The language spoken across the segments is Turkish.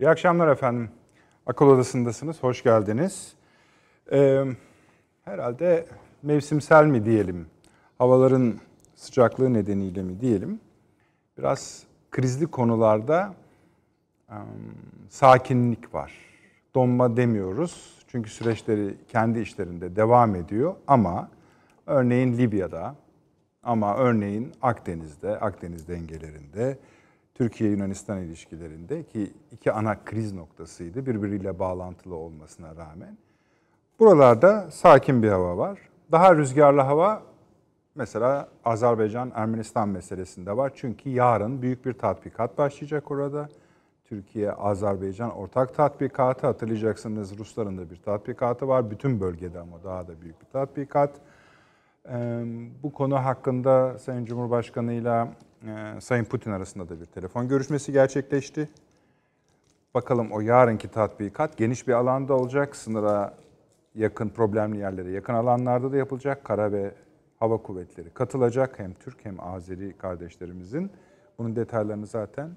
İyi akşamlar efendim. Akıl Odası'ndasınız. Hoş geldiniz. Ee, herhalde mevsimsel mi diyelim, havaların sıcaklığı nedeniyle mi diyelim, biraz krizli konularda um, sakinlik var. Donma demiyoruz çünkü süreçleri kendi işlerinde devam ediyor ama örneğin Libya'da ama örneğin Akdeniz'de, Akdeniz dengelerinde, Türkiye-Yunanistan ilişkilerinde ki iki ana kriz noktasıydı birbiriyle bağlantılı olmasına rağmen. Buralarda sakin bir hava var. Daha rüzgarlı hava mesela Azerbaycan-Ermenistan meselesinde var. Çünkü yarın büyük bir tatbikat başlayacak orada. Türkiye-Azerbaycan ortak tatbikatı hatırlayacaksınız Rusların da bir tatbikatı var. Bütün bölgede ama daha da büyük bir tatbikat. Bu konu hakkında Sayın Cumhurbaşkanı ile Sayın Putin arasında da bir telefon görüşmesi gerçekleşti. Bakalım o yarınki tatbikat geniş bir alanda olacak. Sınıra yakın problemli yerlere yakın alanlarda da yapılacak. Kara ve hava kuvvetleri katılacak. Hem Türk hem Azeri kardeşlerimizin. Bunun detaylarını zaten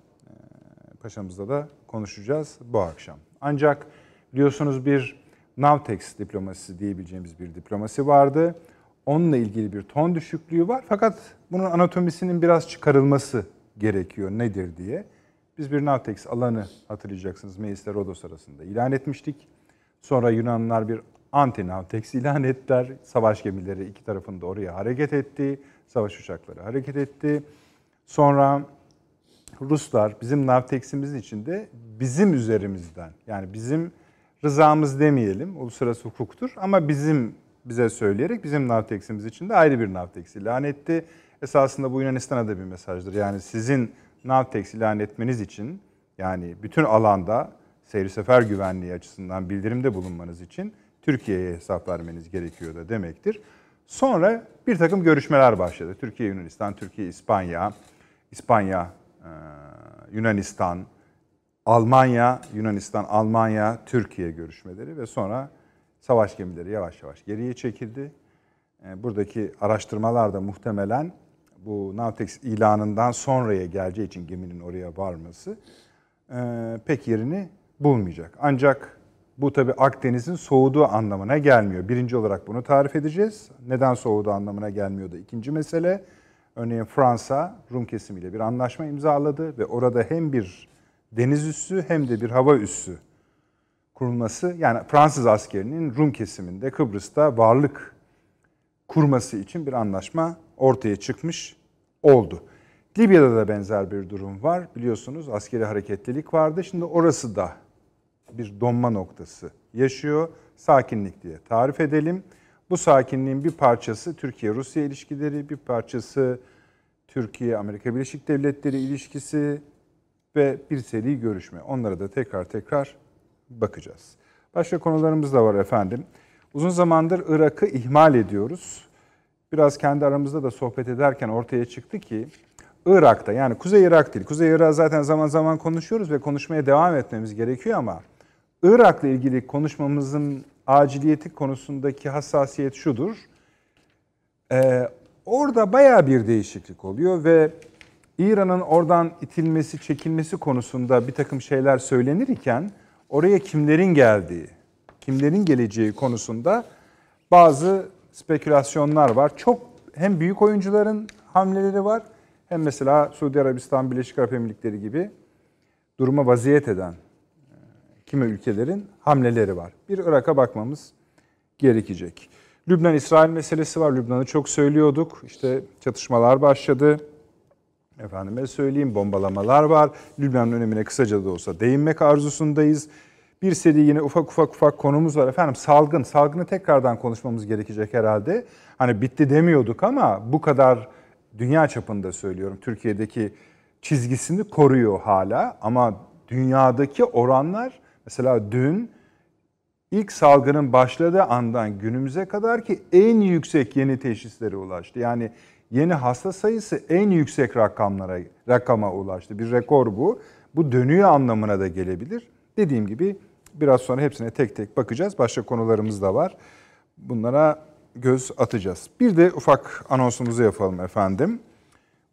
Paşamızda da konuşacağız bu akşam. Ancak biliyorsunuz bir Navtex diplomasisi diyebileceğimiz bir diplomasi vardı. Onunla ilgili bir ton düşüklüğü var. Fakat bunun anatomisinin biraz çıkarılması gerekiyor nedir diye. Biz bir Navtex alanı hatırlayacaksınız Meis'le Rodos arasında ilan etmiştik. Sonra Yunanlılar bir anti-Navtex ilan ettiler. Savaş gemileri iki tarafında oraya hareket etti. Savaş uçakları hareket etti. Sonra Ruslar bizim Navtex'imiz içinde bizim üzerimizden yani bizim rızamız demeyelim uluslararası hukuktur ama bizim bize söyleyerek bizim Navtex'imiz için de ayrı bir Navtex ilan etti. Esasında bu Yunanistan'a da bir mesajdır. Yani sizin Navtex ilan etmeniz için yani bütün alanda seyir sefer güvenliği açısından bildirimde bulunmanız için Türkiye'ye hesap vermeniz gerekiyor da demektir. Sonra bir takım görüşmeler başladı. Türkiye, Yunanistan, Türkiye, İspanya, İspanya, e, Yunanistan, Almanya, Yunanistan, Almanya, Türkiye görüşmeleri ve sonra savaş gemileri yavaş yavaş geriye çekildi. E, buradaki araştırmalar da muhtemelen bu Navtex ilanından sonraya geleceği için geminin oraya varması e, pek yerini bulmayacak. Ancak bu tabi Akdeniz'in soğuduğu anlamına gelmiyor. Birinci olarak bunu tarif edeceğiz. Neden soğuduğu anlamına gelmiyor da ikinci mesele. Örneğin Fransa Rum kesimiyle bir anlaşma imzaladı ve orada hem bir deniz üssü hem de bir hava üssü kurulması yani Fransız askerinin Rum kesiminde Kıbrıs'ta varlık kurması için bir anlaşma ortaya çıkmış oldu. Libya'da da benzer bir durum var. Biliyorsunuz askeri hareketlilik vardı. Şimdi orası da bir donma noktası yaşıyor. Sakinlik diye tarif edelim. Bu sakinliğin bir parçası Türkiye-Rusya ilişkileri, bir parçası Türkiye-Amerika Birleşik Devletleri ilişkisi ve bir seri görüşme. Onlara da tekrar tekrar bakacağız. Başka konularımız da var efendim. Uzun zamandır Irak'ı ihmal ediyoruz. Biraz kendi aramızda da sohbet ederken ortaya çıktı ki Irak'ta yani Kuzey Irak değil. Kuzey Irak zaten zaman zaman konuşuyoruz ve konuşmaya devam etmemiz gerekiyor ama Irak'la ilgili konuşmamızın aciliyeti konusundaki hassasiyet şudur. Ee, orada baya bir değişiklik oluyor ve İran'ın oradan itilmesi, çekilmesi konusunda bir takım şeyler söylenir iken oraya kimlerin geldiği, kimlerin geleceği konusunda bazı spekülasyonlar var. Çok hem büyük oyuncuların hamleleri var hem mesela Suudi Arabistan, Birleşik Arap Emirlikleri gibi duruma vaziyet eden kimi ülkelerin hamleleri var. Bir Irak'a bakmamız gerekecek. Lübnan-İsrail meselesi var. Lübnan'ı çok söylüyorduk. İşte çatışmalar başladı. Efendime söyleyeyim bombalamalar var. Lübnan'ın önemine kısaca da olsa değinmek arzusundayız. Bir seri yine ufak ufak ufak konumuz var. Efendim salgın. Salgını tekrardan konuşmamız gerekecek herhalde. Hani bitti demiyorduk ama bu kadar dünya çapında söylüyorum. Türkiye'deki çizgisini koruyor hala ama dünyadaki oranlar Mesela dün ilk salgının başladığı andan günümüze kadar ki en yüksek yeni teşhislere ulaştı. Yani yeni hasta sayısı en yüksek rakamlara rakama ulaştı. Bir rekor bu. Bu dönüyor anlamına da gelebilir. Dediğim gibi biraz sonra hepsine tek tek bakacağız. Başka konularımız da var. Bunlara göz atacağız. Bir de ufak anonsumuzu yapalım efendim.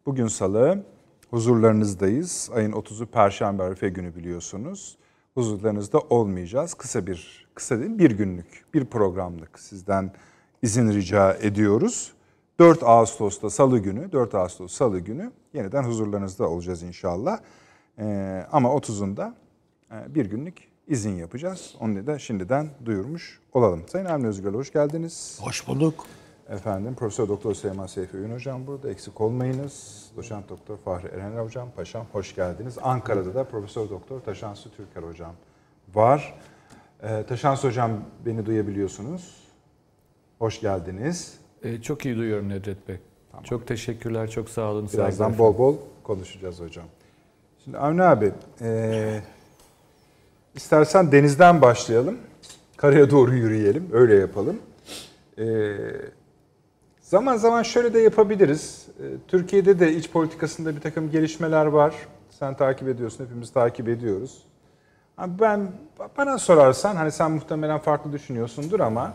Bugün salı huzurlarınızdayız. Ayın 30'u Perşembe Arife günü biliyorsunuz. huzurlarınızda olmayacağız. Kısa bir, kısa değil bir günlük bir programlık sizden izin rica ediyoruz. 4 Ağustos'ta Salı günü, 4 Ağustos Salı günü yeniden huzurlarınızda olacağız inşallah. Ee, ama 30'unda e, bir günlük izin yapacağız. Onu da şimdiden duyurmuş olalım. Sayın Avni Özgür hoş geldiniz. Hoş bulduk. Efendim Profesör Doktor Süleyman Seyfi Öğün Hocam burada. Eksik olmayınız. Doçent Doktor Fahri Eren Hocam, Paşam hoş geldiniz. Ankara'da da Profesör Doktor Taşansı Türker Hocam var. Ee, Taşansı Hocam beni duyabiliyorsunuz. Hoş geldiniz. Ee, çok iyi duyuyorum Nedret Bey. Tamam. Çok teşekkürler, çok sağ olun. Birazdan saygılar. bol bol konuşacağız hocam. Şimdi Avni abi, e, istersen denizden başlayalım. Karaya doğru yürüyelim, öyle yapalım. E, zaman zaman şöyle de yapabiliriz. E, Türkiye'de de iç politikasında bir takım gelişmeler var. Sen takip ediyorsun, hepimiz takip ediyoruz. Ben bana sorarsan hani sen muhtemelen farklı düşünüyorsundur ama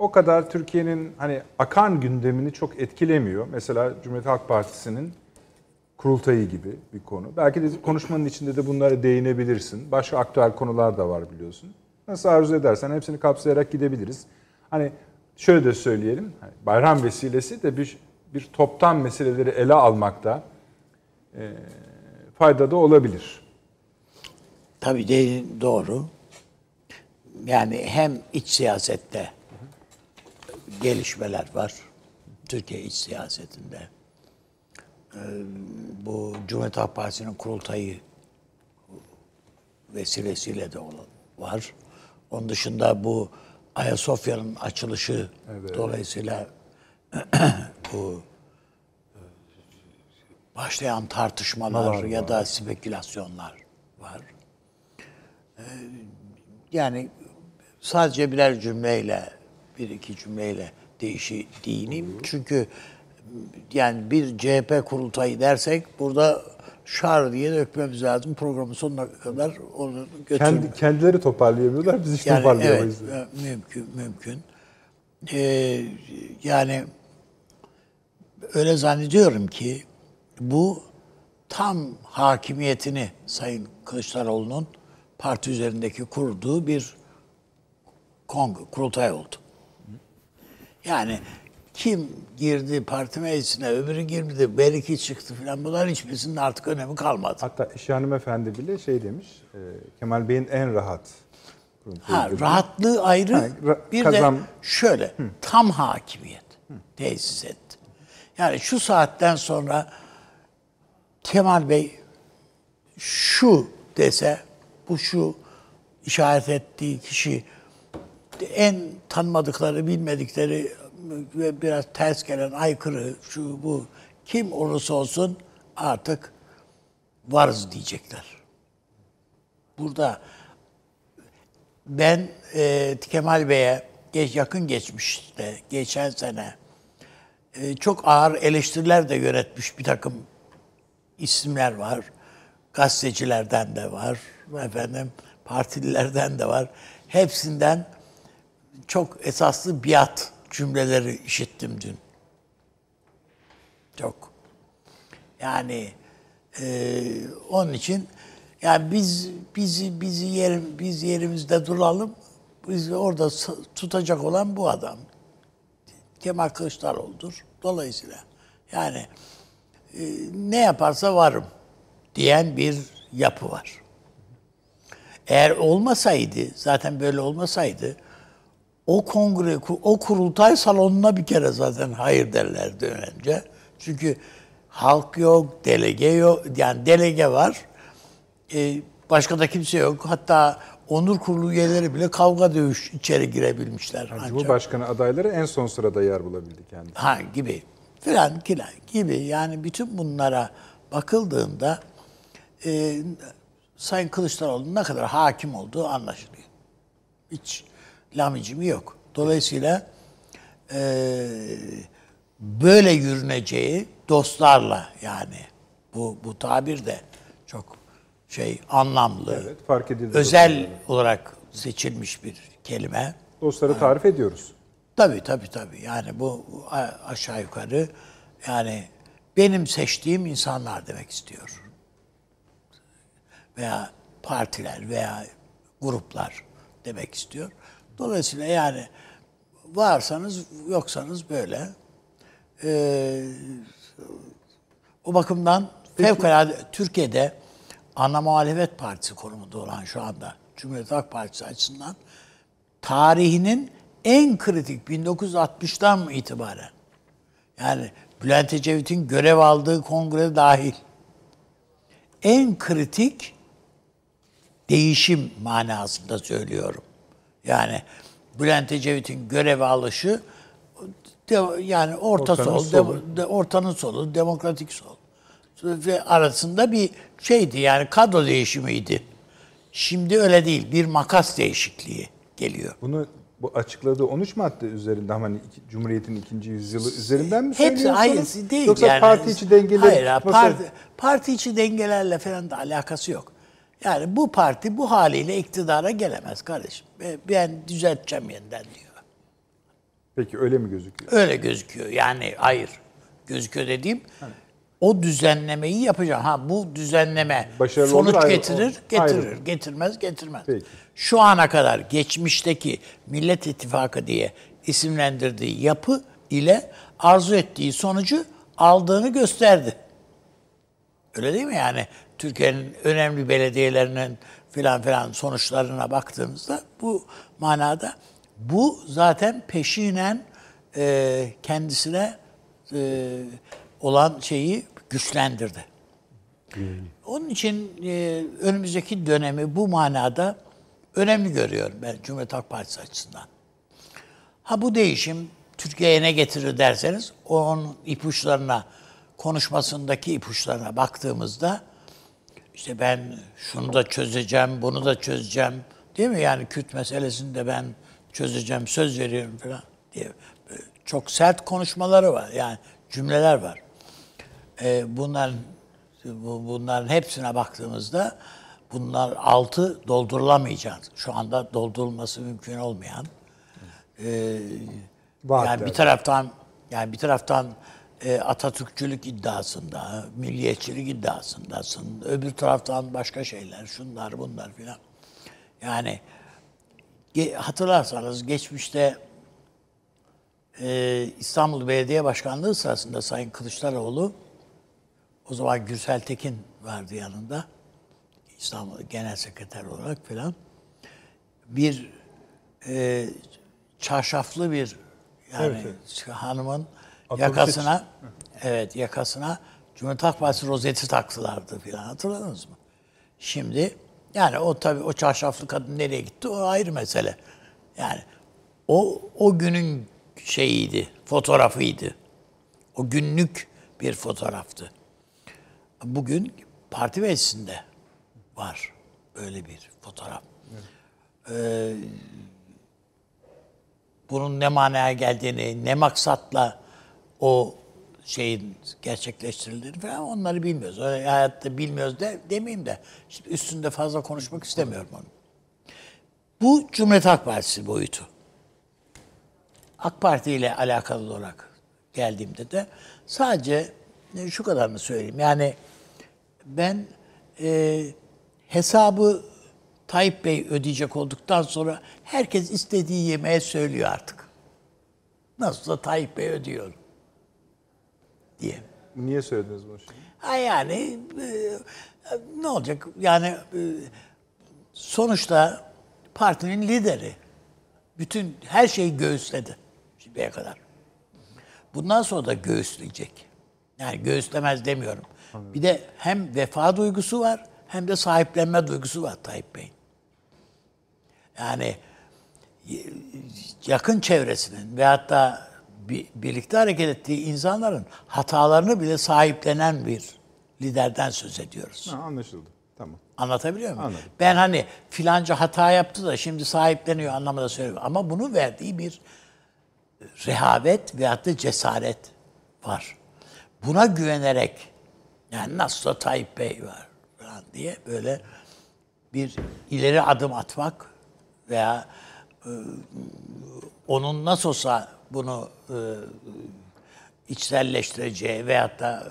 o kadar Türkiye'nin hani akan gündemini çok etkilemiyor. Mesela Cumhuriyet Halk Partisi'nin kurultayı gibi bir konu. Belki de konuşmanın içinde de bunlara değinebilirsin. Başka aktüel konular da var biliyorsun. Nasıl arzu edersen hepsini kapsayarak gidebiliriz. Hani şöyle de söyleyelim. Hani bayram vesilesi de bir bir toptan meseleleri ele almakta e, fayda da olabilir. Tabii de doğru. Yani hem iç siyasette gelişmeler var. Türkiye iç siyasetinde. Ee, bu Cumhuriyet Halk Partisi'nin kurultayı vesilesiyle de olan var. Onun dışında bu Ayasofya'nın açılışı evet. dolayısıyla bu e, başlayan tartışmalar var, ya var. da spekülasyonlar var. Ee, yani sadece birer cümleyle bir iki cümleyle değişi değineyim. Çünkü yani bir CHP kurultayı dersek burada şar diye dökmemiz lazım programın sonuna kadar onu götürmek. Kendi, kendileri toparlayamıyorlar, biz işte yani, toparlayamayız. Evet, mümkün, mümkün. Ee, yani öyle zannediyorum ki bu tam hakimiyetini Sayın Kılıçdaroğlu'nun parti üzerindeki kurduğu bir kongre, kurultay oldu. Yani kim girdi parti meclisine, öbürü girdi, belki çıktı falan bunlar hiçbirisinin artık önemi kalmadı. Hatta İşe Hanımefendi bile şey demiş, e, Kemal Bey'in en rahat. Ha, rahatlığı ayrı. Ha, ra- bir kazan... de şöyle, Hı. tam hakimiyet Hı. tesis etti. Yani şu saatten sonra Kemal Bey şu dese, bu şu işaret ettiği kişi en tanımadıkları, bilmedikleri ve biraz ters gelen, aykırı, şu bu kim olursa olsun artık varız diyecekler. Burada ben e, Kemal Bey'e geç, yakın geçmişte, geçen sene e, çok ağır eleştiriler de yönetmiş bir takım isimler var. Gazetecilerden de var, efendim partililerden de var. Hepsinden çok esaslı biat cümleleri işittim dün. Çok. Yani e, onun için yani biz bizi bizi yerim biz yerimizde duralım. Biz orada tutacak olan bu adam. Kemal Kılıçdaroğlu'dur. Dolayısıyla yani e, ne yaparsa varım diyen bir yapı var. Eğer olmasaydı, zaten böyle olmasaydı o kongre, o kurultay salonuna bir kere zaten hayır derlerdi önce. Çünkü halk yok, delege yok. Yani delege var. Ee, başka da kimse yok. Hatta onur kurulu üyeleri bile kavga dövüş içeri girebilmişler. Ha, Cumhurbaşkanı adayları en son sırada yer bulabildi kendi. Ha gibi. Filan gibi. Yani bütün bunlara bakıldığında e, Sayın Kılıçdaroğlu'nun ne kadar hakim olduğu anlaşılıyor. Hiç lamicimi yok. Dolayısıyla e, böyle yürüneceği dostlarla yani bu bu tabir de çok şey anlamlı. Evet, fark edildi. Özel dostlarla. olarak seçilmiş bir kelime. Dostları tarif yani, ediyoruz. Tabii tabii tabii. Yani bu aşağı yukarı yani benim seçtiğim insanlar demek istiyor. Veya partiler veya gruplar demek istiyor. Dolayısıyla yani varsanız yoksanız böyle. Ee, o bakımdan fevkalade Türkiye'de ana muhalefet partisi konumunda olan şu anda Cumhuriyet Halk Partisi açısından tarihinin en kritik 1960'tan itibaren yani Bülent Ecevit'in görev aldığı kongre dahil en kritik değişim manasında söylüyorum. Yani Bülent Ecevit'in görev alışı de- yani orta Ortanın sol, solu. de- de- ortanın solu, demokratik sol ve arasında bir şeydi yani kadro değişimiydi. Şimdi öyle değil. Bir makas değişikliği geliyor. Bunu bu açıkladığı 13 madde üzerinden hani iki- Cumhuriyet'in ikinci yüzyılı üzerinden mi Hepsi söylüyorsunuz? hayır değil. Yoksa yani, parti içi dengeleri Hayır, parti, parti içi dengelerle falan da alakası yok. Yani bu parti bu haliyle iktidara gelemez kardeşim. Ve Ben düzelteceğim yeniden diyor. Peki öyle mi gözüküyor? Öyle gözüküyor. Yani hayır. Gözüküyor dediğim o düzenlemeyi yapacağım. Ha bu düzenleme Başarılı sonuç olur, ayrı- getirir, o- getirir. ayrı. Getirmez, getirmez. Peki. Şu ana kadar geçmişteki Millet İttifakı diye isimlendirdiği yapı ile arzu ettiği sonucu aldığını gösterdi. Öyle değil mi yani? Türkiye'nin önemli belediyelerinin filan filan sonuçlarına baktığımızda bu manada bu zaten peşinen e, kendisine e, olan şeyi güçlendirdi. Onun için e, önümüzdeki dönemi bu manada önemli görüyorum ben Cumhuriyet Halk Partisi açısından. Ha bu değişim Türkiye'ye ne getirir derseniz onun ipuçlarına, konuşmasındaki ipuçlarına baktığımızda işte ben şunu da çözeceğim, bunu da çözeceğim değil mi? Yani Kürt meselesini de ben çözeceğim, söz veriyorum falan diye çok sert konuşmaları var. Yani cümleler var. Ee, bunların bu- bunların hepsine baktığımızda bunlar altı doldurulamayacak. Şu anda doldurulması mümkün olmayan Vaatler. yani bir taraftan yani bir taraftan e, Atatürkçülük iddiasında, milliyetçilik iddiasındasın. Öbür taraftan başka şeyler, şunlar bunlar filan. Yani ge- hatırlarsanız geçmişte e, İstanbul Belediye Başkanlığı sırasında Sayın Kılıçdaroğlu o zaman Gürsel Tekin vardı yanında. İstanbul Genel Sekreter olarak filan. Bir e, çarşaflı bir yani hanımın Atılmış yakasına evet yakasına Cumhuriyet Halk Partisi rozeti taktılardı filan hatırladınız mı? Şimdi yani o tabii o çarşaflı kadın nereye gitti o ayrı mesele. Yani o o günün şeyiydi, fotoğrafıydı. O günlük bir fotoğraftı. Bugün parti meclisinde var öyle bir fotoğraf. Ee, bunun ne manaya geldiğini, ne maksatla o şeyin gerçekleştirildiğini falan onları bilmiyoruz. Öyle hayatta bilmiyoruz de demeyeyim de şimdi üstünde fazla konuşmak istemiyorum onu. Bu Cumhuriyet Halk Partisi boyutu. AK Parti ile alakalı olarak geldiğimde de sadece şu kadarını söyleyeyim. Yani ben e, hesabı Tayyip Bey ödeyecek olduktan sonra herkes istediği yemeğe söylüyor artık. Nasılsa Tayyip Bey ödüyor diye. Niye söylediniz bunu şimdi? Ha yani e, ne olacak? Yani e, sonuçta partinin lideri. Bütün her şeyi göğüsledi şimdiye kadar. Bundan sonra da göğüsleyecek. Yani göğüslemez demiyorum. Bir de hem vefa duygusu var hem de sahiplenme duygusu var Tayyip Bey'in. Yani yakın çevresinin ve hatta bi- birlikte hareket ettiği insanların hatalarını bile sahiplenen bir liderden söz ediyoruz. Ha, anlaşıldı. Tamam. Anlatabiliyor muyum? Anladım. Ben hani filanca hata yaptı da şimdi sahipleniyor anlamında söylüyorum. Ama bunu verdiği bir rehavet veyahut da cesaret var. Buna güvenerek yani nasıl da Tayyip Bey var falan diye böyle bir ileri adım atmak veya e, onun nasıl olsa bunu e, içselleştireceği veyahut da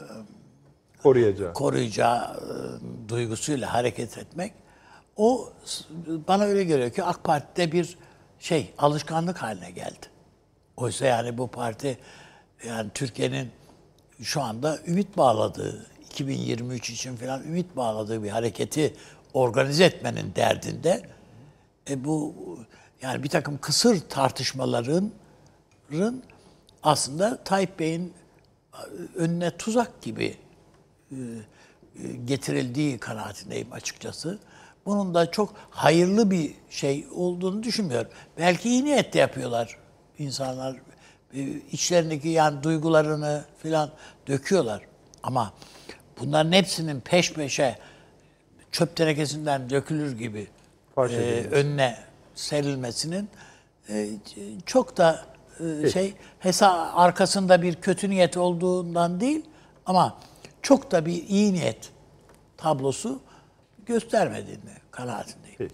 Koruyacağı. koruyacağı e, duygusuyla hareket etmek O bana öyle geliyor ki AK Parti'de bir şey alışkanlık haline geldi. Oysa yani bu parti yani Türkiye'nin şu anda ümit bağladığı 2023 için falan ümit bağladığı bir hareketi organize etmenin derdinde. E bu yani bir takım kısır tartışmaların rın aslında Tayyip Bey'in önüne tuzak gibi e, e, getirildiği kanaatindeyim açıkçası. Bunun da çok hayırlı bir şey olduğunu düşünmüyorum. Belki iyi niyetle yapıyorlar insanlar. E, içlerindeki yani duygularını filan döküyorlar. Ama bunların hepsinin peş peşe çöp tenekesinden dökülür gibi e, önüne serilmesinin e, çok da e, şey hesa arkasında bir kötü niyet olduğundan değil ama çok da bir iyi niyet tablosu göstermediğini kanaatindeyim. Peki.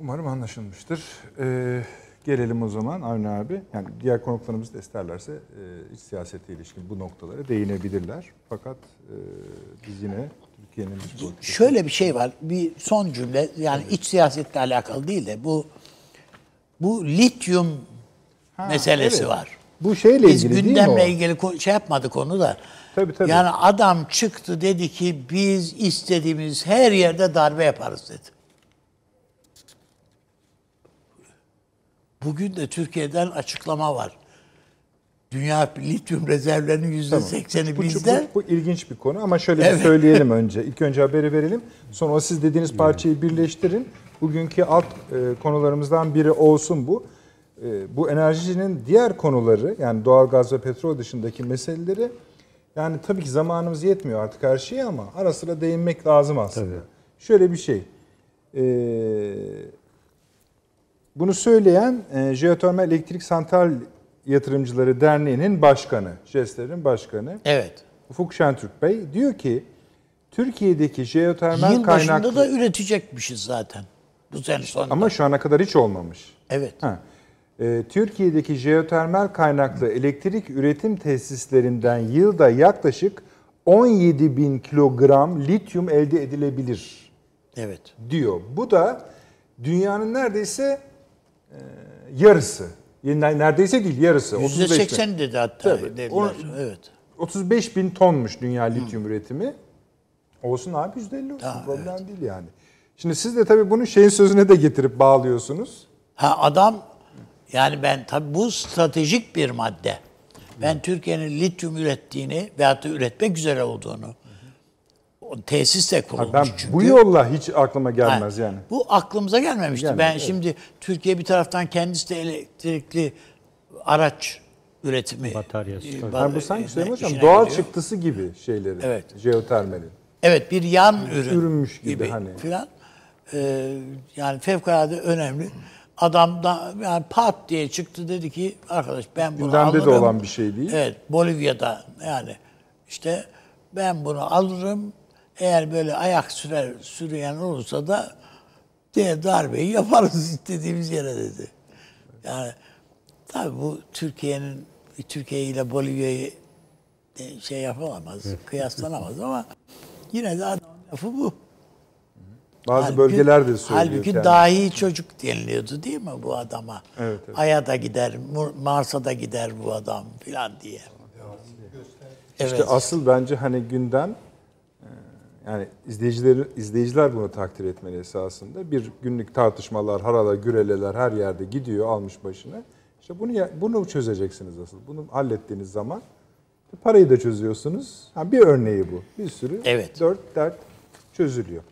Umarım anlaşılmıştır. Ee, gelelim o zaman Avni abi. Yani diğer konuklarımız da isterlerse e, iç siyasete ilişkin bu noktalara değinebilirler. Fakat e, biz yine Türkiye'nin. Şöyle bir şey var. Bir son cümle yani iç siyasetle alakalı değil de bu bu lityum meselesi evet. var. Bu şeyle Biz ilgili değil mi gündemle o? ilgili şey yapmadık onu da. Tabii, tabii. Yani adam çıktı dedi ki biz istediğimiz her yerde darbe yaparız dedi. Bugün de Türkiye'den açıklama var. Dünya lityum rezervlerinin yüzde sekseni Bu, bizde. bu, bu ilginç bir konu ama şöyle bir Evet. söyleyelim önce. İlk önce haberi verelim. Sonra siz dediğiniz parçayı birleştirin. Bugünkü alt e, konularımızdan biri olsun bu. E, bu enerjinin diğer konuları yani doğalgaz ve petrol dışındaki meseleleri yani tabii ki zamanımız yetmiyor artık her şeye ama ara sıra değinmek lazım aslında. Şöyle bir şey. E, bunu söyleyen e, Jeotermal Elektrik Santral Yatırımcıları Derneği'nin başkanı, JES'lerin başkanı. Evet. Ufuk Şentürk Bey diyor ki Türkiye'deki jeotermal Yıl başında kaynaklı da üretecekmişiz zaten. Bu sene sonunda. ama şu ana kadar hiç olmamış. evet. Ha. Ee, Türkiye'deki jeotermal kaynaklı elektrik üretim tesislerinden yılda yaklaşık 17 bin kilogram lityum elde edilebilir Evet. diyor. Bu da dünyanın neredeyse e, yarısı. Yani Neredeyse değil yarısı. Yüzde 35 bin. seksen dedi hatta. Tabii. O- Evet. 35 bin tonmuş dünya lityum üretimi. Olsun abi %50 olsun. Tamam, Problem değil yani. Şimdi siz de tabii bunu şeyin sözüne de getirip bağlıyorsunuz. Ha adam yani ben tabii bu stratejik bir madde. Ben Türkiye'nin lityum ürettiğini veyahut da üretmek üzere olduğunu tesis de kurulmuş ben çünkü. bu yolla hiç aklıma gelmez yani. Bu aklımıza gelmemişti. Gelmedi, ben evet. şimdi Türkiye bir taraftan kendisi de elektrikli araç üretimi. Bataryası, e, Yani bu sanki e, Süleyman Hocam işine doğal geliyor. çıktısı gibi şeyleri. Evet. Jeotermalin. Evet bir yan ürün Ürünmüş gibi hani. filan. Ee, yani fevkalade önemli. Adam da yani pat diye çıktı dedi ki arkadaş ben bunu Gündemde de alırım. olan bir şey değil. Evet Bolivya'da yani işte ben bunu alırım. Eğer böyle ayak sürer sürüyen olursa da diye darbeyi yaparız istediğimiz yere dedi. Yani tabii bu Türkiye'nin Türkiye ile Bolivya'yı e, şey yapılamaz, kıyaslanamaz ama yine de adamın lafı bu. Bazı Halbuki- bölgeler de söylüyor. Halbuki yani. dahi çocuk deniliyordu değil mi bu adama? Evet, evet. Ay'a da gider, Mars'a da gider bu adam filan diye. Evet. İşte asıl bence hani gündem e, yani izleyicileri izleyiciler bunu takdir etmeli esasında. Bir günlük tartışmalar, haralar, güreleler her yerde gidiyor almış başını. İşte bunu bunu çözeceksiniz asıl. Bunu hallettiğiniz zaman parayı da çözüyorsunuz. Ha, bir örneği bu. Bir sürü Evet. dört dert çözülüyor.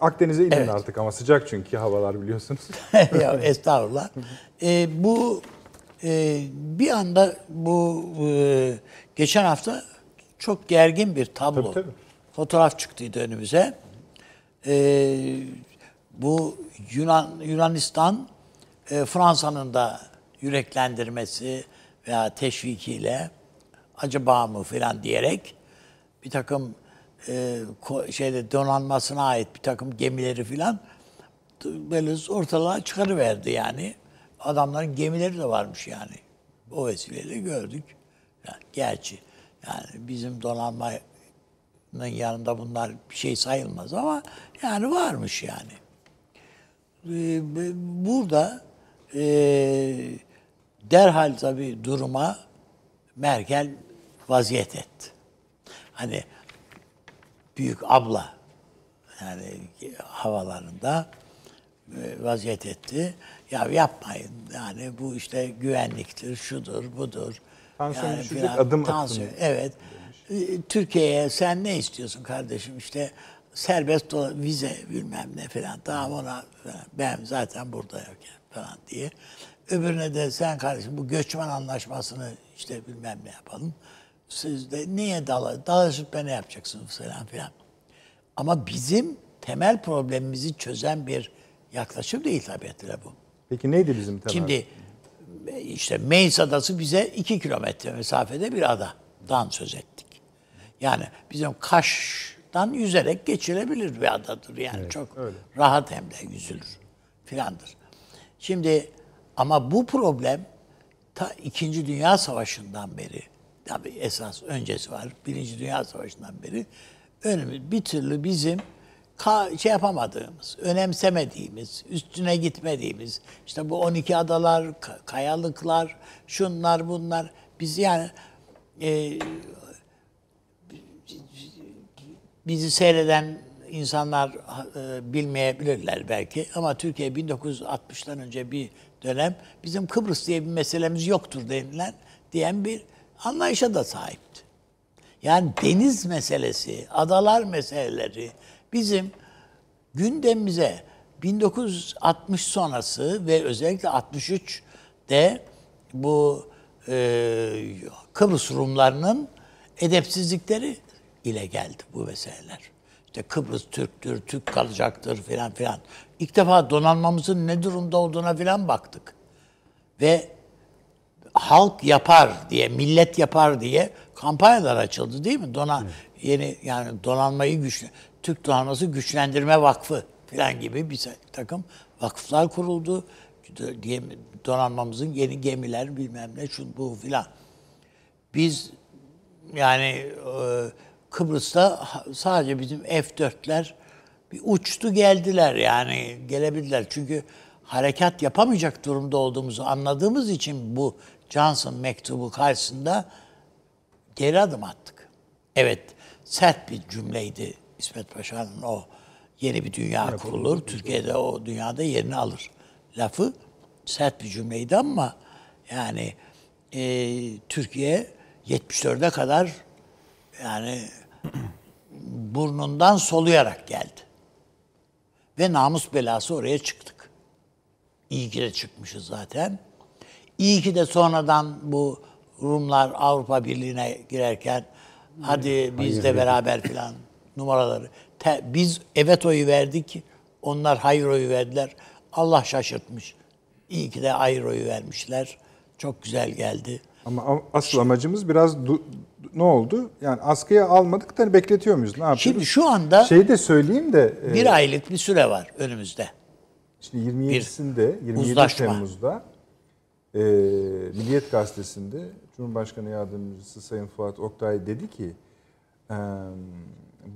Akdeniz'e inin Evet. artık ama sıcak çünkü havalar biliyorsunuz. ya estağfurullah. Ee, bu e, bir anda bu e, geçen hafta çok gergin bir tablo. Tabii, tabii. Fotoğraf çıktıydı önümüze. Ee, bu Yunan Yunanistan e, Fransa'nın da yüreklendirmesi veya teşvikiyle acaba mı filan diyerek bir takım e, şeyde donanmasına ait bir takım gemileri filan böyle ortalığa çıkarıverdi yani. Adamların gemileri de varmış yani. O vesileyle gördük. Yani gerçi yani bizim donanma yanında bunlar bir şey sayılmaz ama yani varmış yani. Burada e, derhal tabii duruma Merkel vaziyet etti. Hani büyük abla yani havalarında e, vaziyet etti. Ya yapmayın yani bu işte güvenliktir, şudur, budur. Tansiyon yani düşecek adım tansiyon, atın Evet. E, Türkiye'ye sen ne istiyorsun kardeşim işte serbest dola- vize bilmem ne falan tamam ona ben zaten burada yokken falan diye. Öbürüne de sen kardeşim bu göçmen anlaşmasını işte bilmem ne yapalım. Siz de niye dala, dalaşıp ne yapacaksınız falan filan. Ama bizim temel problemimizi çözen bir yaklaşım değil tabiatıyla bu. Peki neydi bizim temel? Şimdi işte Meis Adası bize iki kilometre mesafede bir adadan söz ettik. Yani bizim Kaş'tan yüzerek geçilebilir bir adadır. Yani çok rahat hem de yüzülür filandır. Şimdi ama bu problem ta İkinci Dünya Savaşı'ndan beri tabii esas öncesi var. Birinci Dünya Savaşı'ndan beri önümüz bir türlü bizim ka- şey yapamadığımız, önemsemediğimiz, üstüne gitmediğimiz, işte bu 12 adalar, ka- kayalıklar, şunlar bunlar, biz yani e, bizi seyreden insanlar e, bilmeyebilirler belki ama Türkiye 1960'tan önce bir dönem bizim Kıbrıs diye bir meselemiz yoktur denilen diyen bir anlayışa da sahipti. Yani deniz meselesi, adalar meseleleri bizim gündemimize 1960 sonrası ve özellikle 63'de bu e, Kıbrıs Rumlarının edepsizlikleri ile geldi bu meseleler. İşte Kıbrıs Türktür, Türk kalacaktır filan filan. İlk defa donanmamızın ne durumda olduğuna filan baktık. Ve halk yapar diye, millet yapar diye kampanyalar açıldı değil mi? Donan yeni yani donanmayı güçlü Türk Donanması Güçlendirme Vakfı falan gibi bir takım vakıflar kuruldu. Donanmamızın yeni gemiler bilmem ne şu bu filan. Biz yani e, Kıbrıs'ta sadece bizim F-4'ler bir uçtu geldiler yani gelebildiler. Çünkü harekat yapamayacak durumda olduğumuzu anladığımız için bu Johnson mektubu karşısında geri adım attık. Evet sert bir cümleydi İsmet Paşa'nın o yeni bir dünya kurulur. Türkiye'de o dünyada yerini alır. Lafı sert bir cümleydi ama yani e, Türkiye 74'e kadar yani burnundan soluyarak geldi. Ve namus belası oraya çıktık. İyi ki de çıkmışız zaten. İyi ki de sonradan bu Rumlar Avrupa Birliği'ne girerken hadi biz de beraber filan numaraları. Te, biz evet oyu verdik, onlar hayır oyu verdiler. Allah şaşırtmış. İyi ki de hayır oyu vermişler. Çok güzel geldi. Ama asıl amacımız biraz du- ne oldu? Yani askıya almadık da bekletiyor muyuz? Ne yapıyoruz? Şimdi şu anda Şeyi de söyleyeyim de e, bir aylık bir süre var önümüzde. Şimdi 27'sinde, 27 uzlaşma. Temmuz'da e, Milliyet Gazetesi'nde Cumhurbaşkanı Yardımcısı Sayın Fuat Oktay dedi ki e,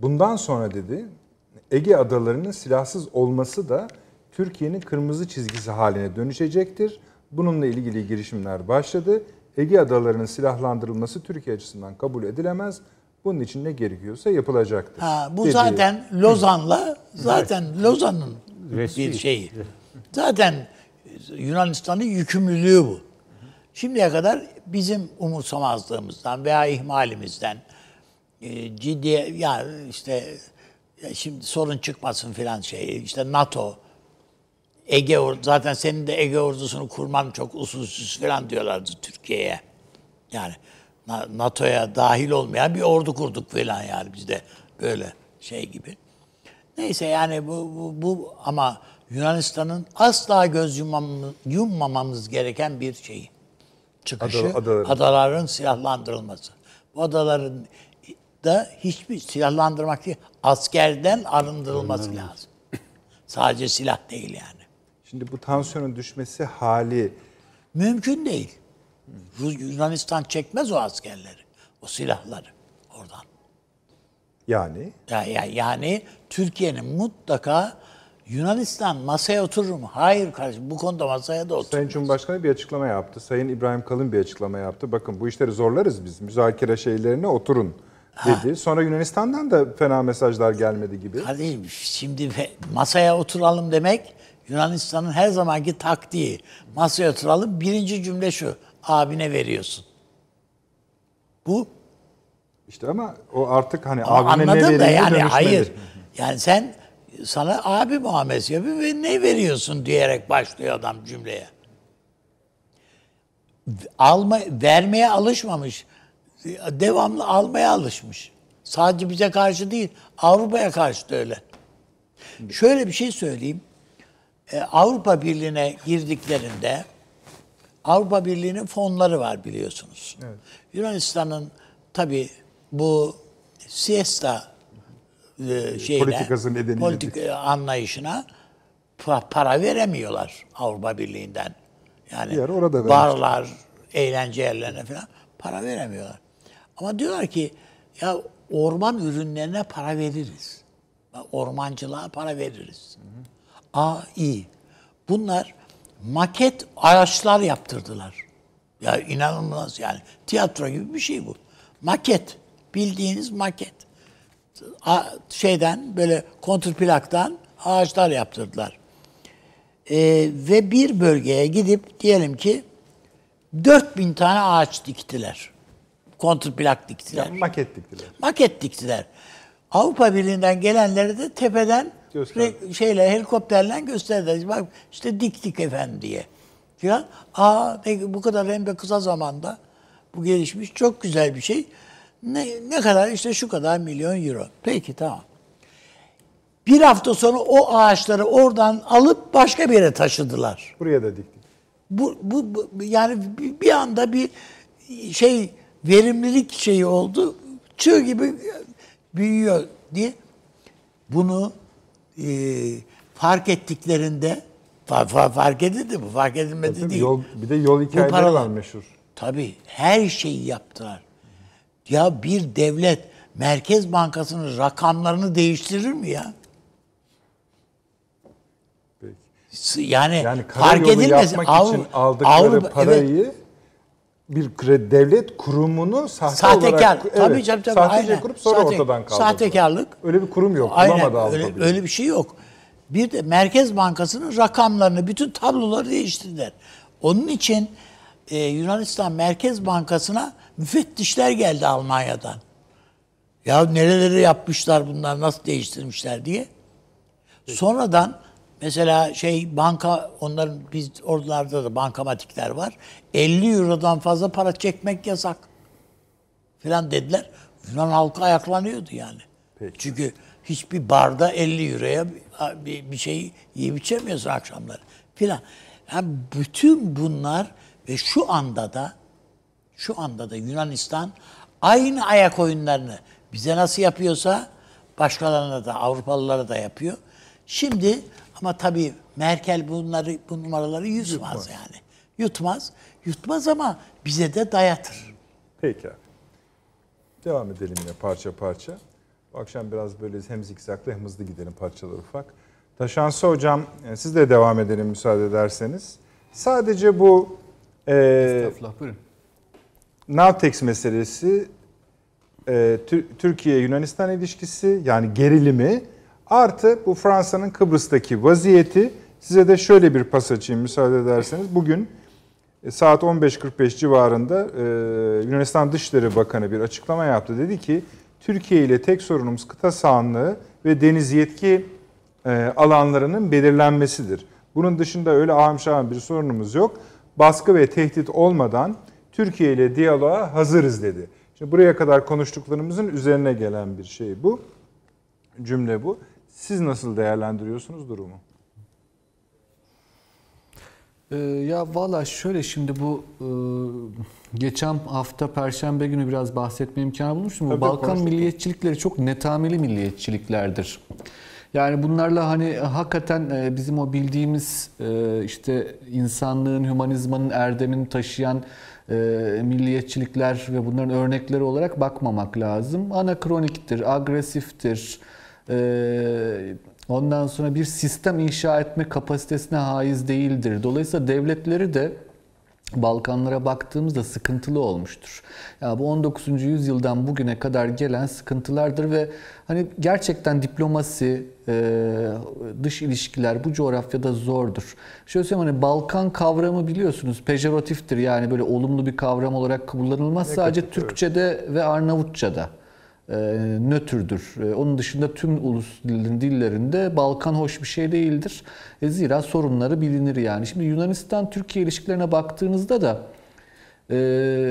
bundan sonra dedi Ege adalarının silahsız olması da Türkiye'nin kırmızı çizgisi haline dönüşecektir. Bununla ilgili girişimler başladı. Ege adalarının silahlandırılması Türkiye açısından kabul edilemez. Bunun için ne gerekiyorsa yapılacaktır. Ha, bu dedi. zaten Lozan'la zaten Lozan'ın Resmi. bir şeyi. Zaten Yunanistan'ın yükümlülüğü bu. Şimdiye kadar bizim umursamazlığımızdan veya ihmalimizden e, ciddi yani işte şimdi sorun çıkmasın filan şey işte NATO Ege Or- zaten senin de Ege ordusunu kurman çok usulsüz falan diyorlardı Türkiye'ye. Yani Na- NATO'ya dahil olmayan bir ordu kurduk falan yani bizde böyle şey gibi. Neyse yani bu, bu, bu ama Yunanistan'ın asla göz yummamamız, yummamamız gereken bir şey. Çıkışı Ada- adaların. adaların silahlandırılması. Bu adaların da hiçbir silahlandırmak değil, askerden arındırılması lazım. Sadece silah değil yani. Şimdi bu tansiyonun düşmesi hali Mümkün değil. Yunanistan çekmez o askerleri, o silahları oradan. Yani Ya, ya, yani Türkiye'nin mutlaka Yunanistan masaya oturur mu? Hayır kardeşim bu konuda masaya da otur. Sayın Cumhurbaşkanı bir açıklama yaptı. Sayın İbrahim Kalın bir açıklama yaptı. Bakın bu işleri zorlarız biz. Müzakere şeylerine oturun dedi. Sonra Yunanistan'dan da fena mesajlar gelmedi gibi. Kardeşim şimdi masaya oturalım demek Yunanistan'ın her zamanki taktiği. Masaya oturalım birinci cümle şu. Abine veriyorsun. Bu İşte ama o artık hani Ama abine ne vereyim yani hayır. Yani sen sana abi muamelesi yapıyor ve ne veriyorsun diyerek başlıyor adam cümleye. Alma, vermeye alışmamış. Devamlı almaya alışmış. Sadece bize karşı değil, Avrupa'ya karşı da öyle. Şöyle bir şey söyleyeyim. Ee, Avrupa Birliği'ne girdiklerinde Avrupa Birliği'nin fonları var biliyorsunuz. Yunanistan'ın tabi bu siesta e, şeyine, Politikası nedeniyle politik e, anlayışına pa- para veremiyorlar Avrupa Birliği'nden. Yani ara orada barlar, eğlence yerlerine falan para veremiyorlar. Ama diyorlar ki ya orman ürünlerine para veririz. Ormancılığa para veririz. Aa iyi. Bunlar maket araçlar yaptırdılar. Ya inanılmaz yani. Tiyatro gibi bir şey bu. Maket. Bildiğiniz maket. Şeyden böyle kontrplaktan ağaçlar yaptırdılar. Ee, ve bir bölgeye gidip diyelim ki 4000 tane ağaç diktiler. Kontrplak diktiler. Yani maket diktiler. Maket diktiler. Avrupa Birliği'nden gelenleri de tepeden re- şeyle helikopterle gösterdiler. Bak işte diktik efendim diye. Falan. Aa bu kadar hem de kısa zamanda bu gelişmiş çok güzel bir şey. Ne, ne kadar işte şu kadar milyon euro. Peki tamam. Bir hafta sonra o ağaçları oradan alıp başka bir yere taşıdılar. Buraya da diktik. Bu, bu, bu- yani bir, anda bir şey verimlilik şeyi oldu. Çığ gibi büyüyor diye. Bunu e, fark ettiklerinde fa- fa- fark edildi bu fark edilmedi Tabii değil. yol, bir de yol hikayeleri paralar- var meşhur. Tabii her şeyi yaptılar. Ya bir devlet Merkez Bankası'nın rakamlarını değiştirir mi ya? Peki. Yani, Yani fark edilmez. yapmak Avru- için aldıkları Avrupa- evet. parayı bir kredi devlet kurumunu sahte Sahtekar. olarak evet, tabii tabii tabii. sahtece aynen. kurup sonra Sahte- ortadan kaldırdı. Sahtekarlık. Öyle bir kurum yok. Aynen. Öyle, Birliği. öyle bir şey yok. Bir de Merkez Bankası'nın rakamlarını, bütün tabloları değiştirdiler. Onun için e, Yunanistan Merkez Bankası'na müfettişler geldi Almanya'dan. Ya nereleri yapmışlar bunlar, nasıl değiştirmişler diye. Sonradan mesela şey banka onların biz oralarda da bankamatikler var. 50 eurodan fazla para çekmek yasak. Filan dediler. Yunan halkı ayaklanıyordu yani. Peki. Çünkü hiçbir barda 50 euroya bir- bir, bir şey yiyip içemiyorsun akşamları. Filan. Yani bütün bunlar ve şu anda da şu anda da Yunanistan aynı ayak oyunlarını bize nasıl yapıyorsa başkalarına da Avrupalılara da yapıyor. Şimdi ama tabii Merkel bunları bu numaraları yutmaz, yani. Yutmaz. Yutmaz ama bize de dayatır. Peki abi. Devam edelim yine parça parça. Bu akşam biraz böyle hem zikzaklı hem hızlı gidelim parçalar ufak. Taşansı hocam e, siz de devam edelim müsaade ederseniz. Sadece bu e, Estağfurullah buyurun. Navtex meselesi, e, Tür- Türkiye-Yunanistan ilişkisi yani gerilimi artı bu Fransa'nın Kıbrıs'taki vaziyeti size de şöyle bir pas açayım müsaade ederseniz. Bugün e, saat 15.45 civarında e, Yunanistan Dışişleri Bakanı bir açıklama yaptı. Dedi ki Türkiye ile tek sorunumuz kıta sahanlığı ve deniz yetki e, alanlarının belirlenmesidir. Bunun dışında öyle ahım bir sorunumuz yok. Baskı ve tehdit olmadan Türkiye ile diyaloğa hazırız dedi. Şimdi buraya kadar konuştuklarımızın üzerine gelen bir şey bu. Cümle bu. Siz nasıl değerlendiriyorsunuz durumu? Ee, ya valla şöyle şimdi bu e, geçen hafta Perşembe günü biraz bahsetme imkanı bulmuştum. Bu Tabii, Balkan milliyetçilikleri çok netameli milliyetçiliklerdir. Yani bunlarla hani hakikaten e, bizim o bildiğimiz e, işte insanlığın, hümanizmanın, erdemin taşıyan e, milliyetçilikler ve bunların örnekleri olarak bakmamak lazım. Anakroniktir, agresiftir. Ondan sonra bir sistem inşa etme kapasitesine haiz değildir. Dolayısıyla devletleri de Balkanlara baktığımızda sıkıntılı olmuştur. Ya bu 19. yüzyıldan bugüne kadar gelen sıkıntılardır ve hani gerçekten diplomasi, dış ilişkiler bu coğrafyada zordur. Şöyle söyleyeyim hani Balkan kavramı biliyorsunuz pejoratiftir yani böyle olumlu bir kavram olarak kullanılmaz. Sadece Türkçe'de ve Arnavutça'da nötrdür. Onun dışında tüm ulus dillerinde Balkan hoş bir şey değildir. Zira sorunları bilinir yani. Şimdi Yunanistan-Türkiye ilişkilerine baktığınızda da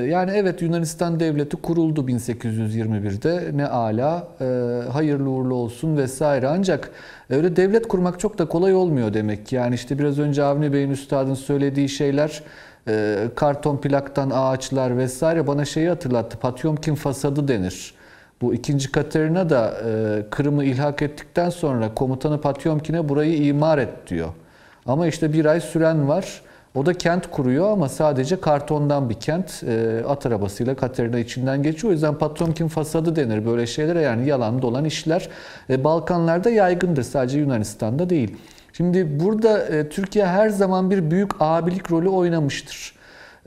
yani evet Yunanistan devleti kuruldu 1821'de ne ala hayırlı uğurlu olsun vesaire ancak öyle devlet kurmak çok da kolay olmuyor demek. Yani işte biraz önce Avni Bey'in üstadın söylediği şeyler karton plaktan ağaçlar vesaire bana şeyi hatırlattı. Patyomkin fasadı denir. Bu ikinci Katerina da e, Kırım'ı ilhak ettikten sonra komutanı Patyomkin'e burayı imar et diyor. Ama işte bir ay süren var. O da kent kuruyor ama sadece kartondan bir kent. E, at arabasıyla Katerina içinden geçiyor. O yüzden Patyomkin fasadı denir böyle şeylere yani yalan dolan işler. E, Balkanlarda yaygındır sadece Yunanistan'da değil. Şimdi burada e, Türkiye her zaman bir büyük abilik rolü oynamıştır.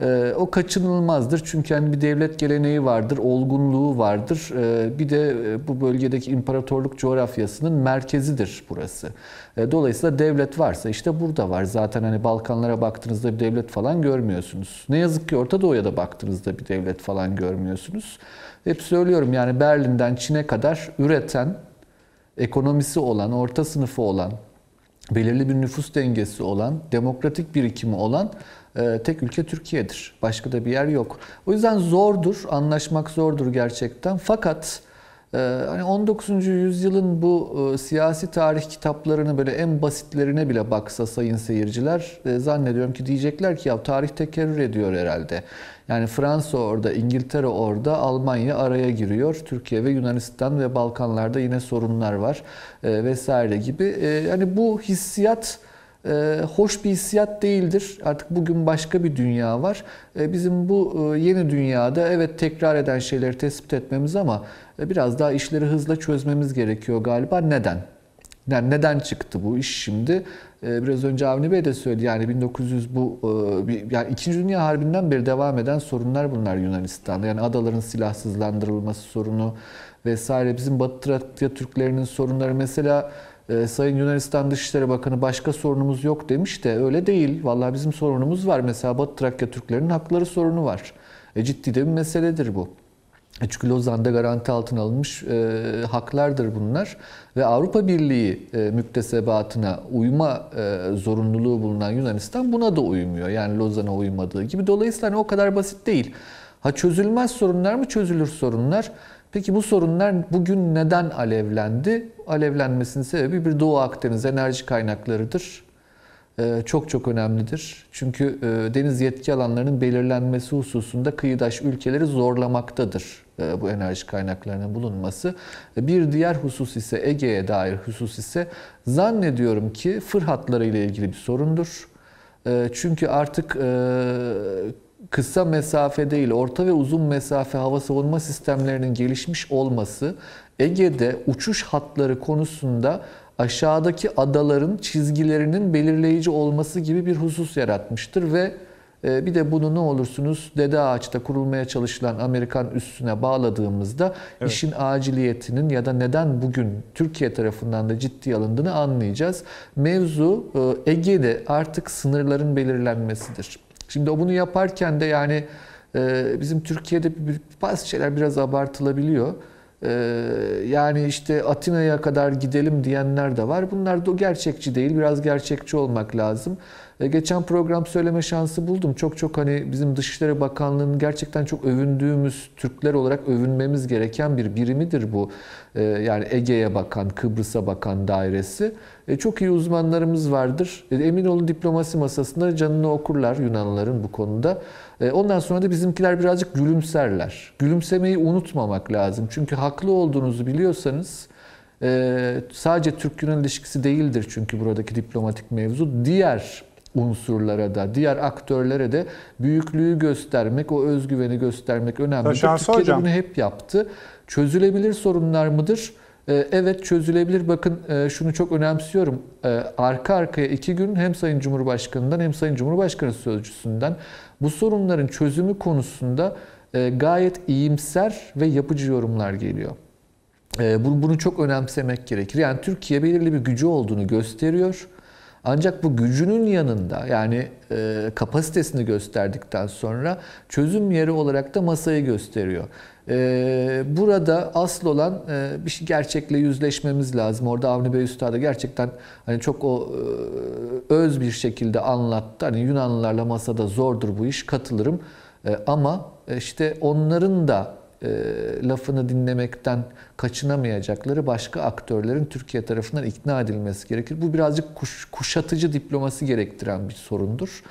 Ee, o kaçınılmazdır çünkü hani bir devlet geleneği vardır, olgunluğu vardır. Ee, bir de e, bu bölgedeki imparatorluk coğrafyasının merkezidir burası. Ee, dolayısıyla devlet varsa işte burada var. Zaten hani Balkanlara baktığınızda bir devlet falan görmüyorsunuz. Ne yazık ki Orta Doğu'ya da baktığınızda bir devlet falan görmüyorsunuz. Hep söylüyorum yani Berlin'den Çin'e kadar üreten, ekonomisi olan, orta sınıfı olan, belirli bir nüfus dengesi olan, demokratik birikimi olan tek ülke Türkiye'dir. Başka da bir yer yok. O yüzden zordur, anlaşmak zordur gerçekten. Fakat e, hani 19. yüzyılın bu e, siyasi tarih kitaplarını böyle en basitlerine bile baksa sayın seyirciler zannediyorum ki diyecekler ki ya tarih tekerrür ediyor herhalde. Yani Fransa orada, İngiltere orada, Almanya araya giriyor. Türkiye ve Yunanistan ve Balkanlarda yine sorunlar var vesaire gibi. Yani bu hissiyat e, hoş bir hissiyat değildir. Artık bugün başka bir dünya var. E, bizim bu e, yeni dünyada evet tekrar eden şeyleri tespit etmemiz ama e, biraz daha işleri hızla çözmemiz gerekiyor galiba. Neden? Yani neden çıktı bu iş şimdi? E, biraz önce Avni Bey de söyledi. Yani 1900 bu e, yani 2. Dünya Harbi'nden beri devam eden sorunlar bunlar Yunanistan'da. Yani adaların silahsızlandırılması sorunu vesaire. Bizim Batı Trakya Türklerinin sorunları mesela e, Sayın Yunanistan Dışişleri Bakanı başka sorunumuz yok demiş de öyle değil. Vallahi bizim sorunumuz var. Mesela Batı Trakya Türklerinin hakları sorunu var. E, ciddi de bir meseledir bu. E, çünkü Lozan'da garanti altına alınmış e, haklardır bunlar. Ve Avrupa Birliği e, müktesebatına uyma e, zorunluluğu bulunan Yunanistan buna da uymuyor. Yani Lozan'a uymadığı gibi. Dolayısıyla hani o kadar basit değil. Ha çözülmez sorunlar mı? Çözülür sorunlar. Peki bu sorunlar bugün neden alevlendi? Alevlenmesinin sebebi bir Doğu Akdeniz enerji kaynaklarıdır. Ee, çok çok önemlidir. Çünkü e, deniz yetki alanlarının belirlenmesi hususunda kıyıdaş ülkeleri zorlamaktadır e, bu enerji kaynaklarının bulunması. Bir diğer husus ise Ege'ye dair husus ise zannediyorum ki fırhatları ile ilgili bir sorundur. E, çünkü artık kısa mesafe değil, orta ve uzun mesafe hava savunma sistemlerinin gelişmiş olması Ege'de uçuş hatları konusunda aşağıdaki adaların çizgilerinin belirleyici olması gibi bir husus yaratmıştır ve e, bir de bunu ne olursunuz Dede Ağaç'ta kurulmaya çalışılan Amerikan üstüne bağladığımızda evet. işin aciliyetinin ya da neden bugün Türkiye tarafından da ciddi alındığını anlayacağız. Mevzu e, Ege'de artık sınırların belirlenmesidir. Şimdi o bunu yaparken de yani e, bizim Türkiye'de bazı şeyler biraz abartılabiliyor. E, yani işte Atina'ya kadar gidelim diyenler de var. Bunlar da gerçekçi değil. Biraz gerçekçi olmak lazım. E, geçen program söyleme şansı buldum. Çok çok hani bizim Dışişleri Bakanlığı'nın gerçekten çok övündüğümüz, Türkler olarak övünmemiz gereken bir birimidir bu. E, yani Ege'ye bakan, Kıbrıs'a bakan dairesi. E, çok iyi uzmanlarımız vardır. Emin olun diplomasi masasında canını okurlar Yunanlıların bu konuda. Ondan sonra da bizimkiler birazcık gülümserler. Gülümsemeyi unutmamak lazım. Çünkü haklı olduğunuzu biliyorsanız sadece Türk-Yunan ilişkisi değildir çünkü buradaki diplomatik mevzu. Diğer unsurlara da, diğer aktörlere de büyüklüğü göstermek, o özgüveni göstermek önemli. Taşansı Türkiye de hocam. bunu hep yaptı. Çözülebilir sorunlar mıdır? Ee, Evet çözülebilir. Bakın e, şunu çok önemsiyorum. Ee, Arka arkaya iki gün hem Sayın Cumhurbaşkanı'ndan hem Sayın Cumhurbaşkanı Sözcüsü'nden bu sorunların çözümü konusunda e, gayet iyimser ve yapıcı yorumlar geliyor. Bu- Bunu çok önemsemek gerekir. Yani Türkiye belirli bir gücü olduğunu gösteriyor. Ancak bu gücünün yanında yani e, kapasitesini gösterdikten sonra çözüm yeri olarak da masayı gösteriyor. E, burada asıl olan e, bir şey gerçekle yüzleşmemiz lazım. Orada Avni Bey Üstad'a gerçekten hani çok o e, öz bir şekilde anlattı. Hani Yunanlılarla masada zordur bu iş katılırım. E, ama işte onların da e, lafını dinlemekten kaçınamayacakları başka aktörlerin Türkiye tarafından ikna edilmesi gerekir. Bu birazcık kuş- kuşatıcı diplomasi gerektiren bir sorundur.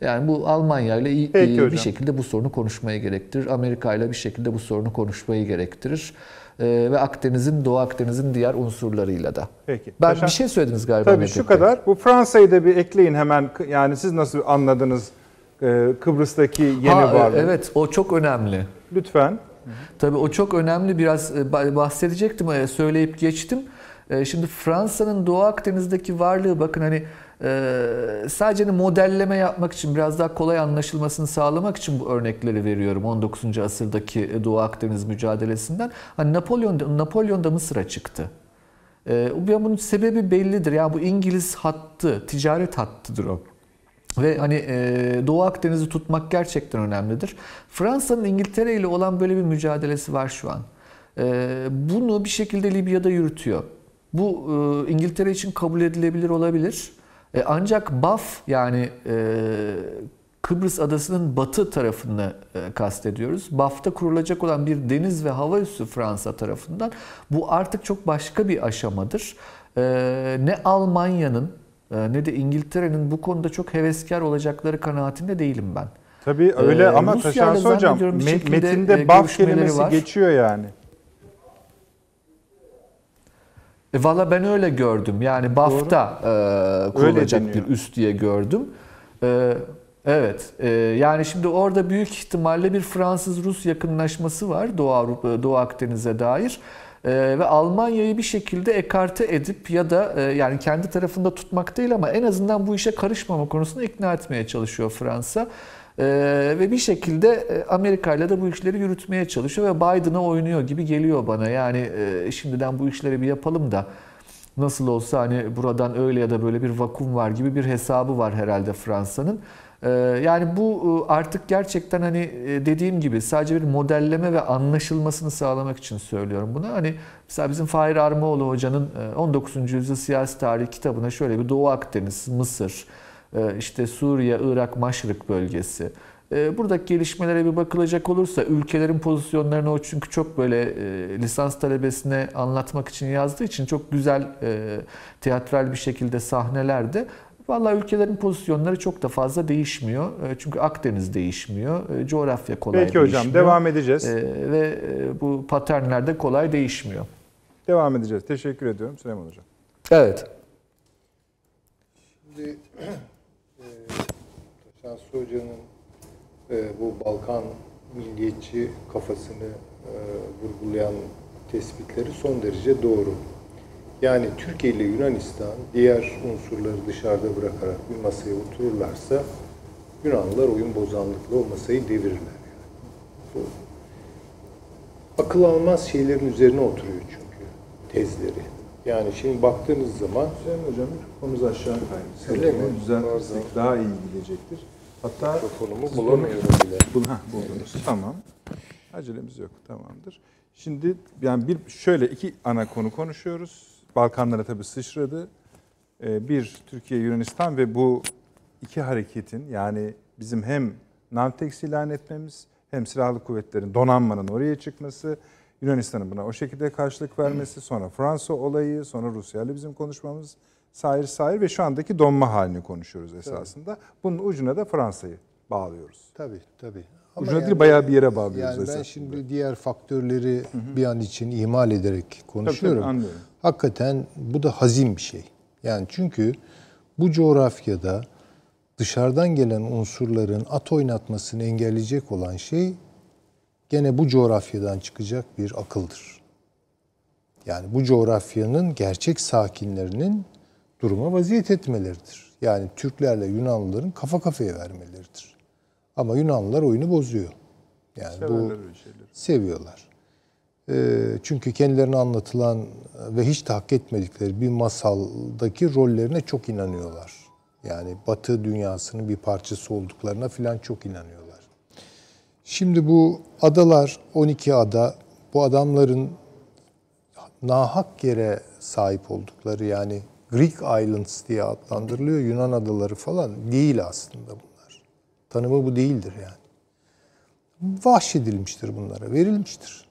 Yani bu Almanya ile iyi- bir şekilde bu sorunu konuşmayı gerektirir. Amerika ile bir şekilde bu sorunu konuşmayı gerektirir. E, ve Akdeniz'in, Doğu Akdeniz'in diğer unsurlarıyla da. Peki. Ben Taşan- bir şey söylediniz galiba. Tabii şu kadar. Bu Fransa'yı da bir ekleyin hemen. Yani siz nasıl anladınız e, Kıbrıs'taki yeni Ha, e, varlığı? Evet o çok önemli. Lütfen. Tabii o çok önemli. Biraz e, bah- bahsedecektim, e, söyleyip geçtim. E, Şimdi Fransa'nın Doğu Akdeniz'deki varlığı bakın hani sadece hani modelleme yapmak için biraz daha kolay anlaşılmasını sağlamak için bu örnekleri veriyorum 19. asırdaki Doğu Akdeniz mücadelesinden. Hani Napolyon Napolyon da Mısır'a çıktı. Bu- bunun sebebi bellidir. Yani bu İngiliz hattı, ticaret hattıdır o. Ve hani e, Doğu Akdeniz'i tutmak gerçekten önemlidir. Fransa'nın İngiltere ile olan böyle bir mücadelesi var şu an. E, bunu bir şekilde Libya'da yürütüyor. Bu e, İngiltere için kabul edilebilir olabilir. E, ancak BAF yani e, Kıbrıs adasının batı tarafını e, kastediyoruz. BAF'ta kurulacak olan bir deniz ve hava üssü Fransa tarafından bu artık çok başka bir aşamadır. E, ne Almanya'nın ne de İngiltere'nin bu konuda çok heveskar olacakları kanaatinde değilim ben. Tabii öyle Ee, ama Taşansı hocam metinde e, baf kelimesi var. geçiyor yani. E, Valla ben öyle gördüm. Yani BAF'ta e, kurulacak bir üst diye gördüm. E, evet. E, yani şimdi orada büyük ihtimalle bir Fransız-Rus yakınlaşması var Doğu, Avrupa, Doğu Akdeniz'e dair. E, ve Almanya'yı bir şekilde ekarte edip ya da e, yani kendi tarafında tutmak değil ama en azından bu işe karışmama konusunda ikna etmeye çalışıyor Fransa. E, ve bir şekilde e, Amerika ile de bu işleri yürütmeye çalışıyor ve Biden'a oynuyor gibi geliyor bana. Yani e, şimdiden bu işleri bir yapalım da nasıl olsa hani buradan öyle ya da böyle bir vakum var gibi bir hesabı var herhalde Fransa'nın. E, yani bu e, artık gerçekten hani e, dediğim gibi sadece bir modelleme ve anlaşılmasını sağlamak için söylüyorum bunu. Hani mesela bizim Fahir Armaoğlu hocanın e, 19. yüzyıl siyasi tarihi kitabına şöyle bir Doğu Akdeniz, Mısır, e, işte Suriye, Irak, Maşrık bölgesi. E, Buradaki gelişmelere bir bakılacak olursa ülkelerin pozisyonlarını o çünkü çok böyle e, lisans talebesine anlatmak için yazdığı için çok güzel e, teatral bir şekilde sahnelerde Vallahi ülkelerin pozisyonları çok da fazla değişmiyor. E, Çünkü Akdeniz değişmiyor. e, Coğrafya kolay Peki hocam değişmiyor. devam edeceğiz. E, Ve bu paternler de kolay değişmiyor. Devam edeceğiz. Teşekkür ediyorum Süleyman hocam. Evet. Şimdi e, Şansı Hoca'nın e, bu Balkan milliyetçi kafasını e, vurgulayan tespitleri son derece doğru. Yani Türkiye ile Yunanistan diğer unsurları dışarıda bırakarak bir masaya otururlarsa Yunanlılar oyun bozanlıkla o masayı devirirler. Yani. Akıl almaz şeylerin üzerine oturuyor çünkü tezleri. Yani şimdi baktığınız zaman Süleyman hocam konumuz aşağı kaydı. Öyle mi? Düzeltirsek daha iyi gidecektir. Hatta mikrofonumu bulamıyorum bile. Bul, ha, buldunuz. Tamam. Acelemiz yok. Tamamdır. Şimdi yani bir şöyle iki ana konu konuşuyoruz. Balkanlara tabii sıçradı. Ee, Bir Türkiye Yunanistan ve bu iki hareketin yani bizim hem Navtex ilan etmemiz hem silahlı kuvvetlerin donanmanın oraya çıkması, Yunanistan'ın buna o şekilde karşılık vermesi, sonra Fransa olayı, sonra Rusya ile bizim konuşmamız sair sair ve şu andaki donma halini konuşuyoruz esasında. Bunun ucuna da Fransa'yı bağlıyoruz. Tabii tabii. Ucuna değil, bayağı bir yere bağlıyoruz Yani ben esasında. şimdi diğer faktörleri bir an için ihmal ederek konuşuyorum. Tabii, tabii, anlıyorum. Hakikaten bu da hazin bir şey. Yani çünkü bu coğrafyada dışarıdan gelen unsurların at oynatmasını engelleyecek olan şey gene bu coğrafyadan çıkacak bir akıldır. Yani bu coğrafyanın gerçek sakinlerinin duruma vaziyet etmeleridir. Yani Türklerle Yunanlıların kafa kafaya vermeleridir. Ama Yunanlılar oyunu bozuyor. Yani bu Severler şeyleri. seviyorlar. Ee, çünkü kendilerine anlatılan ve hiç de hak etmedikleri bir masaldaki rollerine çok inanıyorlar. Yani Batı dünyasının bir parçası olduklarına filan çok inanıyorlar. Şimdi bu adalar, 12 ada, bu adamların nahak yere sahip oldukları yani Greek Islands diye adlandırılıyor. Yunan adaları falan değil aslında bunlar. Tanımı bu değildir yani. Vahşedilmiştir bunlara, verilmiştir.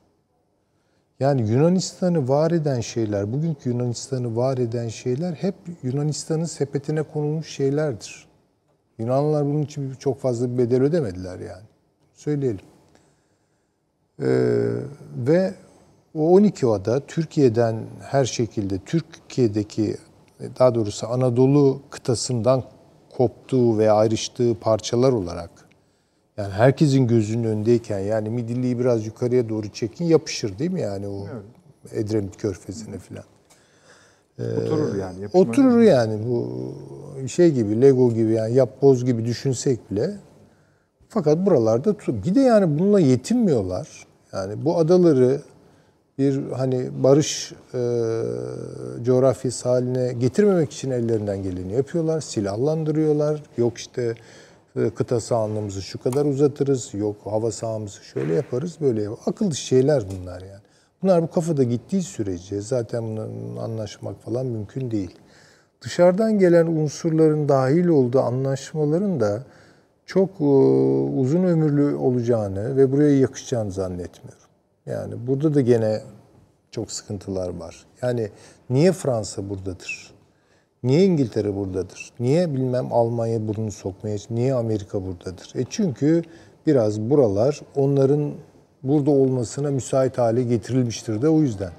Yani Yunanistan'ı var eden şeyler, bugünkü Yunanistan'ı var eden şeyler hep Yunanistan'ın sepetine konulmuş şeylerdir. Yunanlılar bunun için çok fazla bir bedel ödemediler yani. Söyleyelim. Ee, ve o 12 ada Türkiye'den her şekilde Türkiye'deki daha doğrusu Anadolu kıtasından koptuğu ve ayrıştığı parçalar olarak yani herkesin gözünün önündeyken yani Midilli'yi biraz yukarıya doğru çekin yapışır değil mi yani o Edremit Körfezi'ne falan. Oturur yani. yapışma- Oturur yani bu şey gibi Lego gibi yani yap boz gibi düşünsek bile. Fakat buralarda bir de yani bununla yetinmiyorlar. Yani bu adaları bir hani barış e, coğrafyası haline getirmemek için ellerinden geleni yapıyorlar. Silahlandırıyorlar. Yok işte kıta sahanlığımızı şu kadar uzatırız. Yok hava sahamızı şöyle yaparız böyle yaparız. Akıl şeyler bunlar yani. Bunlar bu kafada gittiği sürece zaten bunların anlaşmak falan mümkün değil. Dışarıdan gelen unsurların dahil olduğu anlaşmaların da çok e, uzun ömürlü olacağını ve buraya yakışacağını zannetmiyorum. Yani burada da gene çok sıkıntılar var. Yani niye Fransa buradadır? Niye İngiltere buradadır? Niye bilmem Almanya burnunu sokmaya, niye Amerika buradadır? E çünkü biraz buralar onların burada olmasına müsait hale getirilmiştir de o yüzden.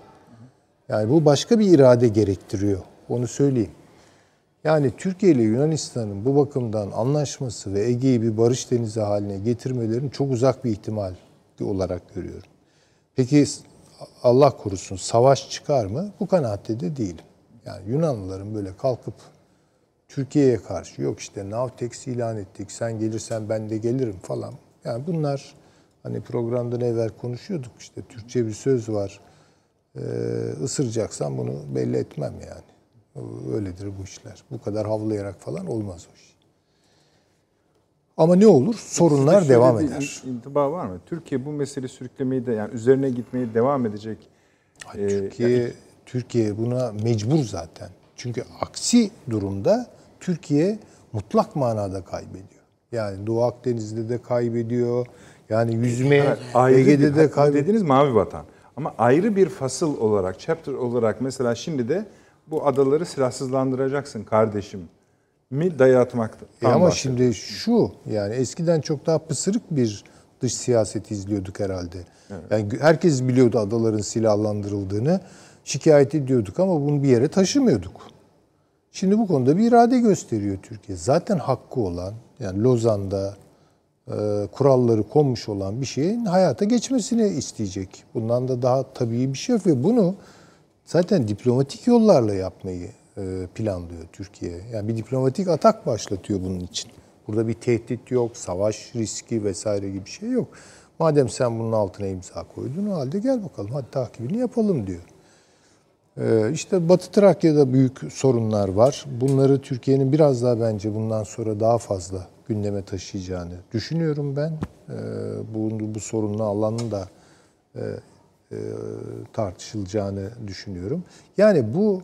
Yani bu başka bir irade gerektiriyor. Onu söyleyeyim. Yani Türkiye ile Yunanistan'ın bu bakımdan anlaşması ve Ege'yi bir barış denizi haline getirmelerini çok uzak bir ihtimal olarak görüyorum. Peki Allah korusun savaş çıkar mı? Bu kanaatte de değilim. Yani Yunanlıların böyle kalkıp Türkiye'ye karşı yok işte Navtex ilan ettik sen gelirsen ben de gelirim falan. Yani bunlar hani programdan evvel konuşuyorduk işte Türkçe bir söz var. Ee, ısıracaksan bunu belli etmem yani. Öyledir bu işler. Bu kadar havlayarak falan olmaz o iş. Ama ne olur? Sorunlar Sizde devam eder. in- intiba var mı? Türkiye bu meseleyi sürüklemeyi de yani üzerine gitmeyi devam edecek. Ee, Türkiye Türkiye buna mecbur zaten. Çünkü aksi durumda Türkiye mutlak manada kaybediyor. Yani Doğu Akdeniz'de de kaybediyor. Yani yüzme Evet, Ege'de bir, de kaybediyor. dediniz mavi vatan. Ama ayrı bir fasıl olarak, chapter olarak mesela şimdi de bu adaları silahsızlandıracaksın kardeşim mi dayatmakta. E ama şimdi şu yani eskiden çok daha pısırık bir dış siyaset izliyorduk herhalde. Yani herkes biliyordu adaların silahlandırıldığını. Şikayet ediyorduk ama bunu bir yere taşımıyorduk. Şimdi bu konuda bir irade gösteriyor Türkiye. Zaten hakkı olan yani Lozan'da e, kuralları konmuş olan bir şeyin hayata geçmesini isteyecek. Bundan da daha tabii bir şey yok ve bunu zaten diplomatik yollarla yapmayı e, planlıyor Türkiye. Yani bir diplomatik atak başlatıyor bunun için. Burada bir tehdit yok, savaş riski vesaire gibi bir şey yok. Madem sen bunun altına imza koydun o halde gel bakalım hadi takibini yapalım diyor. Ee, İşte Batı Trakya'da büyük sorunlar var. Bunları Türkiye'nin biraz daha bence bundan sonra daha fazla gündeme taşıyacağını düşünüyorum ben. Ee, Bu, bu sorunlu alanın da e, e, tartışılacağını düşünüyorum. Yani bu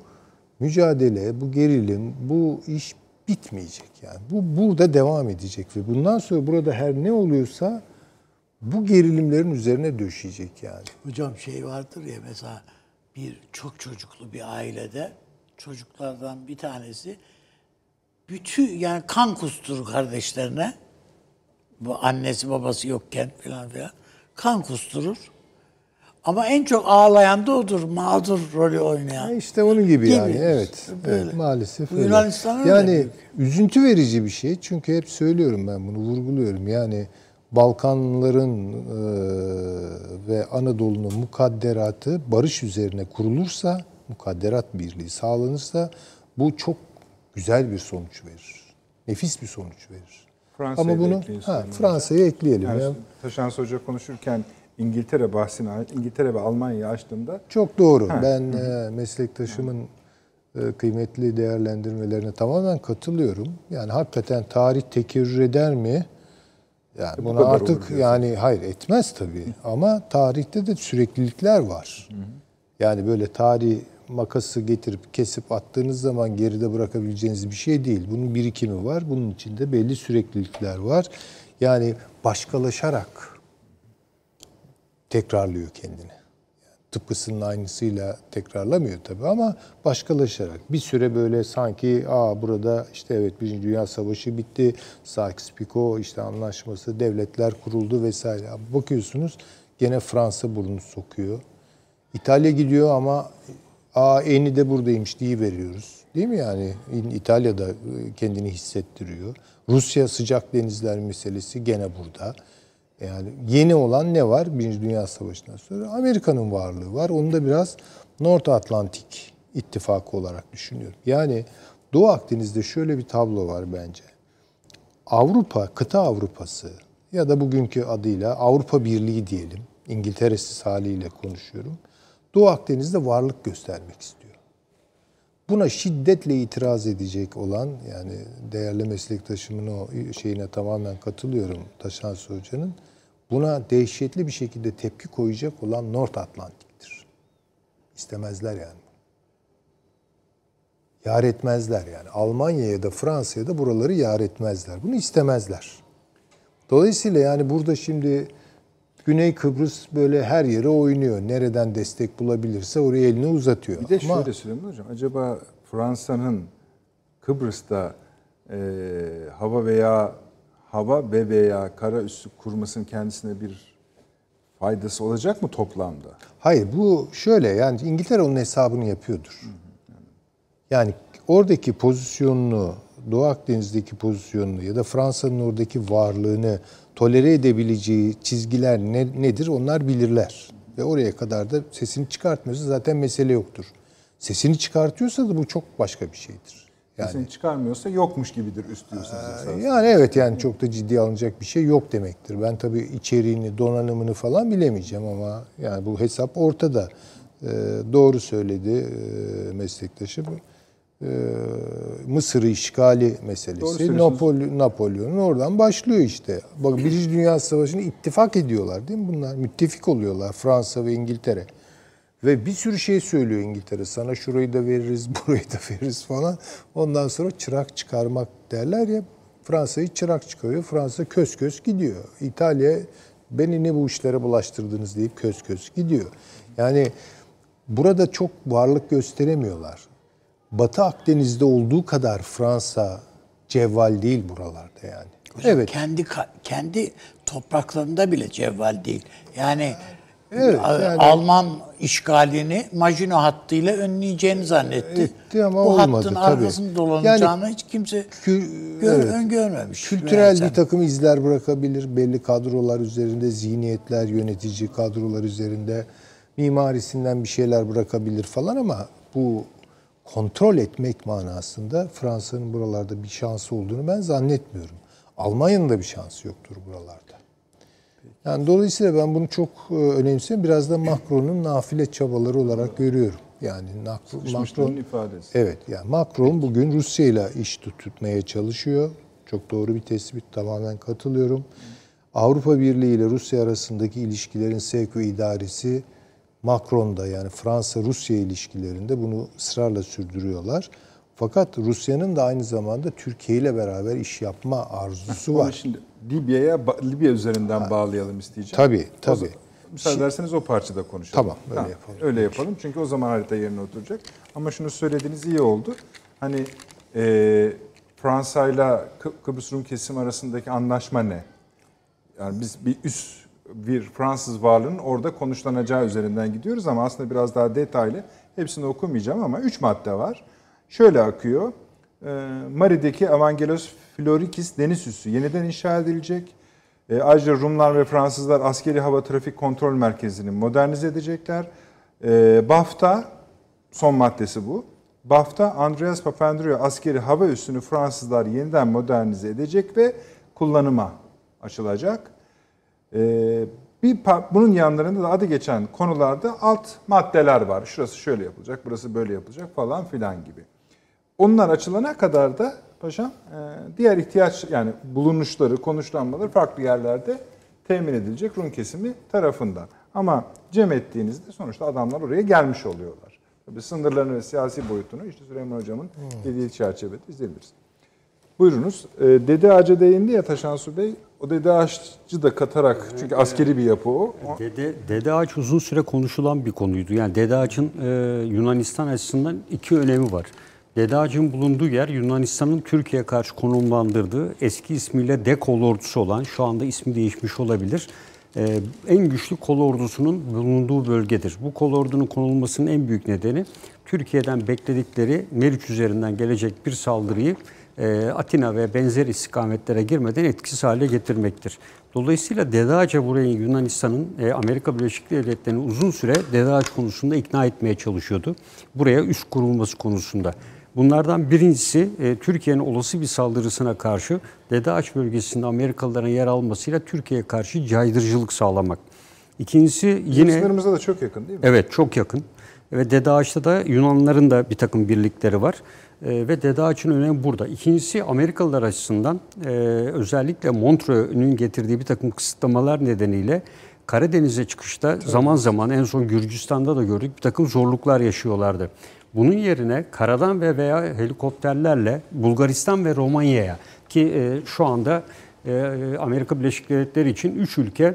mücadele, bu gerilim, bu iş bitmeyecek yani. Bu burada devam edecek ve bundan sonra burada her ne oluyorsa bu gerilimlerin üzerine döşeyecek yani. Hocam şey vardır ya mesela bir çok çocuklu bir ailede çocuklardan bir tanesi bütün yani kan kusturur kardeşlerine. Bu annesi babası yokken filan filan kan kusturur. Ama en çok ağlayan da odur. Mağdur rolü oynayan. Ha işte onun gibi Gibi. yani evet. Böyle. evet maalesef Bu öyle. Yani üzüntü verici bir şey. Çünkü hep söylüyorum ben bunu vurguluyorum. Yani Balkanların e, ve Anadolu'nun mukadderatı barış üzerine kurulursa, mukadderat birliği sağlanırsa bu çok güzel bir sonuç verir. Nefis bir sonuç verir. Fransa'yı Ama bunu ha, sonuna. Fransa'yı ekleyelim. Yani ya. Taşan Hoca konuşurken İngiltere bahsini, İngiltere ve Almanya'yı açtığımda Çok doğru. Ha. Ben e, meslektaşımın e, kıymetli değerlendirmelerine tamamen katılıyorum. Yani hakikaten tarih tekerrür eder mi? Yani Bu bunu kadar olur artık yani hayır etmez tabii. Ama tarihte de süreklilikler var. Yani böyle tarih makası getirip kesip attığınız zaman geride bırakabileceğiniz bir şey değil. Bunun birikimi var. Bunun içinde belli süreklilikler var. Yani başkalaşarak tekrarlıyor kendini. Tıpkısının aynısıyla tekrarlamıyor tabii ama başkalaşarak. Bir süre böyle sanki aa burada işte evet Birinci Dünya Savaşı bitti, Sykes-Picot işte anlaşması, devletler kuruldu vesaire. Bakıyorsunuz gene Fransa burnunu sokuyor. İtalya gidiyor ama aa eni de buradaymış diye veriyoruz. Değil mi yani? İtalya da e, kendini hissettiriyor. Rusya sıcak denizler meselesi gene burada. Yani yeni olan ne var? Birinci Dünya Savaşı'ndan sonra Amerika'nın varlığı var. Onu da biraz North Atlantik ittifakı olarak düşünüyorum. Yani Doğu Akdeniz'de şöyle bir tablo var bence. Avrupa, kıta Avrupası ya da bugünkü adıyla Avrupa Birliği diyelim. İngiltere'siz haliyle konuşuyorum. Doğu Akdeniz'de varlık göstermek istiyor. Buna şiddetle itiraz edecek olan yani değerli meslektaşımın o şeyine tamamen katılıyorum Taşan Hoca'nın. Buna dehşetli bir şekilde tepki koyacak olan North Atlantik'tir. İstemezler yani. Yar etmezler yani. Almanya'ya da Fransa'ya da buraları yar etmezler. Bunu istemezler. Dolayısıyla yani burada şimdi Güney Kıbrıs böyle her yere oynuyor. Nereden destek bulabilirse oraya elini uzatıyor. bir de Ama- şöyle söyleyeyim hocam. Acaba Fransa'nın Kıbrıs'ta e, hava veya hava ve veya kara üssü kurmasının kendisine bir faydası olacak mı toplamda? Hayır bu şöyle yani İngiltere onun hesabını yapıyordur. Yani oradaki pozisyonunu, Doğu Akdeniz'deki pozisyonunu ya da Fransa'nın oradaki varlığını tolere edebileceği çizgiler ne, nedir onlar bilirler. Ve oraya kadar da sesini çıkartmıyorsa zaten mesele yoktur. Sesini çıkartıyorsa da bu çok başka bir şeydir. Yani Sesini çıkarmıyorsa yokmuş gibidir üst diyorsunuz esas. yani evet yani çok da ciddiye alınacak bir şey yok demektir. Ben tabii içeriğini, donanımını falan bilemeyeceğim ama yani bu hesap ortada. Ee, doğru söyledi e, meslektaşım. Ee, Mısır'ı işgali meselesi. Napolyon, Napolyon'un oradan başlıyor işte. Bak Birinci Dünya Savaşı'nı ittifak ediyorlar değil mi bunlar? Müttefik oluyorlar Fransa ve İngiltere. Ve bir sürü şey söylüyor İngiltere. Sana şurayı da veririz, burayı da veririz falan. Ondan sonra çırak çıkarmak derler ya. Fransa'yı çırak çıkarıyor. Fransa kös kös gidiyor. İtalya beni ne bu işlere bulaştırdınız deyip kös kös gidiyor. Yani burada çok varlık gösteremiyorlar. Batı Akdeniz'de olduğu kadar Fransa cevval değil buralarda yani. Hocam evet. Kendi kendi topraklarında bile cevval değil. Yani, Evet, A- yani- Alman işgalini Maginot hattıyla önleyeceğini zannetti. Etti ama Bu olmadı hattın tabii. arkasını dolanacağını hiç kimse Kü- gör, evet. öngörmemiş. Kültürel bir takım izler bırakabilir. Belli kadrolar üzerinde, zihniyetler, yönetici kadrolar üzerinde mimarisinden bir şeyler bırakabilir falan ama bu kontrol etmek manasında Fransa'nın buralarda bir şansı olduğunu ben zannetmiyorum. Almanya'nın da bir şansı yoktur buralarda. Yani dolayısıyla ben bunu çok e, önemsiyorum. Biraz da Macron'un nafile çabaları olarak görüyorum. Yani Macron ifadesi. Evet yani Macron bugün Rusya ile iş tut- tutmaya çalışıyor. Çok doğru bir tespit tamamen katılıyorum. Avrupa Birliği ile Rusya arasındaki ilişkilerin sevk ve idaresi Macron'da yani Fransa-Rusya ilişkilerinde bunu ısrarla sürdürüyorlar. Fakat Rusya'nın da aynı zamanda Türkiye ile beraber iş yapma arzusu var. şimdi Libya'ya Libya üzerinden bağlayalım isteyeceğim. Tabii, tabii. zaman- Müsaade ederseniz o parçada konuşalım. Tamam, öyle yapalım. Öyle yapalım çünkü o zaman harita yerine oturacak. Ama şunu söylediğiniz iyi oldu. Hani e, Fransa ile Kı- Kıbrıs Rum kesim arasındaki anlaşma ne? Yani biz bir üs e, bir Fransız varlığının orada konuşlanacağı üzerinden gidiyoruz ama aslında biraz daha detaylı. Hepsini okumayacağım ama 3 madde var. Şöyle akıyor. E, Mari'deki Evangelos Florikis deniz üssü yeniden inşa edilecek. E, ayrıca Rumlar ve Fransızlar askeri hava trafik kontrol merkezini modernize edecekler. E, BAFTA son maddesi bu. BAFTA Andreas Papandreou askeri hava üssünü Fransızlar yeniden modernize edecek ve kullanıma açılacak. Ee, bir bunun yanlarında da adı geçen konularda alt maddeler var. Şurası şöyle yapılacak, burası böyle yapılacak falan filan gibi. Onlar açılana kadar da paşam e, diğer ihtiyaç yani bulunuşları, konuşlanmaları farklı yerlerde temin edilecek Rum kesimi tarafından. Ama cem ettiğinizde sonuçta adamlar oraya gelmiş oluyorlar. Tabii sınırlarını ve siyasi boyutunu işte Süleyman Hocam'ın dediği çerçevede izleyebiliriz. Buyurunuz. Ee, Dede Ağaç'a değindi ya Taşansu Bey. O Dede Ağaç'ı da katarak çünkü askeri bir yapı o. O- Dede, Dede Ağaç uzun süre konuşulan bir konuydu. Yani Dede Ağaç'ın e, Yunanistan açısından iki önemi var. Dede Ağaç'ın bulunduğu yer Yunanistan'ın Türkiye'ye karşı konumlandırdığı eski ismiyle De Ordusu olan, şu anda ismi değişmiş olabilir, e, en güçlü kol ordusunun bulunduğu bölgedir. Bu kol ordunun konulmasının en büyük nedeni Türkiye'den bekledikleri Meriç üzerinden gelecek bir saldırıyı e, Atina ve benzer istikametlere girmeden etkisiz hale getirmektir. Dolayısıyla Dede Ağaç'a burayı Yunanistan'ın e, Amerika Birleşik Devletleri'ni uzun süre Dede Ağaç konusunda ikna etmeye çalışıyordu. Buraya üst kurulması konusunda. Bunlardan birincisi e, Türkiye'nin olası bir saldırısına karşı Dede Ağaç bölgesinde Amerikalıların yer almasıyla Türkiye'ye karşı caydırıcılık sağlamak. İkincisi yine... Sınırımıza da çok yakın değil mi? Evet çok yakın. Ve Dede Ağaç'ta da Yunanlıların da bir takım birlikleri var. Ee, ve Dede Ağaç'ın önemi burada. İkincisi Amerikalılar açısından e, özellikle Montreux'ün getirdiği bir takım kısıtlamalar nedeniyle Karadeniz'e çıkışta zaman zaman en son Gürcistan'da da gördük bir takım zorluklar yaşıyorlardı. Bunun yerine karadan ve veya helikopterlerle Bulgaristan ve Romanya'ya ki e, şu anda e, Amerika Birleşik Devletleri için 3 ülke e,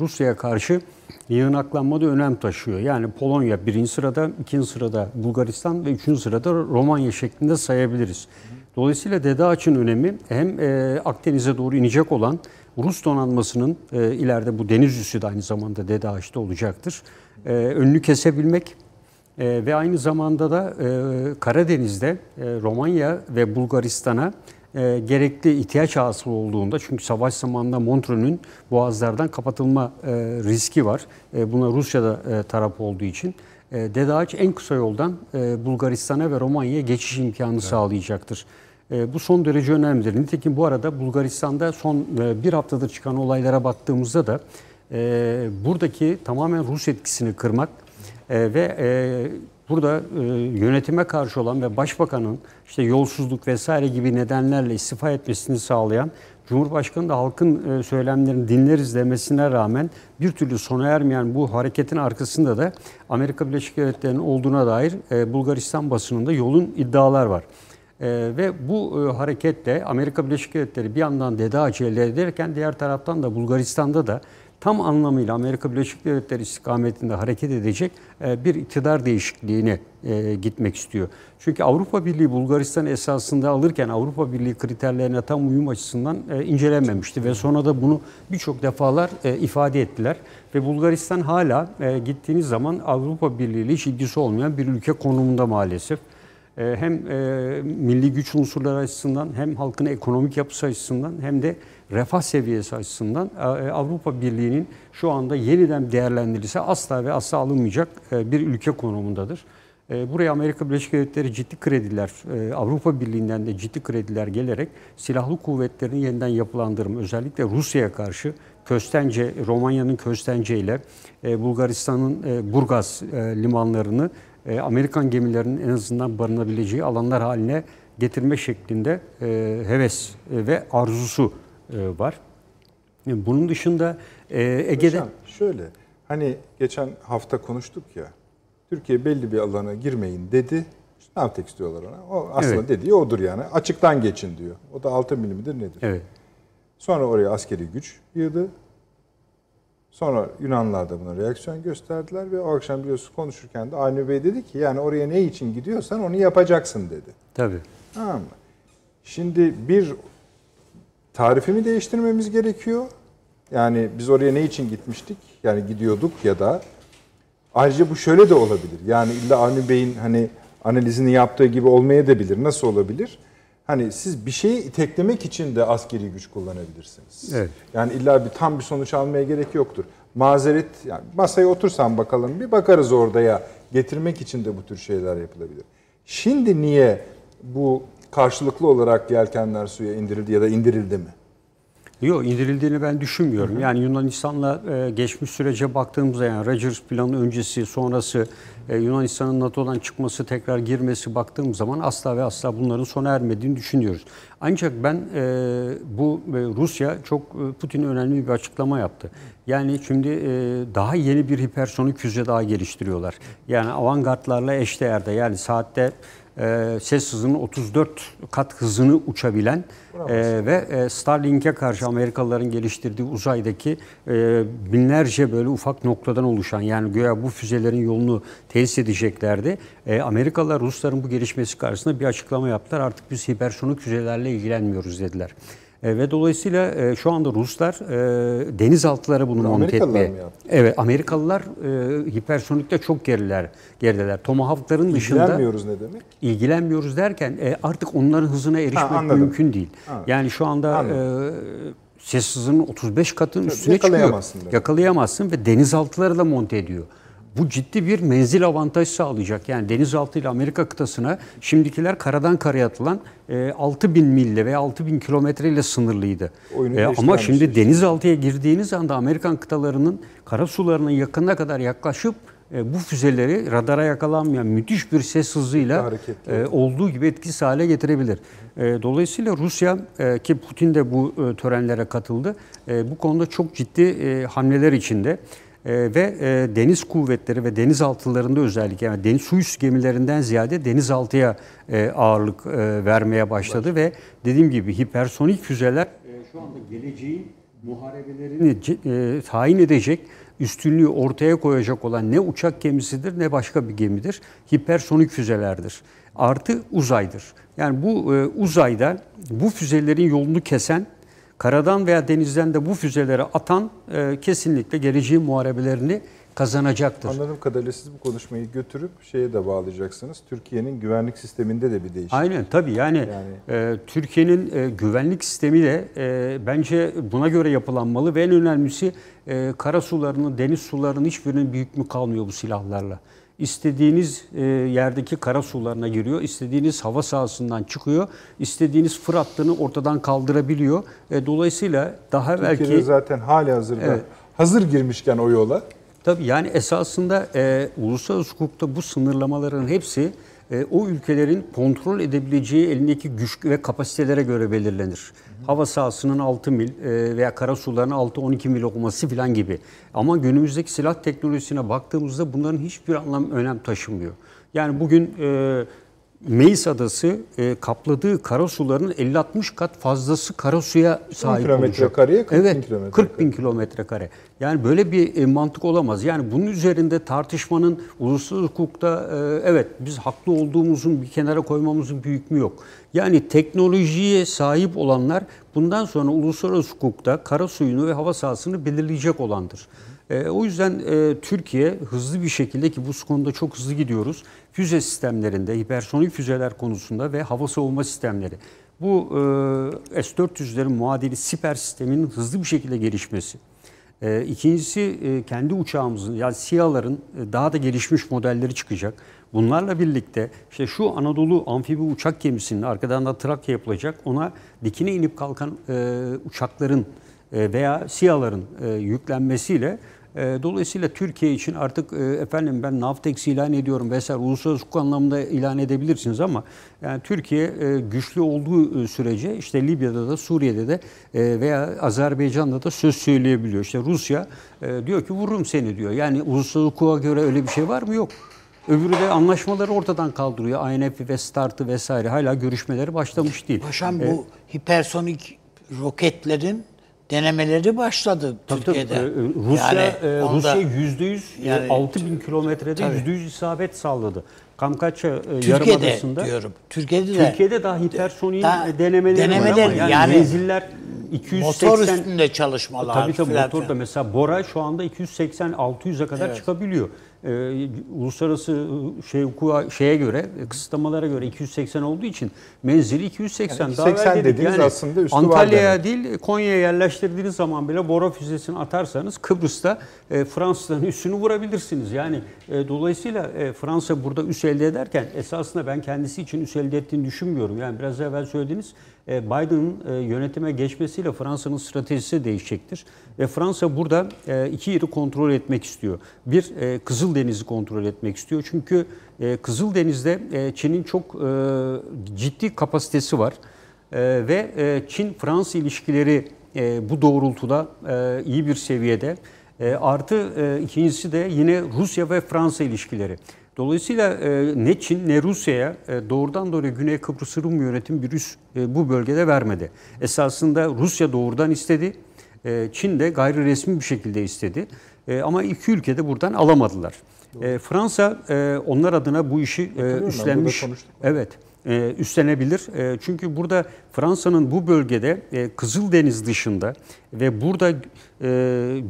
Rusya'ya karşı yığınaklanmada önem taşıyor. Yani Polonya birinci sırada, ikinci sırada Bulgaristan ve üçüncü sırada Romanya şeklinde sayabiliriz. Dolayısıyla Dede Ağaç'ın önemi hem e, Akdeniz'e doğru inecek olan Rus donanmasının ileride bu deniz üssü de aynı zamanda Dede Ağaç'ta olacaktır. Önünü kesebilmek e, ve aynı zamanda da e, Karadeniz'de e, Romanya ve Bulgaristan'a e, gerekli ihtiyaç hasıl olduğunda çünkü savaş zamanında Montreux'ün boğazlardan kapatılma e, riski var. E, buna Rusya'da e, taraf olduğu için. E, Dede Ağaç en kısa yoldan e, Bulgaristan'a ve Romanya'ya geçiş imkanı sağlayacaktır. E, bu son derece önemlidir. Nitekim bu arada Bulgaristan'da son e, bir haftadır çıkan olaylara baktığımızda da e, buradaki tamamen Rus etkisini kırmak e, ve e, burada e, yönetime karşı olan ve başbakanın işte yolsuzluk vesaire gibi nedenlerle istifa etmesini sağlayan Cumhurbaşkanı da halkın e, söylemlerini dinleriz demesine rağmen bir türlü sona ermeyen bu hareketin arkasında da Amerika Birleşik Devletleri'nin olduğuna dair e, Bulgaristan basınında yolun iddialar var. Ee, ve bu e, hareketle Amerika Birleşik Devletleri bir yandan Dede Ağacı elde ederken diğer taraftan da Bulgaristan'da da tam anlamıyla Amerika Birleşik Devletleri istikametinde hareket edecek e, bir iktidar değişikliğine e, gitmek istiyor. Çünkü Avrupa Birliği Bulgaristan esasında alırken Avrupa Birliği kriterlerine tam uyum açısından e, incelenmemişti ve sonra da bunu birçok defalar ifade ettiler ve Bulgaristan hala gittiğiniz zaman Avrupa Birliği ile hiç ilgisi olmayan bir ülke konumunda maalesef. Hem milli güç unsurları açısından hem halkın ekonomik yapısı açısından hem de refah seviyesi açısından e, Avrupa Birliği'nin şu anda yeniden değerlendirilse asla ve asla alınmayacak e, bir ülke konumundadır. E, Buraya Amerika Birleşik Devletleri ciddi krediler, e, Avrupa Birliği'nden de ciddi krediler gelerek silahlı kuvvetlerini yeniden yapılandırma, özellikle Rusya'ya karşı Köstence, Romanya'nın Köstence ile e, Bulgaristan'ın e, Burgaz e, limanlarını e, Amerikan gemilerinin en azından barınabileceği alanlar haline getirme şeklinde e, heves e, ve arzusu e, var. E, Bunun dışında e, Ege'de... Hocam şöyle hani geçen hafta konuştuk ya Türkiye belli bir alana girmeyin dedi. İşte Navtex diyorlar ona. O aslında Evet. dediği odur yani. Açıktan geçin diyor. O da 6 milimdir nedir? Evet. Sonra oraya askeri güç yığdı. Sonra Yunanlılar da buna reaksiyon gösterdiler ve o akşam biliyorsunuz konuşurken de Avni Bey dedi ki yani oraya ne için gidiyorsan onu yapacaksın dedi. Tabii. Tamam mı? Şimdi bir tarifimi değiştirmemiz gerekiyor. Yani biz oraya ne için gitmiştik? Yani gidiyorduk ya da ayrıca bu şöyle de olabilir. Yani illa Avni Bey'in hani analizini yaptığı gibi olmayabilir. Nasıl olabilir? Hani siz bir şeyi iteklemek için de askeri güç kullanabilirsiniz. Evet. Yani illa bir tam bir sonuç almaya gerek yoktur. Mazeret yani masaya otursan bakalım bir bakarız orada ya getirmek için de bu tür şeyler yapılabilir. Şimdi niye bu karşılıklı olarak yelkenler suya indirildi ya da indirildi mi? Yok indirildiğini ben düşünmüyorum. Yani Yunanistan'la e, geçmiş sürece baktığımızda yani Rogers planı öncesi sonrası e, Yunanistan'ın NATO'dan çıkması tekrar girmesi baktığım zaman asla ve asla bunların sona ermediğini düşünüyoruz. Ancak ben e, bu e, Rusya çok e, Putin önemli bir açıklama yaptı. Yani şimdi e, daha yeni bir hipersonik füze daha geliştiriyorlar. Yani avantgardlarla eşdeğerde yani saatte e, ses hızının 34 kat hızını uçabilen e, ve e, Starlink'e karşı Amerikalıların geliştirdiği uzaydaki e, binlerce böyle ufak noktadan oluşan yani göya bu füzelerin yolunu tesis edeceklerdi. E, Amerikalılar Rusların bu gelişmesi karşısında bir açıklama yaptılar. Artık biz hipersonik füzelerle ilgilenmiyoruz dediler. E, ve dolayısıyla e, şu anda Ruslar e, denizaltılara bunu monte etmeye. Evet Amerikalılar e, hipersonikte çok geriler, gerideler. Tomahawk'ların dışında İlgilenmiyoruz ne demek? ilgilenmiyoruz derken e, artık onların hızına erişmek anladım. mümkün değil. Ha. Yani şu anda e, ses hızının 35 katın üstüne çıkıyor. Yakalayamazsın ve denizaltıları da monte ediyor. Bu ciddi bir menzil avantajı sağlayacak. Yani denizaltı ile Amerika kıtasına şimdikiler karadan karaya atılan e, 6000 mille veya 6000 kilometre ile sınırlıydı. Oyunu E, ama şimdi denizaltıya girdiğiniz anda Amerikan kıtalarının kara sularının yakınına kadar yaklaşıp e, bu füzeleri radara yakalanmayan müthiş bir ses hızıyla e, olduğu gibi etkisiz hale getirebilir. E, dolayısıyla Rusya e, ki Putin de bu e, törenlere katıldı. E, bu konuda çok ciddi e, hamleler içinde. E, ve e, deniz kuvvetleri ve denizaltılarında özellikle yani deniz su üstü gemilerinden ziyade denizaltıya e, ağırlık e, vermeye başladı ve dediğim gibi hipersonik füzeler şu anda geleceğin muharebelerini tayin edecek üstünlüğü ortaya koyacak olan ne uçak gemisidir ne başka bir gemidir. Hipersonik füzelerdir. Artı uzaydır. Yani bu uzayda bu füzelerin yolunu kesen karadan veya denizden de bu füzeleri atan e, kesinlikle geleceğin muharebelerini kazanacaktır. Anladığım kadarıyla siz bu konuşmayı götürüp şeye de bağlayacaksınız. Türkiye'nin güvenlik sisteminde de bir değişim. Aynen tabii yani, e, Türkiye'nin e, güvenlik sistemi de e, bence buna göre yapılanmalı ve en önemlisi e, kara sularının, deniz sularının hiçbirinin bir hükmü kalmıyor bu silahlarla. İstediğiniz e, yerdeki kara sularına giriyor, istediğiniz hava sahasından çıkıyor, istediğiniz fır hattını ortadan kaldırabiliyor. E, dolayısıyla daha Türkiye'de belki zaten hali hazırda Evet. hazır girmişken o yola Tabii yani esasında e, uluslararası hukukta bu sınırlamaların hepsi e, o ülkelerin kontrol edebileceği elindeki güç ve kapasitelere göre belirlenir. Hava sahasının 6 mil e, veya kara sularının 6-12 mil olması falan gibi. Ama günümüzdeki silah teknolojisine baktığımızda bunların hiçbir anlam önem taşımıyor. Yani bugün e, Meis Adası e, kapladığı kara sularının 50-60 kat fazlası kara suya sahip kilometre olacak. kareye 40 bin evet, kilometre 40 bin kilometre kare. Yani böyle bir e, mantık olamaz. Yani bunun üzerinde tartışmanın uluslararası hukukta e, evet biz haklı olduğumuzun bir kenara koymamızın bir hükmü yok. Yani teknolojiye sahip olanlar bundan sonra uluslararası hukukta kara suyunu ve hava sahasını belirleyecek olandır. E, o yüzden e, Türkiye hızlı bir şekilde ki bu konuda çok hızlı gidiyoruz. Füze sistemlerinde, hipersonik füzeler konusunda ve hava savunma sistemleri. Bu e, S-400'lerin muadili siper sisteminin hızlı bir şekilde gelişmesi. E, ikincisi e, kendi uçağımızın yani SİHA'ların e, daha da gelişmiş modelleri çıkacak. Bunlarla birlikte işte şu Anadolu amfibi uçak gemisinin arkadan da Trakya yapılacak. Ona dikine inip kalkan e, uçakların e, veya SİHA'ların e, yüklenmesiyle dolayısıyla Türkiye için artık e, efendim ben Navtex ilan ediyorum vesaire uluslararası hukuk anlamında ilan edebilirsiniz ama yani Türkiye e, güçlü olduğu e, sürece işte Libya'da da Suriye'de de veya Azerbaycan'da da söz söyleyebiliyor. İşte Rusya diyor ki vururum seni diyor. Yani uluslararası hukuka göre öyle bir şey var mı? Yok. Öbürü de anlaşmaları ortadan kaldırıyor. INF ve START'ı vesaire hala görüşmeleri başlamış değil. Paşam bu hipersonik roketlerin denemeleri başladı Tabii tabii. Türkiye'de. Ee, Rusya Yani e, onda- Rusya yüzde yüz yani- 6000 kilometrede Tabii. yüzde yüz isabet sağladı. Kamkaçya e, Türkiye'de Yarımadası'nda diyorum. Türkiye'de de Türkiye'de daha hipersoniğin Daha e, denemeleri, var ama yani, yani- menziller 280 Motor üstünde çalışmalar Tabii tabii motorda filan. mesela Bora şu anda 280-600'e kadar çıkabiliyor. Ee, uluslararası şey hukuka şeye göre kısıtlamalara göre 280 olduğu için menzili 280. Yani Daha evvel 280 dedik dediğiniz aslında üstü var Antalya'ya değil Konya'ya yerleştirdiğiniz zaman bile Bora füzesini atarsanız Kıbrıs'ta e, Fransızların üstünü vurabilirsiniz. Yani e, dolayısıyla e, Fransa burada üs elde ederken esasında ben kendisi için üs elde ettiğini düşünmüyorum. Yani biraz evvel söylediğiniz e, Biden'ın e, yönetime geçmesiyle Fransa'nın stratejisi değişecektir. Ve Fransa burada e, iki yeri kontrol etmek istiyor. Bir, e, Kızıldeniz'i kontrol etmek istiyor. Çünkü e, Kızıldeniz'de e, Çin'in çok e, ciddi kapasitesi var. E, ve e, Çin-Fransa ilişkileri e, bu doğrultuda e, iyi bir seviyede. E, artı e, ikincisi de yine Rusya ve Fransa ilişkileri. Dolayısıyla e, ne Çin ne Rusya'ya e, doğrudan doğruya Güney Kıbrıs Rum yönetim bir üs e, bu bölgede vermedi. Esasında Rusya doğrudan istedi. E, Çin de gayri resmi bir şekilde istedi. E, ama iki ülke de buradan alamadılar. E, Fransa e, onlar adına bu işi e, üstlenmiş. Evet, e, üstlenebilir. E, çünkü burada Fransa'nın bu bölgede e, Kızıldeniz dışında ve burada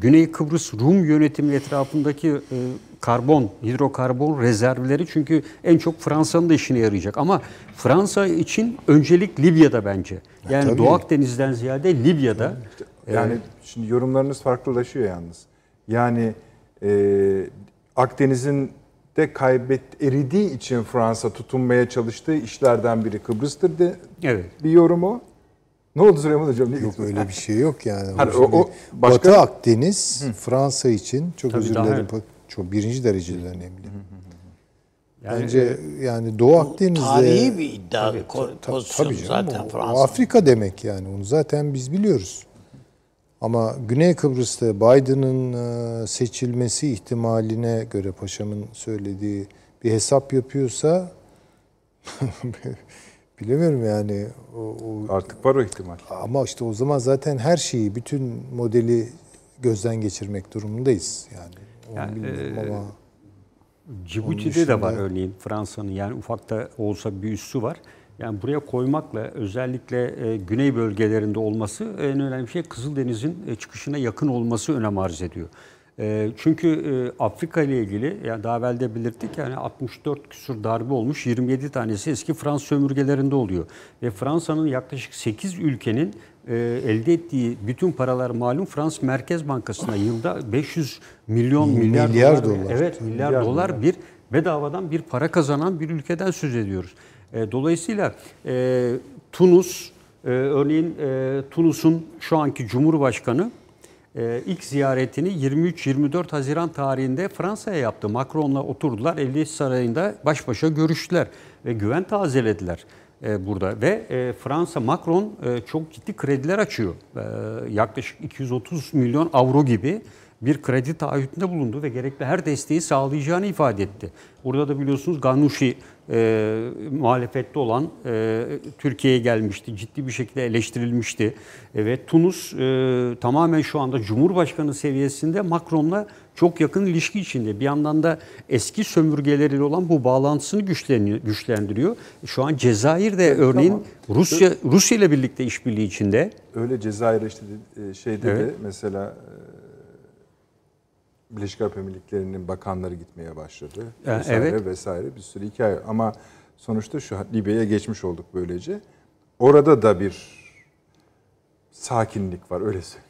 Güney Kıbrıs Rum yönetimi etrafındaki karbon, hidrokarbon rezervleri çünkü en çok Fransa'nın da işine yarayacak. Ama Fransa için öncelik Libya'da bence. Yani tabii. Doğu Akdeniz'den ziyade Libya'da. Yani şimdi yorumlarınız farklılaşıyor yalnız. Yani e, Akdeniz'in de kaybet eridiği için Fransa tutunmaya çalıştığı işlerden biri Kıbrıs'tır de Evet. bir yorumu. Ne oldu Süleyman Hocam? Ne Yok öyle bir şey yok yani. Hani o- o başka- Batı Akdeniz Fransa için çok Tabii özür daha- dilerim. Çok birinci derecede önemli. Yani, Bence yani Doğu Akdeniz'de Tarihi bir iddia ko- Ta- pozisyonu tabii canım, zaten o Fransa. Afrika demek yani. Onu zaten biz biliyoruz. Ama Güney Kıbrıs'ta Biden'ın e, seçilmesi ihtimaline göre paşamın söylediği bir hesap yapıyorsa bilemiyorum yani. O, o- Artık var o ihtimal. ama işte o zaman zaten her şeyi, bütün modeli gözden geçirmek durumundayız. Yani, onu Yani, bilmiyorum e, ama Cibuti'de de var dışında- örneğin Fransa'nın yani ufakta olsa bir üssü var. Yani buraya koymakla özellikle e, güney bölgelerinde olması en önemli şey Kızıldeniz'in e, çıkışına yakın olması önem arz ediyor. E, çünkü e, Afrika ile ilgili yani daha evvel de belirttik yani 64 küsur darbe olmuş 27 tanesi eski Fransız sömürgelerinde oluyor. Ve Fransa'nın yaklaşık 8 ülkenin e, elde ettiği bütün paralar malum Fransız Merkez Bankası'na yılda 500 milyon milyar, Milyar dolar, dolar. Evet milyar, Milyar dolar dolar. bir bedavadan bir para kazanan bir ülkeden söz ediyoruz. E, dolayısıyla Tunus, örneğin Tunus'un şu anki Cumhurbaşkanı e, ilk ziyaretini 23-24 Haziran tarihinde Fransa'ya yaptı. Macron'la oturdular, Elbise Sarayı'nda baş başa görüştüler ve güven tazelediler e, burada. Ve e, Fransa, Macron e, çok ciddi krediler açıyor. E, yaklaşık 230 milyon avro gibi bir kredi taahhütünde bulundu ve gerekli her desteği sağlayacağını ifade etti. Burada da biliyorsunuz Ganouchi e, muhalefette olan e, Türkiye'ye gelmişti. Ciddi bir şekilde eleştirilmişti. E, ve Tunus e, tamamen şu anda Cumhurbaşkanı seviyesinde Macron'la çok yakın ilişki içinde. Bir yandan da eski sömürgeleriyle olan bu bağlantısını güçlendiriyor. Şu an Cezayir de örneğin Rusya Rusya ile birlikte işbirliği içinde. Öyle Cezayir'e işte e, şeyde de Evet. mesela Birleşik Arap Emirlikleri'nin bakanları gitmeye başladı. Vesaire evet. vesaire bir sürü hikaye. Ama sonuçta şu Libya'ya geçmiş olduk böylece. Orada da bir sakinlik var öyle söyleyeyim.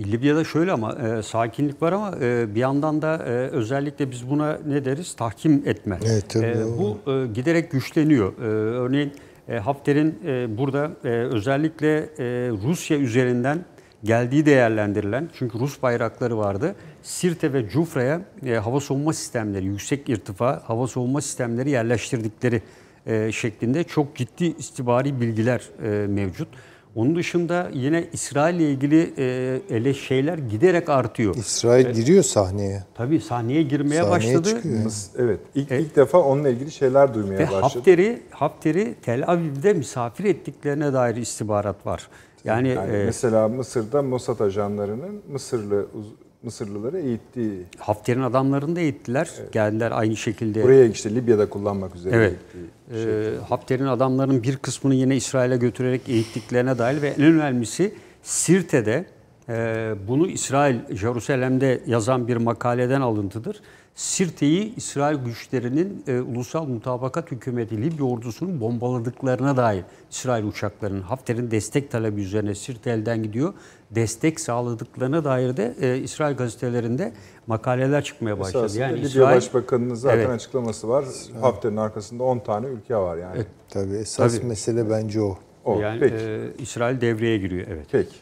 Libya'da şöyle ama e, sakinlik var ama e, bir yandan da e, özellikle biz buna ne deriz? Tahkim etme. Evet, tabii, E, bu e, giderek güçleniyor. E, örneğin e, Hafter'in e, burada e, özellikle e, Rusya üzerinden geldiği değerlendirilen çünkü Rus bayrakları vardı. Sirte ve Cufra'ya e, hava savunma sistemleri, yüksek irtifa hava savunma sistemleri yerleştirdikleri e, şeklinde çok ciddi istibari bilgiler e, mevcut. Onun dışında yine İsrail ile ilgili e, ele şeyler giderek artıyor. İsrail giriyor sahneye. Tabii sahneye girmeye Sahneye başladı. çıkıyor. Evet ilk, ilk defa onunla ilgili şeyler duymaya Ve başladı. Hafter'i Hafter'i Tel Aviv'de misafir ettiklerine dair istihbarat var. Yani, Yani e, mesela Mısır'da Mossad ajanlarının Mısırlı uz- Mısırlıları eğittiği, Hafter'in adamlarını da eğittiler. Geldiler aynı şekilde. buraya işte Libya'da kullanmak üzere Evet. eğittiği. şey. Ee, Hafter'in adamlarının bir kısmını yine İsrail'e götürerek eğittiklerine dair ve en önemlisi Sirte'de e, bunu İsrail, Jerusalem'de yazan bir makaleden alıntıdır. Sirte'yi İsrail güçlerinin e, ulusal mutabakat hükümeti Libya ordusunun bombaladıklarına dair İsrail uçaklarının Hafter'in destek talebi üzerine Sirte elden gidiyor. Destek sağladıklarına dair de e, İsrail gazetelerinde makaleler çıkmaya başladı. Esasında Yani Libya İsrail Başbakanı'nın zaten Evet. açıklaması var. Hafter'in arkasında 10 tane ülke var yani. Tabii esas Tabii. mesele bence o. O, yani peki. e, İsrail devreye giriyor evet. peki.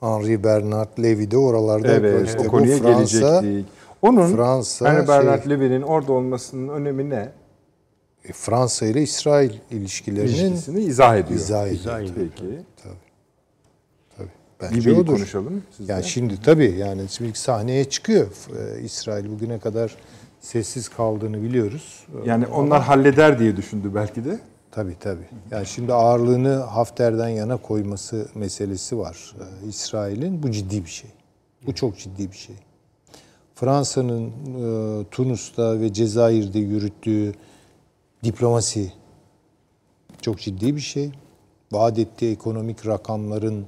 Henri Bernard Levy de oralarda Evet, işte o bu konuya Fransa, gelecektik. Onun Fransa Henry Bernard şey- Levy'nin orada olmasının önemi ne? e, Fransa ile İsrail ilişkilerinin İlişkisini izah ediyor. izah ediyor. İzah ediyor. Peki. Tabii. Bence Libya'yı odur. konuşalım. Sizden. Yani şimdi tabii yani şimdi sahneye çıkıyor. Ee, İsrail bugüne kadar sessiz kaldığını biliyoruz. yani onlar halleder diye düşündü belki de. Tabii tabii. Yani şimdi ağırlığını Hafter'den yana koyması meselesi var ee, İsrail'in. Bu ciddi bir şey. Bu çok ciddi bir şey. Fransa'nın e, Tunus'ta ve Cezayir'de yürüttüğü diplomasi çok ciddi bir şey. Vaat ettiği ekonomik rakamların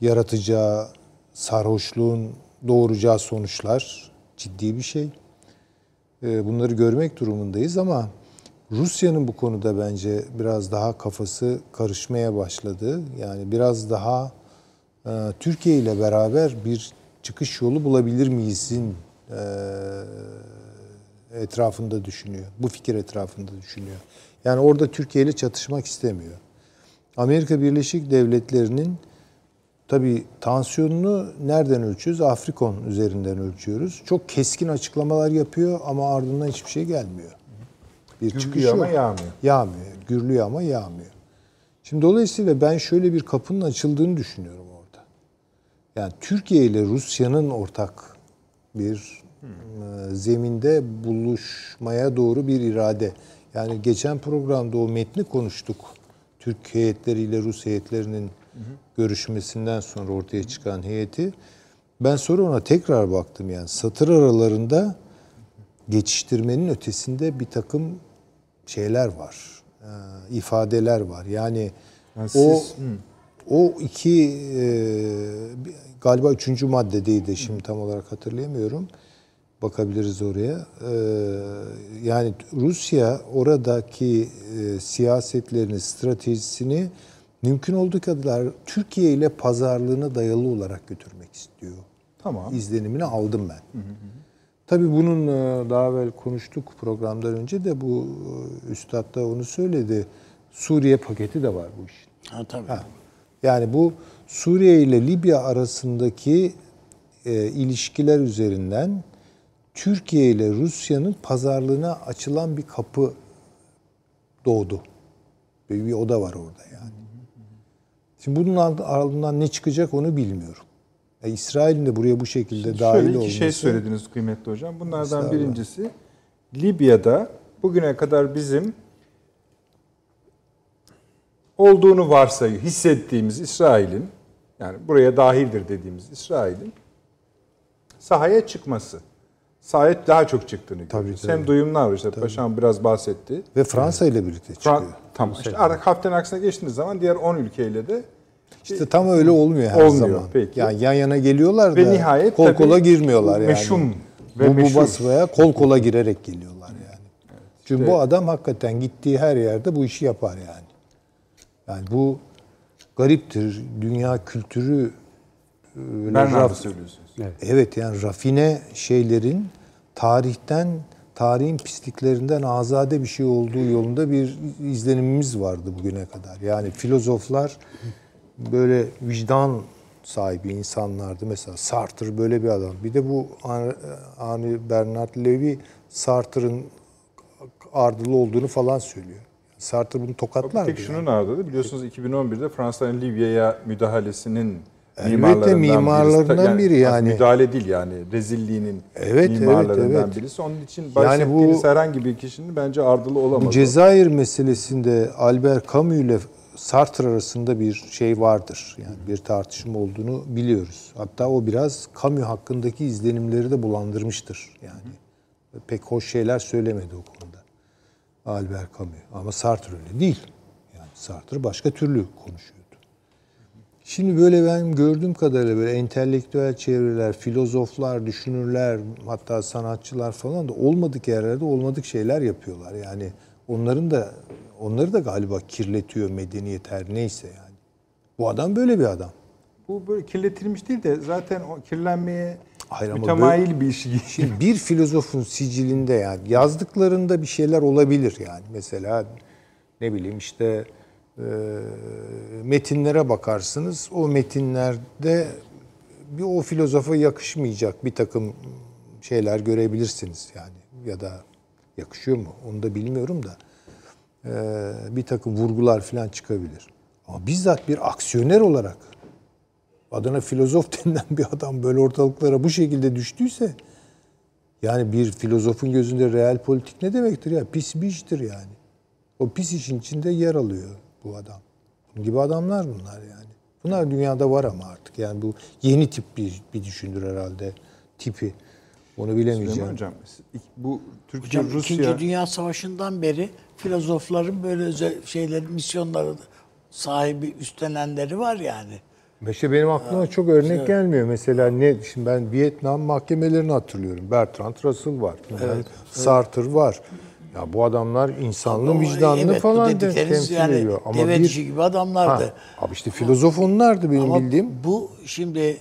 yaratacağı sarhoşluğun doğuracağı sonuçlar ciddi bir şey. E, Bunları görmek durumundayız ama Rusya'nın bu konuda bence biraz daha kafası karışmaya başladı. Yani biraz daha e, Türkiye ile beraber bir çıkış yolu bulabilir miyizin etrafında düşünüyor. Bu fikir etrafında düşünüyor. Yani orada Türkiye ile çatışmak istemiyor. Amerika Birleşik Devletleri'nin tabii tansiyonunu nereden ölçüyoruz? Afrikon üzerinden ölçüyoruz. Çok keskin açıklamalar yapıyor ama ardından hiçbir şey gelmiyor. Bir çıkış Gürlüyor ama yok. yağmıyor. Yağmıyor. Gürlüyor ama yağmıyor. Şimdi dolayısıyla ben şöyle bir kapının açıldığını düşünüyorum orada. Yani Türkiye ile Rusya'nın ortak bir e, zeminde buluşmaya doğru bir irade. Yani geçen programda o metni konuştuk. Türk heyetleriyle Rus heyetlerinin görüşmesinden sonra ortaya çıkan heyeti. Ben sonra ona tekrar baktım yani satır aralarında geçiştirmenin ötesinde bir takım şeyler var. e, ifadeler var. Yani, Yani o siz- o iki e, galiba üçüncü maddedeydi şimdi tam olarak hatırlayamıyorum. Bakabiliriz oraya. E, yani Rusya oradaki e, siyasetlerini, stratejisini mümkün olduğu kadar Türkiye ile pazarlığına dayalı olarak götürmek istiyor. Tamam. İzlenimini aldım ben. Tabii bunun e, daha evvel konuştuk programdan önce de bu e, üstad da onu söyledi. Suriye paketi de var bu işin. Ha, tabii. Ha. Yani bu Suriye ile Libya arasındaki e, ilişkiler üzerinden Türkiye ile Rusya'nın pazarlığına açılan bir kapı doğdu. Bir, bir oda var orada yani. Şimdi bunun ardından ne çıkacak onu bilmiyorum. E, İsrail'in de buraya bu şekilde dahil Şöyle iki olması. şey söylediniz kıymetli hocam. Bunlardan birincisi Libya'da bugüne kadar bizim olduğunu varsayı hissettiğimiz İsrail'in yani buraya dahildir dediğimiz İsrail'in sahaya çıkması. Sahaya daha çok çıktığını görüyoruz. tabii. Hem duyumlar var işte Paşam biraz bahsetti. Ve Fransa ile birlikte çıkıyor. Fran- tamam işte artık haftanın aksine geçtiğiniz zaman diğer 10 ülkeyle de İşte tam öyle olmuyor her Olmuyor, zaman. peki. Yani yan yana geliyorlar Ve da nihayet kol tabii kola girmiyorlar yani. meşhum ve bu, bu meşhur. basmaya kol kola girerek geliyorlar yani. Çünkü bu adam hakikaten gittiği her yerde bu işi yapar yani. Yani bu gariptir. Dünya kültürü öyle raf- söylüyorsunuz. Evet yani rafine şeylerin tarihten tarihin pisliklerinden azade bir şey olduğu yolunda bir izlenimimiz vardı bugüne kadar. Yani filozoflar böyle vicdan sahibi insanlardı. Mesela Sartre böyle bir adam. Bir de bu Henri Bernard Levy Sartre'ın ardılı olduğunu falan söylüyor. Sartre bunu Bir tokatlardı. tek şunun ardında biliyorsunuz 2011'de Fransa'nın Libya'ya müdahalesinin Elbette mimarlarından, mimarlarından birisi. biri yani. Müdahale değil yani rezilliğinin Evet, evet, mimarlarından evet. birisi. Onun için Yani bahsettiğiniz bu- herhangi bir kişinin bence ardılı olamaz. Bu Cezayir meselesinde Albert Camus ile Sartre arasında bir şey vardır. Yani bir tartışma olduğunu biliyoruz. Hatta o biraz Camus hakkındaki izlenimleri de bulandırmıştır. Yani pek hoş şeyler söylemedi o konuda. Albert Camus ama Sartre öyle değil. Yani Sartre başka türlü konuşuyordu. Şimdi böyle benim gördüğüm kadarıyla böyle entelektüel çevreler, filozoflar, düşünürler, hatta sanatçılar falan da olmadık yerlerde olmadık şeyler yapıyorlar. Yani onların da onları da galiba kirletiyor medeniyet her neyse yani. Bu adam böyle bir adam. Bu böyle kirletilmiş değil de zaten o kirlenmeye Hayır ama mütemayil bir iş. Şimdi bir filozofun sicilinde yani yazdıklarında bir şeyler olabilir yani. Mesela ne bileyim işte e, metinlere bakarsınız. O metinlerde bir o filozofa yakışmayacak bir takım şeyler görebilirsiniz yani. Ya da yakışıyor mu onu da bilmiyorum da e, bir takım vurgular falan çıkabilir. Ama bizzat bir aksiyoner olarak adına filozof denilen bir adam böyle ortalıklara bu şekilde düştüyse yani bir filozofun gözünde real politik ne demektir ya? Pis bir iştir yani. O pis işin içinde yer alıyor bu adam. Bunun gibi adamlar bunlar yani. Bunlar dünyada var ama artık yani bu yeni tip bir, bir düşündür herhalde tipi. Onu bilemeyeceğim. Süleyman Hocam bu Türkiye Hocam Rusya İkinci Dünya Savaşı'ndan beri filozofların böyle özel şeylerin misyonları sahibi üstlenenleri var yani. İşte benim aklıma çok örnek gelmiyor. Mesela ne şimdi ben Vietnam mahkemelerini hatırlıyorum. Bertrand Russell var. Sartre var. Ya bu adamlar insanlığın Ama vicdanını evet, falan de temsil yani ediyor. Ama bir gibi adamlardı. Ha, abi işte filozof onlardı benim Ama bildiğim. bu şimdi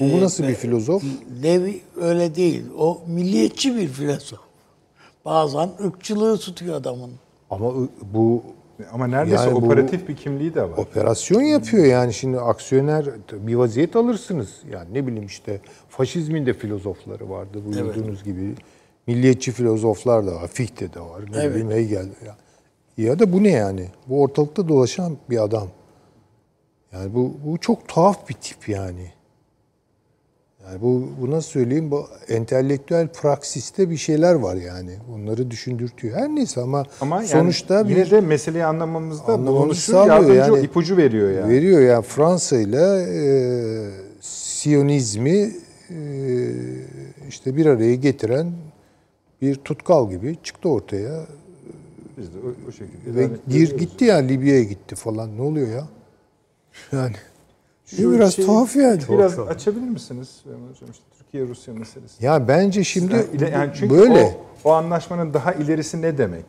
Bu, bu nasıl e, bir filozof? Levi öyle değil. O milliyetçi bir filozof. Bazen ırkçılığı tutuyor adamın. Ama bu ama neredeyse Yani bu- operatif bir kimliği de var. operasyon yapıyor yani şimdi aksiyoner bir vaziyet alırsınız. Yani ne bileyim işte faşizmin de filozofları vardı buyurduğunuz gibi. Milliyetçi filozoflar da var. Fichte de var. Ne Evet. bileyim Hegel de. Ya. ya da bu ne yani? Bu ortalıkta dolaşan bir adam. Yani bu, bu çok tuhaf bir tip yani. Yani bu, bu nasıl söyleyeyim? Bu entelektüel praksiste bir şeyler var yani. Onları düşündürtüyor. Her neyse ama, Ama yani sonuçta yine bir de meseleyi anlamamızda bulunuşu yardımcı yani. ipucu veriyor yani. Veriyor yani Fransa ile e, Siyonizmi e, işte bir araya getiren bir tutkal gibi çıktı ortaya Biz de o, o şekilde. ve Yani gir gitti yani Libya'ya gitti falan. Ne oluyor ya? Yani şu biraz şeyi tuhaf yani. Biraz açabilir misiniz Hocam işte Türkiye Rusya meselesi. Ya bence şimdi Yani ile- yani çünkü böyle. O, o anlaşmanın daha ilerisi ne demek?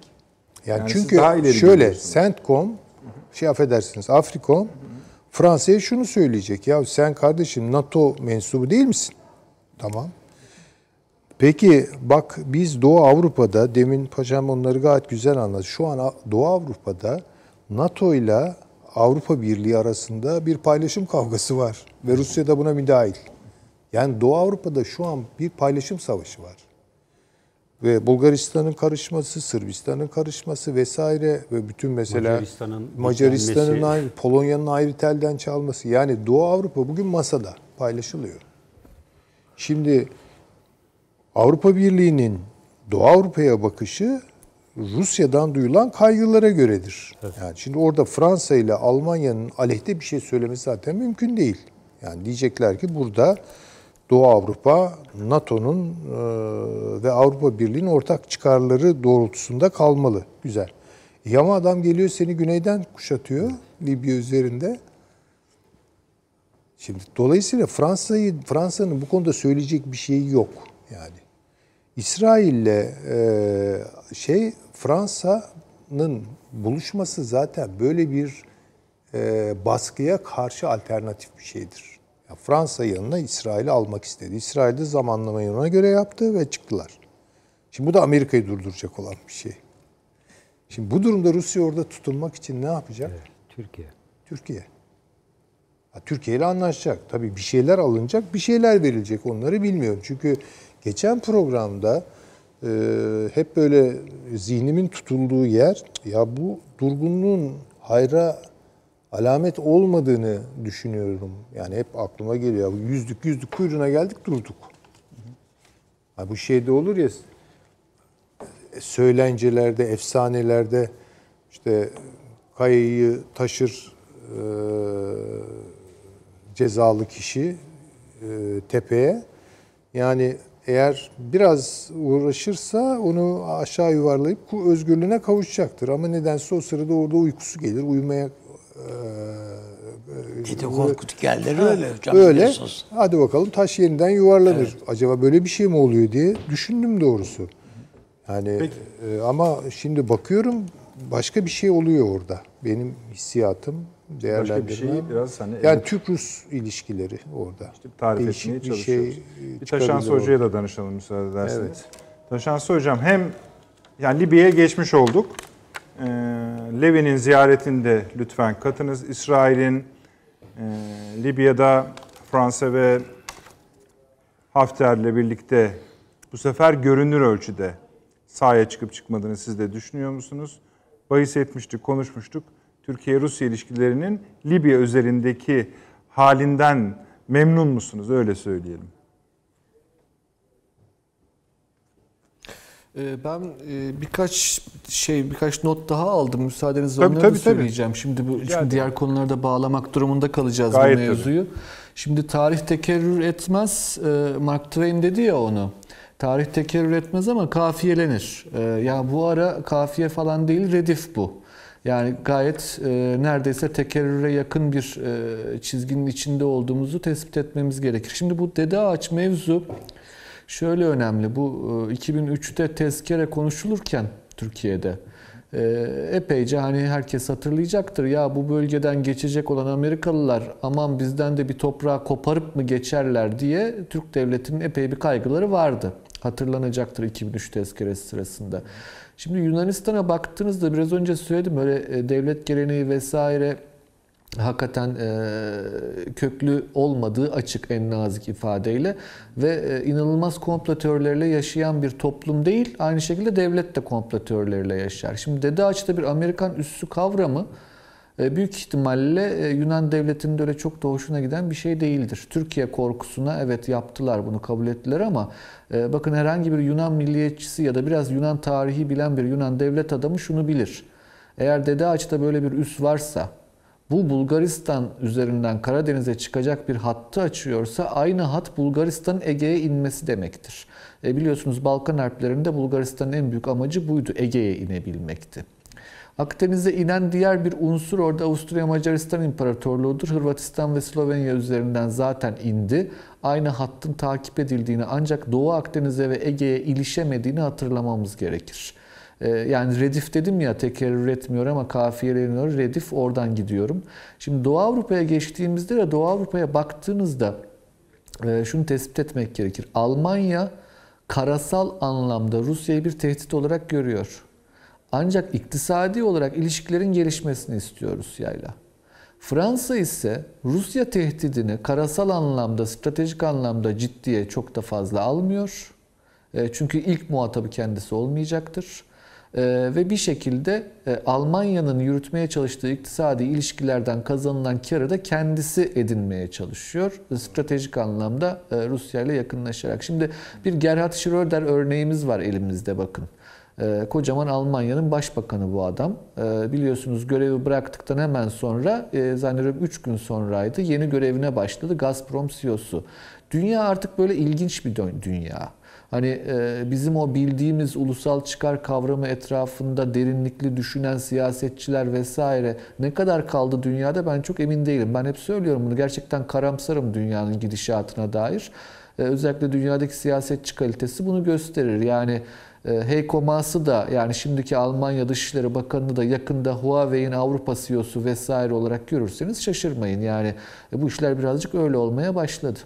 Yani, Yani çünkü daha ileri şöyle. Centcom şey affedersiniz Afrikom Fransa'ya şunu söyleyecek. Ya sen kardeşim NATO mensubu değil misin? Tamam. Peki bak biz Doğu Avrupa'da demin paşam onları gayet güzel anlattı. Şu an Doğu Avrupa'da NATO ile Avrupa Birliği arasında bir paylaşım kavgası var ve Rusya da buna müdahil. Yani Doğu Avrupa'da şu an bir paylaşım savaşı var ve Bulgaristan'ın karışması, Sırbistan'ın karışması vesaire ve bütün mesela Macaristan'ın Macaristan'ın ayrı, Polonya'nın ayrı telden çalması. Yani Doğu Avrupa bugün masada paylaşılıyor. Şimdi Avrupa Birliği'nin Doğu Avrupa'ya bakışı Rusya'dan duyulan kaygılara göredir. Yani şimdi orada Fransa ile Almanya'nın aleyhte bir şey söylemesi zaten mümkün değil. Yani diyecekler ki burada Doğu Avrupa NATO'nun e, ve Avrupa Birliği'nin ortak çıkarları doğrultusunda kalmalı. Güzel. İyi ama adam geliyor seni güneyden kuşatıyor Libya üzerinde. Şimdi dolayısıyla Fransa'yı Fransa'nın bu konuda söyleyecek bir şeyi yok yani. İsrail'le e, şey Fransa'nın buluşması zaten böyle bir e, baskıya karşı alternatif bir şeydir. Ya Fransa yanına İsrail'i almak istedi. İsrail de zamanlamayı ona göre yaptı ve çıktılar. Şimdi bu da Amerika'yı durduracak olan bir şey. Şimdi bu durumda Rusya orada tutunmak için ne yapacak? Türkiye. Türkiye. Ha, Türkiye ile anlaşacak. Tabii bir şeyler alınacak, bir şeyler verilecek. Onları bilmiyorum. Çünkü geçen programda e, hep böyle zihnimin tutulduğu yer ya bu durgunluğun hayra alamet olmadığını düşünüyorum. Yani hep aklıma geliyor. Yüzdük yüzdük kuyruğuna geldik durduk. Ha, bu şeyde olur ya söylencelerde, efsanelerde işte kayayı taşır e, cezalı kişi e, tepeye. Yani eğer biraz uğraşırsa onu aşağı yuvarlayıp özgürlüğüne kavuşacaktır. Ama nedense o sırada orada uykusu gelir. Uyumaya e, E de Korkut yerleri öyle hocam. Böyle. biliyorsunuz. Hadi bakalım taş yeniden yuvarlanır. Acaba böyle bir şey mi oluyor diye düşündüm doğrusu. Yani e, ama şimdi bakıyorum başka bir şey oluyor orada. Benim hissiyatım, Başka değerlendirmem. bir şeyi biraz hani yani Türk-Rus ilişkileri orada. tarif Değişik etmeye bir çalışıyoruz. şey, e, bir çıkabilir Taşansı. Hoca'ya da danışalım müsaade ederseniz. Evet. Taşansı Hocam hem yani Libya'ya geçmiş olduk. Ee, Levi'nin ziyaretinde lütfen katınız. İsrail'in e, Libya'da Fransa ve Hafter'le birlikte bu sefer görünür ölçüde sahaya çıkıp çıkmadığını siz de düşünüyor musunuz? Bahis etmiştik, konuşmuştuk. Türkiye-Rusya ilişkilerinin Libya üzerindeki halinden memnun musunuz? Öyle söyleyelim. Ee, Ben e, birkaç şey, birkaç not daha aldım. Müsaadenizle Tabii, onları tabii, da tabii. söyleyeceğim. Şimdi bu Rica şimdi diğer konulara da bağlamak durumunda kalacağız Gayet bu tabii. mevzuyu. Şimdi tarih tekerrür etmez. Ee, Mark Twain dedi ya onu. Tarih tekerrür etmez ama kafiyelenir. Ee, Ya bu ara kafiye falan değil, redif bu. Yani gayet e, neredeyse tekerrüre yakın bir e, çizginin içinde olduğumuzu tespit etmemiz gerekir. Şimdi bu dede ağaç mevzu Şöyle önemli. Bu e, 2003'te tezkere konuşulurken Türkiye'de e, epeyce hani herkes hatırlayacaktır. Ya bu bölgeden geçecek olan Amerikalılar aman bizden de bir toprağı koparıp mı geçerler diye Türk devletinin epey bir kaygıları vardı. Hatırlanacaktır 2003 tezkeresi sırasında. Şimdi Yunanistan'a baktığınızda biraz önce söyledim öyle e, devlet geleneği vesaire hakikaten e, köklü olmadığı açık en nazik ifadeyle ve e, inanılmaz komplo yaşayan bir toplum değil. Aynı şekilde devlet de komplo yaşar. Şimdi Dede Ağaç'ta bir Amerikan üssü kavramı büyük ihtimalle e, Yunan devletinin de öyle çok da hoşuna giden bir şey değildir. Türkiye korkusuna evet yaptılar bunu kabul ettiler ama e, bakın herhangi bir Yunan milliyetçisi ya da biraz Yunan tarihi bilen bir Yunan devlet adamı şunu bilir. Eğer Dede Ağaç'ta böyle bir üs varsa bu Bulgaristan üzerinden Karadeniz'e çıkacak bir hattı açıyorsa aynı hat Bulgaristan'ın Ege'ye inmesi demektir. E biliyorsunuz Balkan Harplerinde Bulgaristan'ın en büyük amacı buydu. Ege'ye inebilmekti. Akdeniz'e inen diğer bir unsur orada Avusturya Macaristan İmparatorluğu'dur. Hırvatistan ve Slovenya üzerinden zaten indi. Aynı hattın takip edildiğini ancak Doğu Akdeniz'e ve Ege'ye ilişemediğini hatırlamamız gerekir. Ee, Yani redif dedim ya tekerrür etmiyor ama kafiyeleniyor. Redif oradan gidiyorum. Şimdi Doğu Avrupa'ya geçtiğimizde de Doğu Avrupa'ya baktığınızda e, şunu tespit etmek gerekir. Almanya karasal anlamda Rusya'yı bir tehdit olarak görüyor. Ancak iktisadi olarak ilişkilerin gelişmesini istiyor Rusya'yla. Fransa ise Rusya tehdidini karasal anlamda, stratejik anlamda ciddiye çok da fazla almıyor. E, Çünkü ilk muhatabı kendisi olmayacaktır. E, Ve bir şekilde e, Almanya'nın yürütmeye çalıştığı iktisadi ilişkilerden kazanılan karı da kendisi edinmeye çalışıyor. Stratejik anlamda Rusya ile yakınlaşarak. Şimdi bir Gerhard Schröder örneğimiz var elimizde bakın. E, kocaman Almanya'nın başbakanı bu adam. E, biliyorsunuz görevi bıraktıktan hemen sonra e, zannediyorum 3 gün sonraydı. Yeni görevine başladı Gazprom CEO'su. Dünya artık böyle ilginç bir dünya. Hani e, bizim o bildiğimiz ulusal çıkar kavramı etrafında derinlikli düşünen siyasetçiler vesaire ne kadar kaldı dünyada ben çok emin değilim. Ben hep söylüyorum bunu gerçekten karamsarım dünyanın gidişatına dair. E, özellikle dünyadaki siyasetçi kalitesi bunu gösterir. Yani Heiko Maas'ı da yani şimdiki Almanya Dışişleri Bakanı'nı da yakında Huawei'in Avrupa CEO'su vesaire olarak görürseniz şaşırmayın. Yani e, bu işler birazcık öyle olmaya başladı.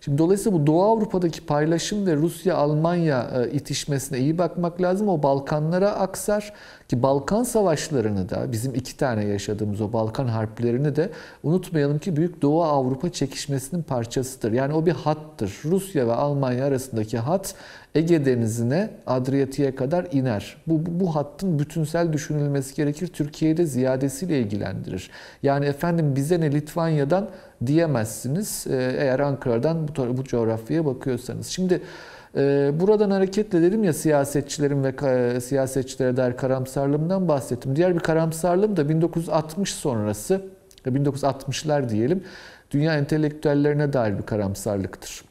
Şimdi dolayısıyla bu Doğu Avrupa'daki paylaşım ve Rusya-Almanya e, itişmesine iyi bakmak lazım. O Balkanlara aksar ki Balkan savaşlarını da bizim iki tane yaşadığımız o Balkan harplerini de unutmayalım ki Büyük Doğu Avrupa çekişmesinin parçasıdır. Yani o bir hattır. Rusya ve Almanya arasındaki hat Ege Denizi'ne, Adriyatik'e kadar iner. Bu, bu, bu hattın bütünsel düşünülmesi gerekir. Türkiye'yi de ziyadesiyle ilgilendirir. Yani efendim bize ne Litvanya'dan diyemezsiniz e, eğer Ankara'dan bu, bu coğrafyaya bakıyorsanız. Şimdi e, buradan hareketle dedim ya siyasetçilerin ve siyasetçilere dair karamsarlığımdan bahsettim. Diğer bir karamsarlığım da 1960 sonrası, 1960'lar diyelim, dünya entelektüellerine dair bir karamsarlıktır.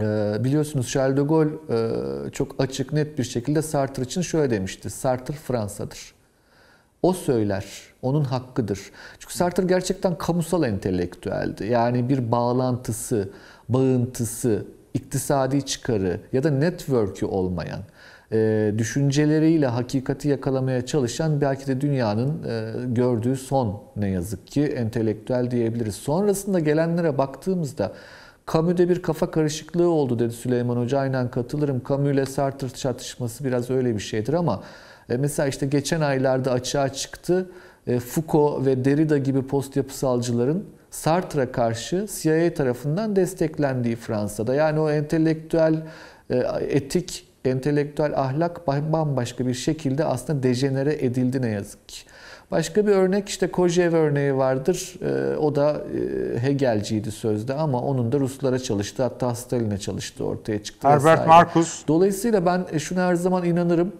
Ee, biliyorsunuz Charles de Gaulle e, çok açık net bir şekilde Sartre için şöyle demişti. Sartre Fransa'dır. O söyler. Onun hakkıdır. Çünkü Sartre gerçekten kamusal entelektüeldi. Yani bir bağlantısı, bağıntısı, iktisadi çıkarı ya da network'ü olmayan, e, düşünceleriyle hakikati yakalamaya çalışan belki de dünyanın e, gördüğü son ne yazık ki entelektüel diyebiliriz. Sonrasında gelenlere baktığımızda Camus'de bir kafa karışıklığı oldu dedi Süleyman Hoca. Aynen katılırım. Camus ile Sartre çatışması biraz öyle bir şeydir ama e, mesela işte geçen aylarda açığa çıktı. E, Foucault ve Derrida gibi post yapısalcıların Sartre'a karşı CIA tarafından desteklendiği Fransa'da. Yani o entelektüel e, etik, entelektüel ahlak bambaşka bir şekilde aslında dejenere edildi ne yazık ki. Başka bir örnek işte Kojev örneği vardır. O da Hegelciydi sözde ama onun da Ruslara çalıştı. Hatta Stalin'e çalıştı ortaya çıktı. Herbert. Marcus. Dolayısıyla ben şuna her zaman inanırım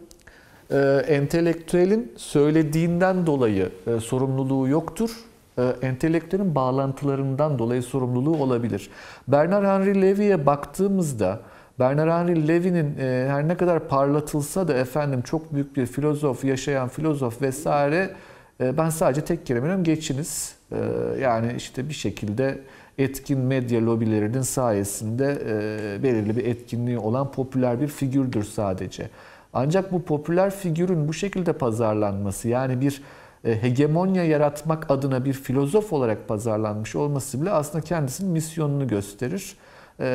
e, entelektüelin söylediğinden dolayı e, sorumluluğu yoktur. E, entelektüelin bağlantılarından dolayı sorumluluğu olabilir. Bernard Henry Levy'ye baktığımızda Bernard Henry Levy'nin e, her ne kadar parlatılsa da efendim çok büyük bir filozof, yaşayan filozof vesaire e, ben sadece tek kelimem geçiniz. E, yani işte bir şekilde etkin medya lobilerinin sayesinde e, belirli bir etkinliği olan popüler bir figürdür sadece. Ancak bu popüler figürün bu şekilde pazarlanması yani bir e, hegemonya yaratmak adına bir filozof olarak pazarlanmış olması bile aslında kendisinin misyonunu gösterir. E,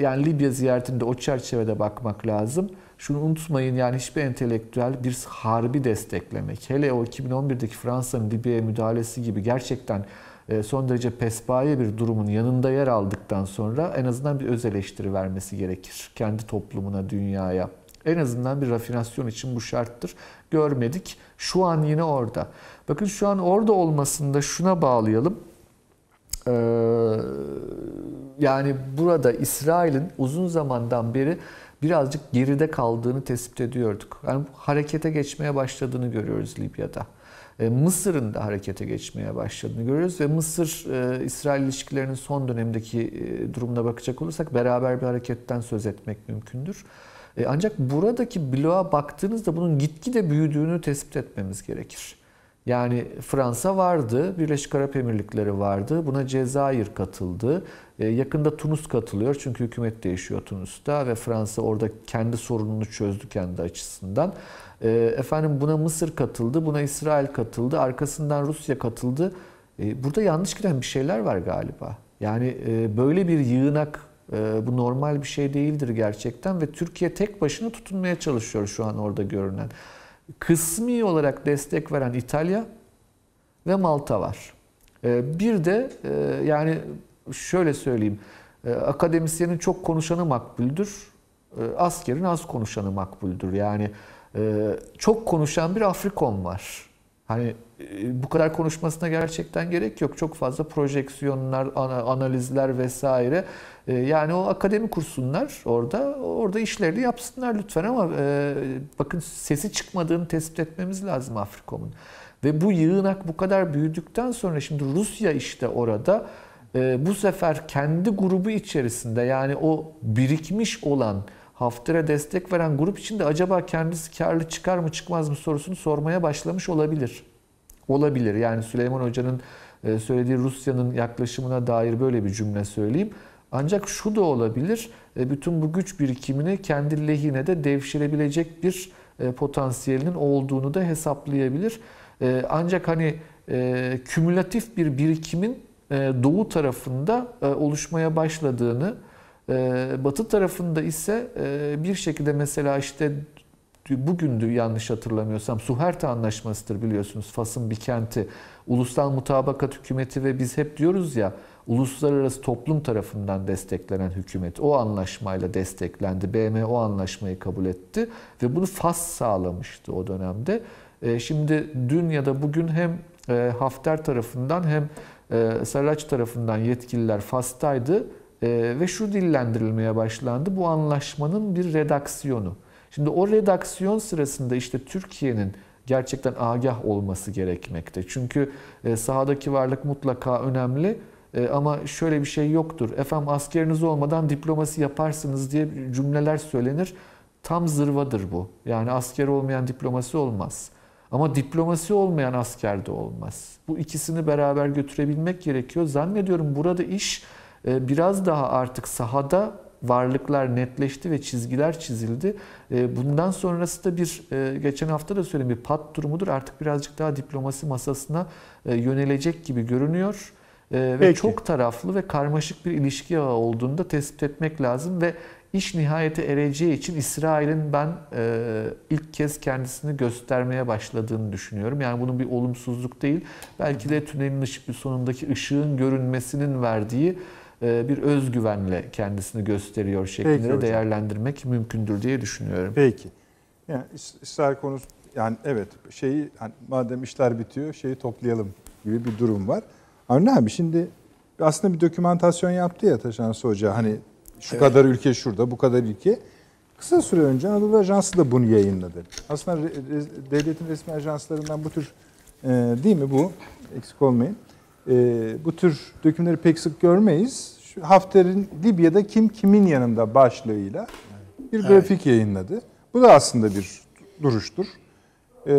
yani Libya ziyaretinde o çerçevede bakmak lazım. Şunu unutmayın yani hiçbir entelektüel bir harbi desteklemek. Hele o 2011'deki Fransa'nın Libya'ya müdahalesi gibi gerçekten e, son derece pespaye bir durumun yanında yer aldıktan sonra en azından bir öz eleştiri vermesi gerekir. Kendi toplumuna, dünyaya. En azından bir rafinasyon için bu şarttır. Görmedik. Şu an yine orada. Bakın şu an orada olmasında şuna bağlayalım. Ee, yani burada İsrail'in uzun zamandan beri birazcık geride kaldığını tespit ediyorduk. Yani harekete geçmeye başladığını görüyoruz Libya'da. Ee, Mısır'ın da harekete geçmeye başladığını görüyoruz ve Mısır e, ilişkilerinin son dönemdeki e, durumuna bakacak olursak beraber bir hareketten söz etmek mümkündür. E, ancak buradaki bloğa baktığınızda bunun gitgide büyüdüğünü tespit etmemiz gerekir. Yani Fransa vardı, Birleşik Arap Emirlikleri vardı, buna Cezayir katıldı. E, yakında Tunus katılıyor çünkü hükümet değişiyor Tunus'ta ve Fransa orada kendi sorununu çözdü kendi açısından. E, efendim buna Mısır katıldı, buna İsrail katıldı, arkasından Rusya katıldı. Burada yanlış giden bir şeyler var galiba. Yani böyle bir yığınak bu normal bir şey değildir gerçekten ve Türkiye tek başına tutunmaya çalışıyor şu an orada görünen. Kısmi olarak destek veren İtalya ve Malta var. Ee, bir de e, yani şöyle söyleyeyim, e, akademisyenin çok konuşanı makbuldür, e, askerin az konuşanı makbuldür. Yani çok konuşan bir Afrikon var. Hani bu kadar konuşmasına gerçekten gerek yok. Çok fazla projeksiyonlar, analizler vesaire. Ee, yani o akademi kursunlar orada. Orada işlerini yapsınlar lütfen ama e, bakın sesi çıkmadığını tespit etmemiz lazım Afrikom'un. Ve bu yığınak bu kadar büyüdükten sonra şimdi Rusya işte orada e, bu sefer kendi grubu içerisinde yani o birikmiş olan Hafter'e destek veren grup içinde acaba kendisi karlı çıkar mı çıkmaz mı sorusunu sormaya başlamış olabilir. Olabilir. Yani Süleyman Hoca'nın e, söylediği Rusya'nın yaklaşımına dair böyle bir cümle söyleyeyim. Ancak şu da olabilir, e, bütün bu güç birikimini kendi lehine de devşirebilecek bir e, potansiyelinin olduğunu da hesaplayabilir. E, ancak hani kümülatif bir birikimin doğu tarafında oluşmaya başladığını, batı tarafında ise bir şekilde mesela işte bugündü yanlış hatırlamıyorsam Suherta Anlaşması'dır biliyorsunuz Fas'ın bir kenti. Ulusal Mutabakat Hükümeti ve biz hep diyoruz ya uluslararası toplum tarafından desteklenen hükümet o anlaşmayla desteklendi. BM o anlaşmayı kabul etti ve bunu Fas sağlamıştı o dönemde. E, şimdi dün ya da bugün hem e, Hafter tarafından hem e, Sarraç tarafından yetkililer Fas'taydı ve şu dillendirilmeye başlandı. Bu anlaşmanın bir redaksiyonu. Şimdi o redaksiyon sırasında işte Türkiye'nin gerçekten agah olması gerekmekte. Çünkü sahadaki varlık mutlaka önemli e, ama şöyle bir şey yoktur. Efendim askeriniz olmadan diplomasi yaparsınız diye cümleler söylenir. Tam zırvadır bu. Yani asker olmayan diplomasi olmaz. Ama diplomasi olmayan asker de olmaz. Bu ikisini beraber götürebilmek gerekiyor. Zannediyorum burada iş e, biraz daha artık sahada varlıklar netleşti ve çizgiler çizildi. E, bundan sonrası da bir geçen hafta da söyledim bir pat durumudur. Artık birazcık daha diplomasi masasına yönelecek gibi görünüyor. Ve Peki. çok taraflı ve karmaşık bir ilişki ağı olduğunu da tespit etmek lazım ve iş nihayete ereceği için İsrail'in ben e, ilk kez kendisini göstermeye başladığını düşünüyorum. Yani bunun bir olumsuzluk değil. Belki de tünelin ışık, sonundaki ışığın görünmesinin verdiği e, bir özgüvenle kendisini gösteriyor şeklinde Peki değerlendirmek mümkündür diye düşünüyorum. Peki. Yani İsrail konusu yani evet şeyi hani madem işler bitiyor şeyi toplayalım gibi bir durum var. Avni abi şimdi aslında bir dokümantasyon yaptı ya Taşan Hoca hani şu evet. kadar ülke şurada, bu kadar ülke. Kısa süre önce Anadolu Ajansı da bunu yayınladı. Aslında devletin resmi ajanslarından bu tür e, değil mi bu? Eksik olmayın. E, bu tür dökümleri pek sık görmeyiz. Şu Hafter'in Libya'da kim kimin yanında başlığıyla bir grafik evet. yayınladı. Bu da aslında bir duruştur. E,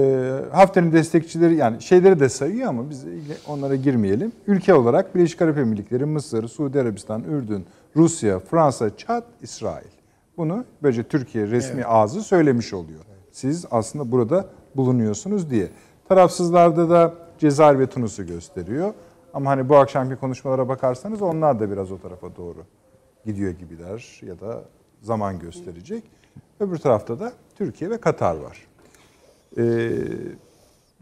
Hafter'in destekçileri yani şeyleri de sayıyor ama biz onlara girmeyelim. Ülke olarak Birleşik Arap Emirlikleri, Mısır, Suudi Arabistan, Ürdün, Rusya, Fransa, Çad, İsrail. Bunu böylece Türkiye resmi evet. ağzı söylemiş oluyor. Siz aslında burada bulunuyorsunuz diye. Tarafsızlarda da Cezayir ve Tunus'u gösteriyor. Ama hani bu akşamki konuşmalara bakarsanız onlar da biraz o tarafa doğru gidiyor gibiler ya da zaman gösterecek. Öbür tarafta da Türkiye ve Katar var. Ee,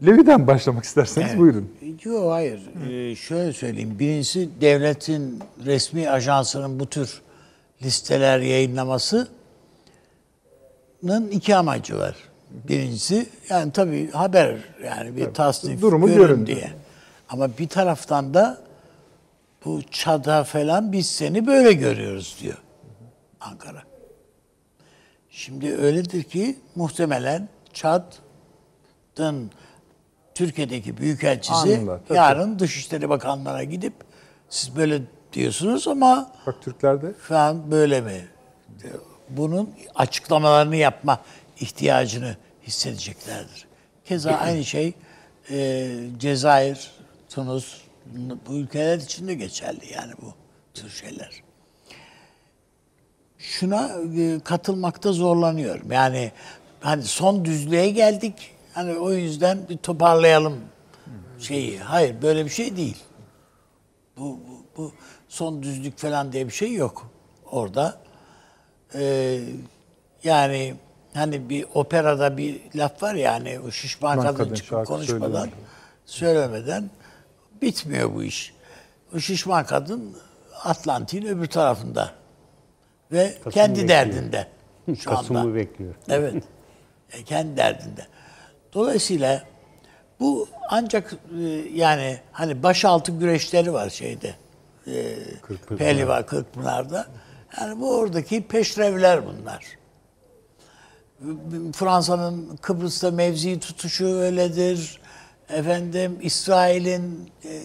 Levi'den başlamak isterseniz evet. buyurun. Yok hayır. Ee, şöyle söyleyeyim. Birincisi devletin resmi ajansının bu tür listeler yayınlamasının iki amacı var. Birincisi yani tabii haber yani bir evet. tasnif Durumu görün, görün diye. Ama bir taraftan da bu çada falan biz seni böyle görüyoruz diyor Ankara. Şimdi öyledir ki muhtemelen Çad'ın Türkiye'deki büyükelçisi Anında, yarın Dışişleri Bakanlığı'na gidip siz böyle diyorsunuz ama Bak Türklerde falan böyle mi? Bunun açıklamalarını yapma ihtiyacını hissedeceklerdir. Keza aynı şey e, Cezayir, Tunus bu ülkeler için de geçerli yani bu tür şeyler. Şuna e, katılmakta zorlanıyorum. Yani hani son düzlüğe geldik Hani o yüzden bir toparlayalım şeyi. Hayır böyle bir şey değil. Bu, bu, bu son düzlük falan diye bir şey yok orada. Ee, yani hani bir operada bir laf var ya hani o şişman kadın, kadın çıkıp konuşmadan söylemeden bitmiyor bu iş. O şişman kadın Atlantik'in öbür tarafında ve Kasım'ı kendi bekliyor. derdinde şu Kasım'ı anda. bekliyor. Evet. E, kendi derdinde. Dolayısıyla bu ancak e, yani hani başaltı güreşleri var şeyde. E, Pehlivan Kırkpınar'da. Yani bu oradaki peşrevler bunlar. Fransa'nın Kıbrıs'ta mevzi tutuşu öyledir. Efendim İsrail'in e,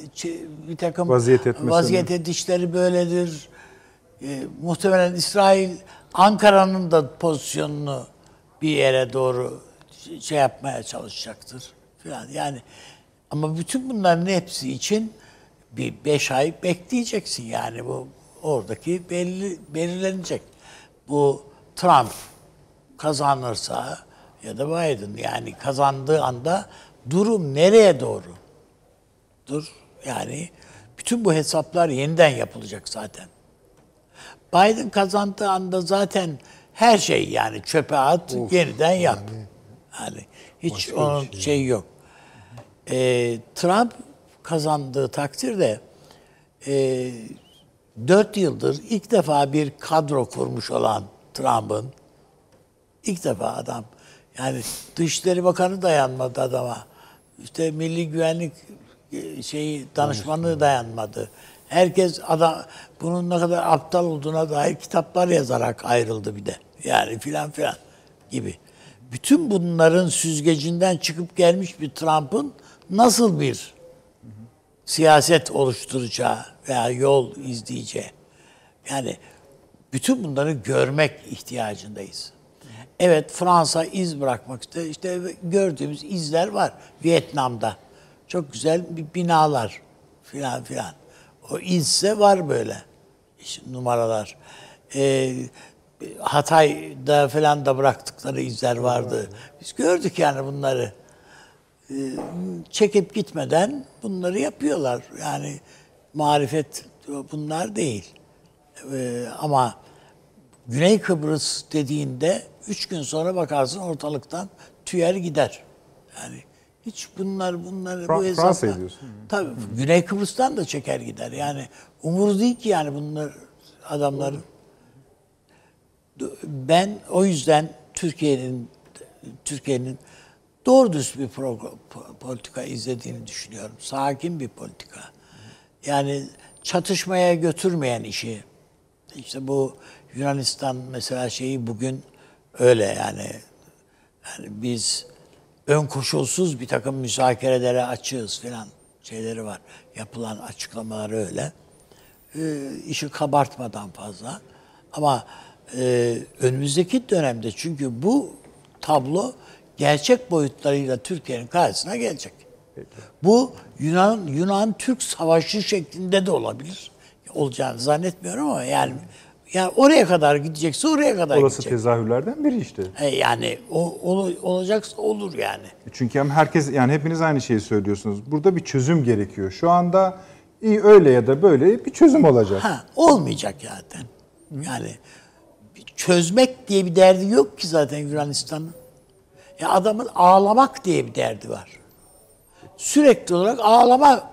bir takım vaziyet, vaziyet edişleri böyledir. E, muhtemelen İsrail Ankara'nın da pozisyonunu bir yere doğru şey yapmaya çalışacaktır falan. Yani ama bütün bunların hepsi için bir beş ay bekleyeceksin yani bu oradaki belli belirlenecek. Bu Trump kazanırsa ya da Biden yani kazandığı anda durum nereye doğru? Dur yani bütün bu hesaplar yeniden yapılacak zaten. Biden kazandığı anda zaten her şey yani çöpe at, of, yeniden yap. Yani. Yani hiç Başka onun şey, şey yok. Ee, Trump kazandığı takdirde e, 4 yıldır ilk defa bir kadro kurmuş olan Trump'ın ilk defa adam yani Dışişleri Bakanı dayanmadı adama. İşte Milli Güvenlik e, şeyi danışmanlığı dayanmadı. Herkes adam bunun ne kadar aptal olduğuna dair kitaplar yazarak ayrıldı bir de. Yani filan filan gibi bütün bunların süzgecinden çıkıp gelmiş bir Trump'ın nasıl bir siyaset oluşturacağı veya yol izleyeceği. Yani bütün bunları görmek ihtiyacındayız. Evet Fransa iz bırakmak istedi. İşte gördüğümüz izler var Vietnam'da. Çok güzel bir binalar filan filan. O izse var böyle işte numaralar. Ee, Hatay'da falan da bıraktıkları izler vardı. Biz gördük yani bunları. Ee, çekip gitmeden bunları yapıyorlar. Yani marifet bunlar değil. Ee, ama Güney Kıbrıs dediğinde üç gün sonra bakarsın ortalıktan tüyer gider. Yani hiç bunlar bunları Fra- bu hesapla. Tabii Güney Kıbrıs'tan da çeker gider. Yani umur değil ki yani bunlar adamların. Ben o yüzden Türkiye'nin Türkiye'nin doğru düz bir pro- po- politika izlediğini düşünüyorum. Sakin bir politika. Yani çatışmaya götürmeyen işi. İşte bu Yunanistan mesela şeyi bugün öyle yani. Yani biz ön koşulsuz bir takım müzakerelere açığız filan şeyleri var. Yapılan açıklamalar öyle. Ee, işi kabartmadan fazla. Ama e, önümüzdeki dönemde çünkü bu tablo gerçek boyutlarıyla Türkiye'nin karşısına gelecek. Bu Yunan Yunan Türk savaşı şeklinde de olabilir. Olacağını zannetmiyorum ama yani yani oraya kadar gidecekse oraya kadar Olası gidecek. tezahürlerden biri işte. E, yani o, ol- olacaksa olur yani. Çünkü hem herkes yani hepiniz aynı şeyi söylüyorsunuz. Burada bir çözüm gerekiyor. Şu anda iyi öyle ya da böyle bir çözüm olacak. Ha, olmayacak zaten. Yani çözmek diye bir derdi yok ki zaten Yunanistan'ın. Ya adamın ağlamak diye bir derdi var. Sürekli olarak ağlama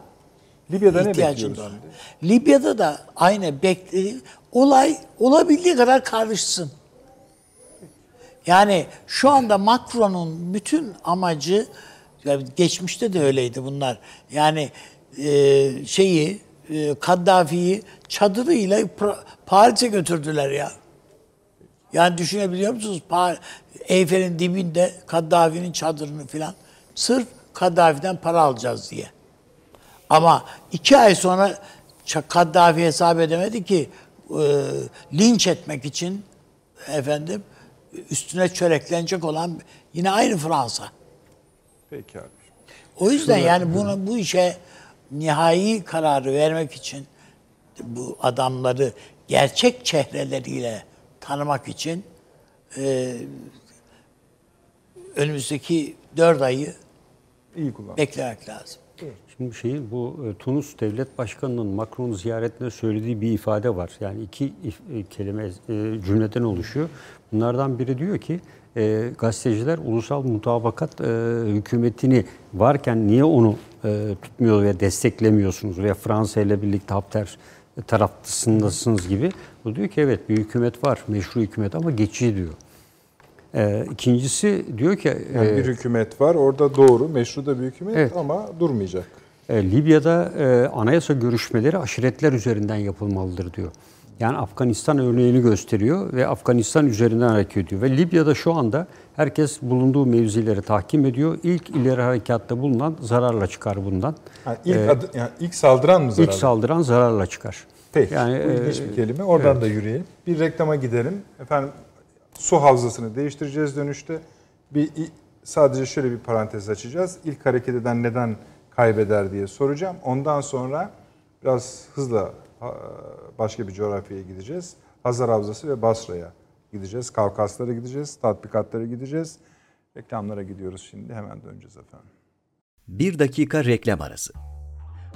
Libya'da ne bekliyoruz? var. Libya'da da aynı beklediği olay olabildiği kadar karışsın. Yani şu anda Macron'un bütün amacı geçmişte de öyleydi bunlar. Yani e, şeyi e, Kaddafi'yi çadırıyla Paris'e götürdüler ya. Yani düşünebiliyor musunuz? Eyfel'in dibinde Kaddafi'nin çadırını filan sırf Kaddafi'den para alacağız diye. Ama iki ay sonra Kaddafi hesap edemedi ki e, linç etmek için efendim üstüne çöreklenecek olan yine aynı Fransa. Peki abi. O yüzden yani bunu bu işe nihai kararı vermek için bu adamları gerçek çehreleriyle tanımak için e, önümüzdeki dört ayı İyi kullan. beklemek lazım. Şimdi şeyin bu e, Tunus Devlet Başkanı'nın Macron'u ziyaretinde söylediği bir ifade var. Yani iki e, kelime e, cümleden oluşuyor. Bunlardan biri diyor ki e, gazeteciler ulusal mutabakat e, hükümetini varken niye onu e, tutmuyor ve desteklemiyorsunuz ve Fransa ile birlikte Hafter taraftasındasınız gibi. O diyor ki evet bir hükümet var, meşru hükümet ama geçici diyor. E, ikincisi diyor ki Yani e, bir hükümet var. Orada doğru, meşru da bir hükümet Evet. ama durmayacak. E, Libya'da e, anayasa görüşmeleri aşiretler üzerinden yapılmalıdır diyor. Yani Afganistan örneğini gösteriyor ve Afganistan üzerinden hareket ediyor. Ve Libya'da şu anda herkes bulunduğu mevzileri tahkim ediyor. İlk ileri harekatta bulunan zararla çıkar bundan. Yani ilk, adı- yani ilk saldıran mı zarar? İlk saldıran zararla çıkar. Peki. Yani, bu ilginç e, bir kelime. Oradan da yürüyelim. Bir reklama gidelim. Efendim su havzasını değiştireceğiz dönüşte. Bir sadece şöyle bir parantez açacağız. İlk hareket eden neden kaybeder diye soracağım. Ondan sonra biraz hızla başka bir coğrafyaya gideceğiz. Hazar Havzası ve Basra'ya gideceğiz. Kavkaslara gideceğiz. Tatbikatlara gideceğiz. Reklamlara gidiyoruz şimdi. Hemen döneceğiz efendim. Bir dakika reklam arası.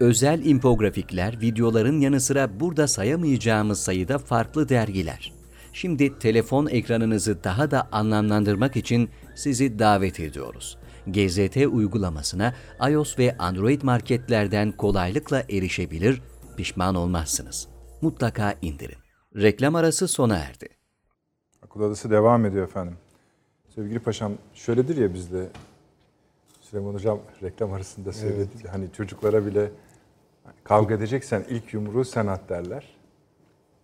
Özel infografikler, videoların yanı sıra burada sayamayacağımız sayıda farklı dergiler. Şimdi telefon ekranınızı daha da anlamlandırmak için sizi davet ediyoruz. GZT uygulamasına iOS ve Android marketlerden kolaylıkla erişebilir, pişman olmazsınız. Mutlaka indirin. Reklam arası sona erdi. Akıl Adası devam ediyor efendim. Sevgili Paşam şöyledir ya bizde Süleyman Hocam reklam arasında söyledi. Hani çocuklara bile kavga edeceksen ilk yumruğu sen at derler.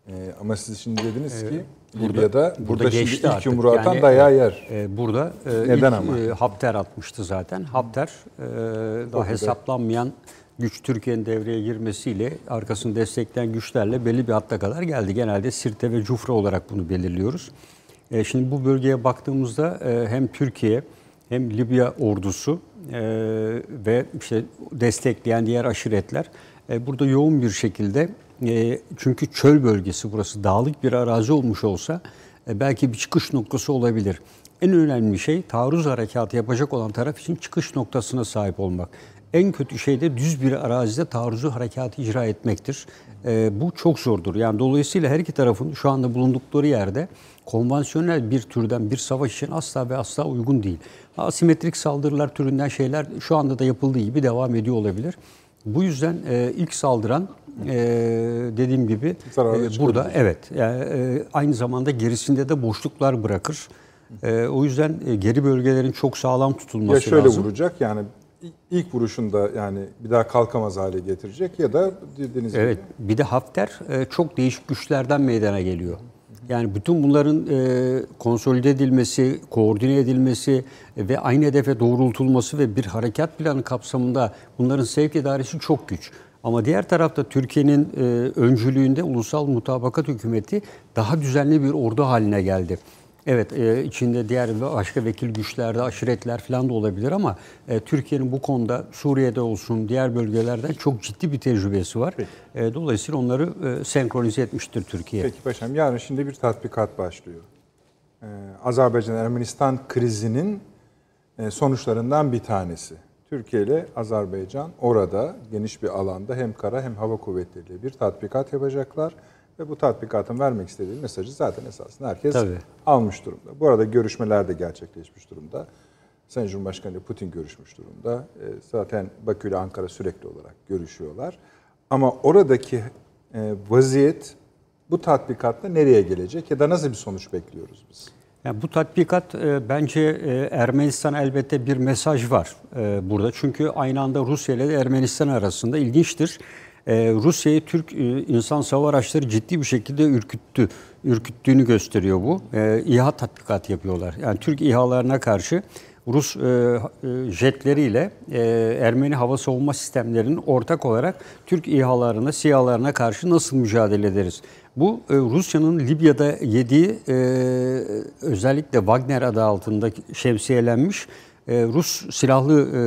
Ee, ama siz şimdi dediniz ki Libya'da burada, şimdi geçti ilk artık. yumruğu atan Yani, dayağı yer. e, burada e, Neden ilk, ama? e, Hafter atmıştı zaten. Hafter e, daha hesaplanmayan güç Türkiye'nin devreye girmesiyle arkasını destekleyen güçlerle belli bir hatta kadar geldi. Genelde Sirte ve Cufra olarak bunu belirliyoruz. E, şimdi bu bölgeye baktığımızda e, hem Türkiye hem Libya ordusu e, ve işte destekleyen diğer aşiretler e, burada yoğun bir şekilde e, çünkü çöl bölgesi burası dağlık bir arazi olmuş olsa e, belki bir çıkış noktası olabilir. En önemli şey taarruz harekatı yapacak olan taraf için çıkış noktasına sahip olmak. En kötü şey de düz bir arazide taarruzu harekatı icra etmektir. E, bu çok zordur. Yani dolayısıyla her iki tarafın şu anda bulundukları yerde konvansiyonel bir türden bir savaş için asla ve asla uygun değil. Asimetrik saldırılar türünden şeyler şu anda da yapıldığı gibi devam ediyor olabilir. Bu yüzden e, ilk saldıran e, dediğim gibi e, burada evet yani, e, aynı zamanda gerisinde de boşluklar bırakır. E, o yüzden e, geri bölgelerin çok sağlam tutulması Ya şöyle lazım. vuracak yani ilk vuruşunda yani bir daha kalkamaz hale getirecek ya da dediğiniz Evet, gibi bir de Hafter e, çok değişik güçlerden meydana geliyor. Yani bütün bunların e, konsolide edilmesi, koordine edilmesi ve aynı hedefe doğrultulması ve bir harekat planı kapsamında bunların sevk idaresi çok güç. Ama diğer tarafta Türkiye'nin e, öncülüğünde Ulusal Mutabakat Hükümeti daha düzenli bir ordu haline geldi. Evet e, içinde diğer başka vekil güçlerde aşiretler falan da olabilir ama e, Türkiye'nin bu konuda Suriye'de olsun diğer bölgelerden çok ciddi bir tecrübesi var. E, dolayısıyla onları e, senkronize etmiştir Türkiye. Peki paşam yarın şimdi bir tatbikat başlıyor. Ee, Azerbaycan-Ermenistan krizinin e, sonuçlarından bir tanesi. Türkiye ile Azerbaycan orada geniş bir alanda hem kara hem hava kuvvetleriyle bir tatbikat yapacaklar. Ve bu tatbikatın vermek istediği mesajı zaten esasında herkes Tabii. almış durumda. Bu arada görüşmeler de gerçekleşmiş durumda. Sayın Cumhurbaşkanı ile Putin görüşmüş durumda. E, Zaten Bakü ile Ankara sürekli olarak görüşüyorlar. Ama oradaki e, vaziyet bu tatbikatta nereye gelecek ya da nasıl bir sonuç bekliyoruz biz? Yani bu tatbikat e, bence e, Ermenistan elbette bir mesaj var e, burada. Çünkü aynı anda Rusya ile Ermenistan arasında ilginçtir. E, Rusya'yı Türk e, insan sava araçları ciddi bir şekilde ürküttü, ürküttüğünü gösteriyor bu. E, İHA tatbikat yapıyorlar. Yani Türk İHA'larına karşı Rus e, e, jetleriyle Ermeni hava savunma sistemlerinin ortak olarak Türk İHA'larına, SİHA'larına karşı nasıl mücadele ederiz? Bu Rusya'nın Libya'da yediği özellikle Wagner adı altında şemsiyelenmiş Rus silahlı e,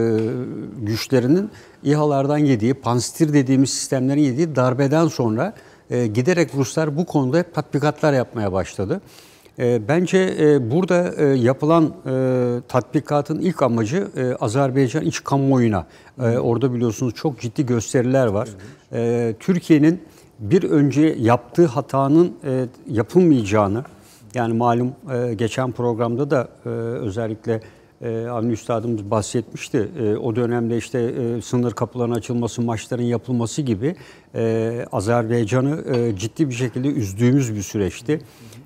güçlerinin İHA'lardan yediği, Panstir dediğimiz sistemlerin yediği darbeden sonra e, giderek Ruslar bu konuda tatbikatlar yapmaya başladı. E, Bence e, burada e, yapılan e, tatbikatın ilk amacı e, Azerbaycan iç kamuoyuna. E, Orada biliyorsunuz çok ciddi gösteriler var. E, Türkiye'nin bir önce yaptığı hatanın e, yapılmayacağını, yani malum e, geçen programda da e, özellikle e, Avni Üstadımız bahsetmişti. E, o dönemde işte e, sınır kapılarının açılması, maçların yapılması gibi e, Azerbaycan'ı e, ciddi bir şekilde üzdüğümüz bir süreçti.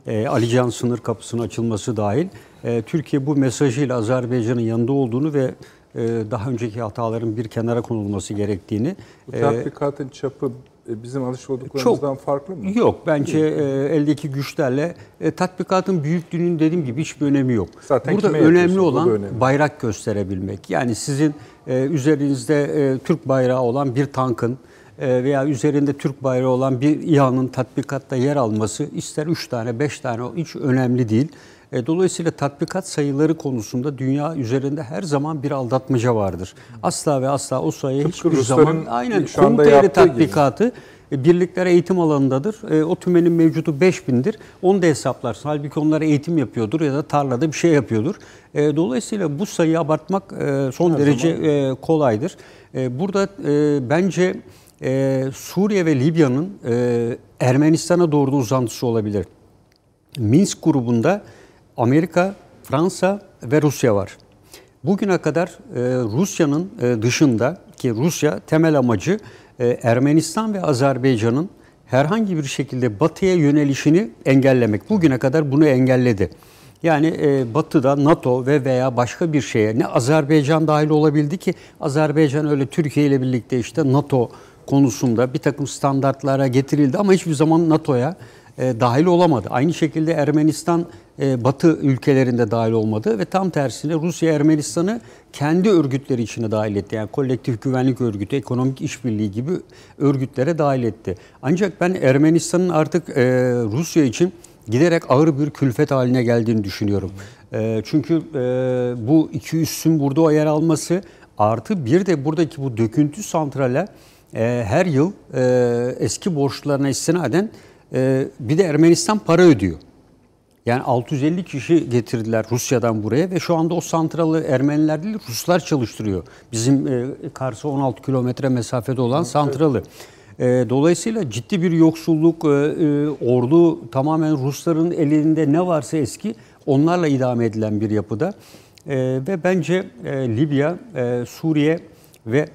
E, Alican sınır kapısının açılması dahil. E, Türkiye bu mesajıyla Azerbaycan'ın yanında olduğunu ve e, daha önceki hataların bir kenara konulması gerektiğini Bu e, tatbikatın çapı e, bizim alışık olduklarımızdan farklı mı? Yok bence e, eldeki güçlerle e, tatbikatın büyüklüğünün dediğim gibi hiçbir önemi yok. Zaten Burada önemli olan önemli. bayrak gösterebilmek. Yani sizin e, üzerinizde e, Türk bayrağı olan bir tankın e, veya üzerinde Türk bayrağı olan bir İHA'nın tatbikatta yer alması ister 3 tane 5 tane hiç önemli değil. E, Dolayısıyla tatbikat sayıları konusunda dünya üzerinde her zaman bir aldatmaca vardır. Asla ve asla o sayı Tıpkı hiçbir Rusların zaman aynen komuta yeri yaptığı gibi. tatbikatı e, birlikler eğitim alanındadır. E, o tümenin mevcudu 5000'dir. Onu da hesaplarsın. Halbuki onlar eğitim yapıyordur ya da tarlada bir şey yapıyordur. E, dolayısıyla bu sayıyı abartmak e, son derece e, kolaydır. E, burada e, bence e, Suriye ve Libya'nın e, Ermenistan'a doğru uzantısı olabilir. Minsk grubunda Amerika, Fransa ve Rusya var. Bugüne kadar e, Rusya'nın e, dışında ki Rusya temel amacı e, Ermenistan ve Azerbaycan'ın herhangi bir şekilde batıya yönelişini engellemek. Bugüne kadar bunu engelledi. Yani e, Batı'da NATO ve veya başka bir şeye ne Azerbaycan dahil olabildi ki Azerbaycan öyle Türkiye ile birlikte işte NATO konusunda bir takım standartlara getirildi ama hiçbir zaman NATO'ya e, dahil olamadı. Aynı şekilde Ermenistan e, Batı ülkelerinde dahil olmadı ve tam tersine Rusya Ermenistan'ı kendi örgütleri içine dahil etti. Yani kolektif güvenlik örgütü, ekonomik işbirliği gibi örgütlere dahil etti. Ancak ben Ermenistan'ın artık e, Rusya için giderek ağır bir külfet haline geldiğini düşünüyorum. E, çünkü e, bu iki üssün burada yer alması artı bir de buradaki bu döküntü santrale e, her yıl e, eski borçlarına istinaden e, bir de Ermenistan para ödüyor. Yani 650 kişi getirdiler Rusya'dan buraya ve şu anda o santralı Ermeniler değil Ruslar çalıştırıyor. Bizim e, Kars'a 16 kilometre mesafede olan santralı. E, dolayısıyla ciddi bir yoksulluk, e, e, ordu tamamen Rusların elinde ne varsa eski onlarla idame edilen bir yapıda. E, ve bence e, Libya, Suriye ve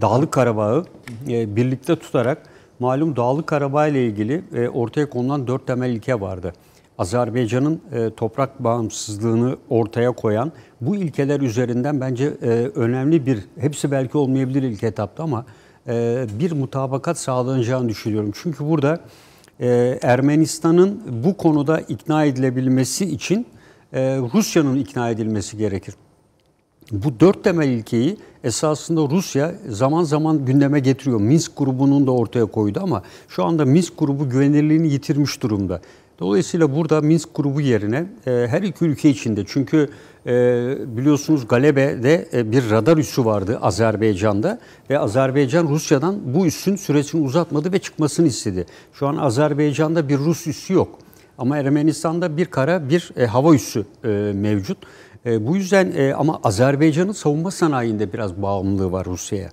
Dağlık Karabağ'ı birlikte tutarak malum Dağlık Karabağ ile ilgili e, ortaya konulan dört temel ilke vardı. Azerbaycan'ın e, toprak bağımsızlığını ortaya koyan bu ilkeler üzerinden bence e, önemli bir, hepsi belki olmayabilir ilk etapta ama bir mutabakat sağlanacağını düşünüyorum. Çünkü burada Ermenistan'ın bu konuda ikna edilebilmesi için Rusya'nın ikna edilmesi gerekir. Bu dört temel ilkeyi esasında Rusya zaman zaman gündeme getiriyor. Minsk grubunun da ortaya koydu ama şu anda Minsk grubu güvenirliğini yitirmiş durumda. Dolayısıyla burada Minsk grubu yerine e, her iki ülke içinde çünkü e, biliyorsunuz Galebe'de e, bir radar üssü vardı Azerbaycan'da ve Azerbaycan Rusya'dan bu üssün süresini uzatmadı ve çıkmasını istedi. Şu an Azerbaycan'da bir Rus üssü yok ama Ermenistan'da bir kara bir hava üssü e, mevcut. E, bu yüzden e, ama Azerbaycan'ın savunma sanayinde biraz bağımlılığı var Rusya'ya.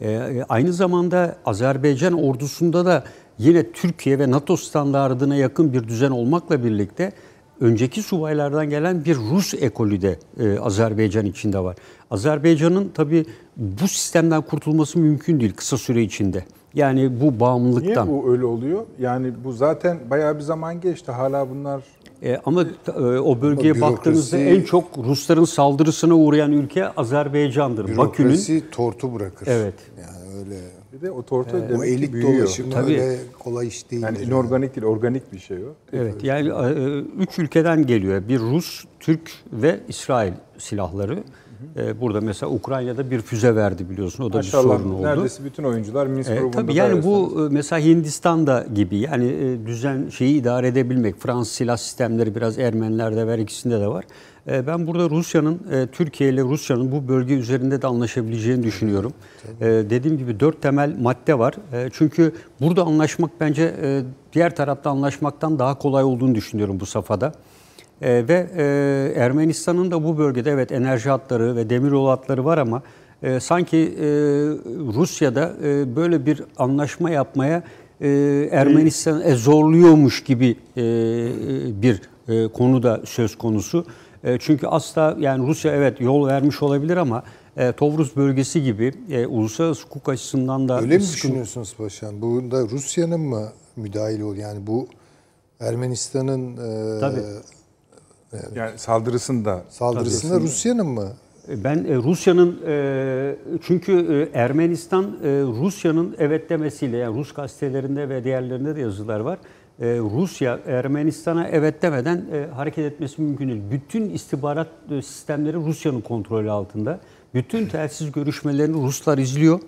E, aynı zamanda Azerbaycan ordusunda da yine Türkiye ve NATO standartına yakın bir düzen olmakla birlikte önceki subaylardan gelen bir Rus ekolü de e, Azerbaycan içinde var. Azerbaycan'ın tabii bu sistemden kurtulması mümkün değil kısa süre içinde. Yani bu bağımlılıktan. Niye bu öyle oluyor? Yani bu zaten bayağı bir zaman geçti. Hala bunlar E, ama e, o bölgeye Ama baktığınızda bürokrasi- en çok Rusların saldırısına uğrayan ülke Azerbaycan'dır. Bakü'nün Bürokrasi tortu bırakır. Evet. Yani öyle bir de o tortu o demek ki elit büyüyor. dolaşımı Tabii. öyle kolay iş değil. Yani inorganik değil, organik bir şey o. Evet yani e, üç ülkeden geliyor. Bir Rus, Türk ve İsrail silahları. E, Burada mesela Ukrayna'da bir füze verdi biliyorsun. O da bir Maşallah sorun oldu. neredeyse bütün oyuncular Minsk E, grubunda tabii yani arasında. bu e, mesela Hindistan'da gibi yani e, düzen şeyi idare edebilmek. Fransız silah sistemleri biraz Ermenilerde var, ikisinde de var. E, ben burada Rusya'nın e, Türkiye ile Rusya'nın bu bölge üzerinde de anlaşabileceğini düşünüyorum. E, dediğim gibi dört temel madde var. E, çünkü burada anlaşmak bence diğer tarafta anlaşmaktan daha kolay olduğunu düşünüyorum bu safhada. E, ve e, Ermenistan'ın da bu bölgede evet enerji hatları ve demiryolu hatları var ama e, sanki e, Rusya'da e, böyle bir anlaşma yapmaya e, Ermenistan e, zorluyormuş gibi e, bir e, konu da söz konusu. E, çünkü asla yani Rusya evet yol vermiş olabilir ama e, Tovruz bölgesi gibi e, uluslararası hukuk açısından da Öyle mi düşünüyorsunuz paşam? Bunda Rusya'nın mı müdahil ol? Yani bu Ermenistan'ın e, Tabii. Yani saldırısında saldırısında Rusya'nın mı? Ben e, Rusya'nın e, çünkü e, Ermenistan e, Rusya'nın evet demesiyle yani Rus gazetelerinde ve diğerlerinde de yazılar var. E, Rusya Ermenistan'a evet demeden e, hareket etmesi mümkün değil. Bütün istihbarat e, sistemleri Rusya'nın kontrolü altında. Bütün telsiz görüşmelerini Ruslar izliyor.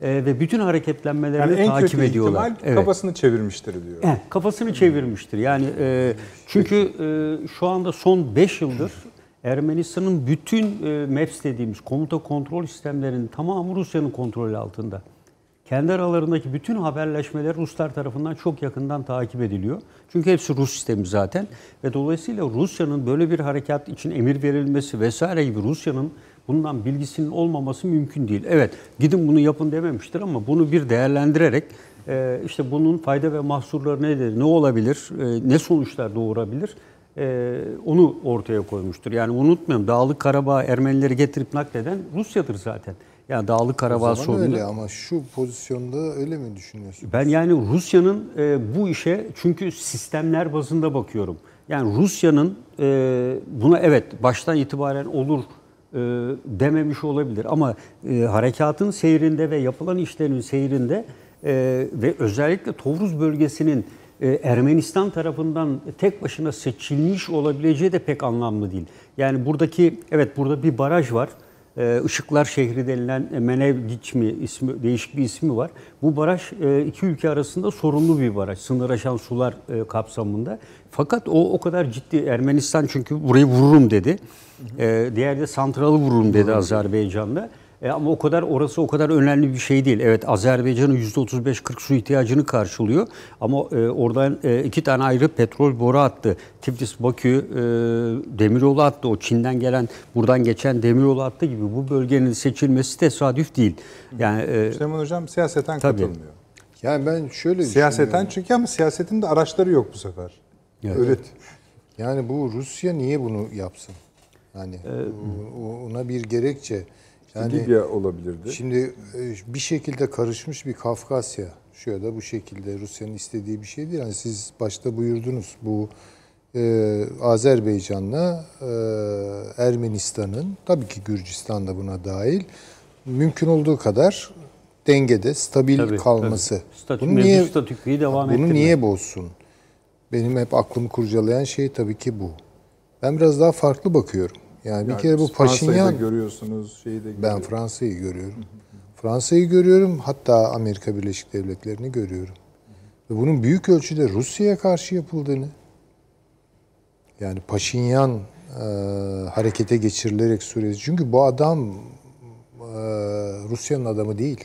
E, ve bütün hareketlenmelerini yani en takip kötü ediyorlar. ihtimal kafasını çevirmiştir diyor. Evet, kafasını çevirmiştir. Yani e, çünkü e, şu anda son 5 yıldır Ermenistan'ın bütün e, MAPS dediğimiz komuta kontrol sistemlerinin tamamı Rusya'nın kontrolü altında. Kendi aralarındaki bütün haberleşmeler Ruslar tarafından çok yakından takip ediliyor. Çünkü hepsi Rus sistemi zaten ve dolayısıyla Rusya'nın böyle bir harekat için emir verilmesi vesaire gibi Rusya'nın bundan bilgisinin olmaması mümkün değil. Evet gidin bunu yapın dememiştir ama bunu bir değerlendirerek e, işte bunun fayda ve mahsurları nedir, ne olabilir, e, ne sonuçlar doğurabilir e, onu ortaya koymuştur. Yani unutmayalım Dağlık Karabağ Ermenileri getirip nakleden Rusya'dır zaten. Yani Dağlık Karabağ sorunu. öyle ama şu pozisyonda öyle mi düşünüyorsun? Ben yani Rusya'nın e, bu işe çünkü sistemler bazında bakıyorum. Yani Rusya'nın e, buna evet baştan itibaren olur dememiş olabilir ama e, harekatın seyrinde ve yapılan işlerin seyrinde e, ve özellikle Tovruz bölgesinin e, Ermenistan tarafından tek başına seçilmiş olabileceği de pek anlamlı değil. Yani buradaki evet burada bir baraj var. Ee, Işıklar Şehri denilen e, Menevgiç mi ismi değişik bir ismi var. Bu baraj e, iki ülke arasında sorunlu bir baraj. Sınır aşan sular e, kapsamında. Fakat o o kadar ciddi Ermenistan çünkü burayı vururum dedi. Ee, Diğer de santralı vururum dedi Azerbaycan'da. E, ama o kadar orası o kadar önemli bir şey değil. Evet Azerbaycan'ın %35-40 su ihtiyacını karşılıyor. Ama e, oradan e, iki tane ayrı petrol boru attı. Tiflis Bakü e, demiryolu attı. O Çin'den gelen buradan geçen demiryolu attı gibi bu bölgenin seçilmesi tesadüf değil. Yani e, Süleyman Hocam siyaseten Tabii. katılmıyor. Yani ben şöyle Siyaseten düşünüyorum. çünkü ama siyasetin de araçları yok bu sefer. Öyle. Yani bu Rusya niye bunu yapsın? Yani o- ona bir gerekçe. Yani Libya olabilirdi. Şimdi e, bir şekilde karışmış bir Kafkasya. Şu ya da bu şekilde Rusya'nın istediği bir şey değil. Yani siz başta buyurdunuz bu e, Azerbaycan'la e, Ermenistan'ın tabii ki Gürcistan da buna dahil mümkün olduğu kadar dengede stabil Tabii, kalması. tabii. Statü- Bunu niye statüküyü devam bunu niye bozsun? Benim hep aklımı kurcalayan şey tabii ki bu. Ben biraz daha farklı bakıyorum. Yani bir Yani kere bu Fransa'yı Paşinyan görüyorsunuz, şeyi de ben. Fransa'yı görüyorum. Fransa'yı görüyorum, hatta Amerika Birleşik Devletleri'ni görüyorum. Ve bunun büyük ölçüde Rusya'ya karşı yapıldığını, yani Paşinyan e, harekete geçirilerek Suriye. Çünkü bu adam e, Rusya'nın adamı değil.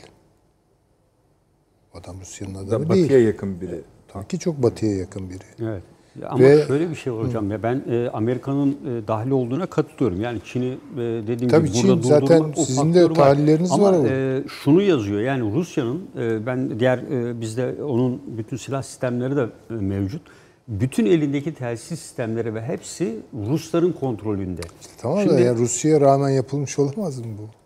Adam Rusya'nın Da adamı batıya değil. yakın biri. Tabii ki çok batıya yakın biri. Evet. Ama Ve- şöyle bir şey var hocam ya ben e, Amerika'nın e, dahil olduğuna katılıyorum. Yani Çin'i e, dediğim Tabii gibi Çin burada zaten o sizin de tahlilleriniz Ama, var orada. e, şunu yazıyor yani Rusya'nın e, ben diğer e, bizde onun bütün silah sistemleri de e, mevcut. Bütün elindeki telsiz sistemleri ve hepsi Rusların kontrolünde. Tamam da Şimdi- yani Rusya'ya rağmen yapılmış olamaz mı bu?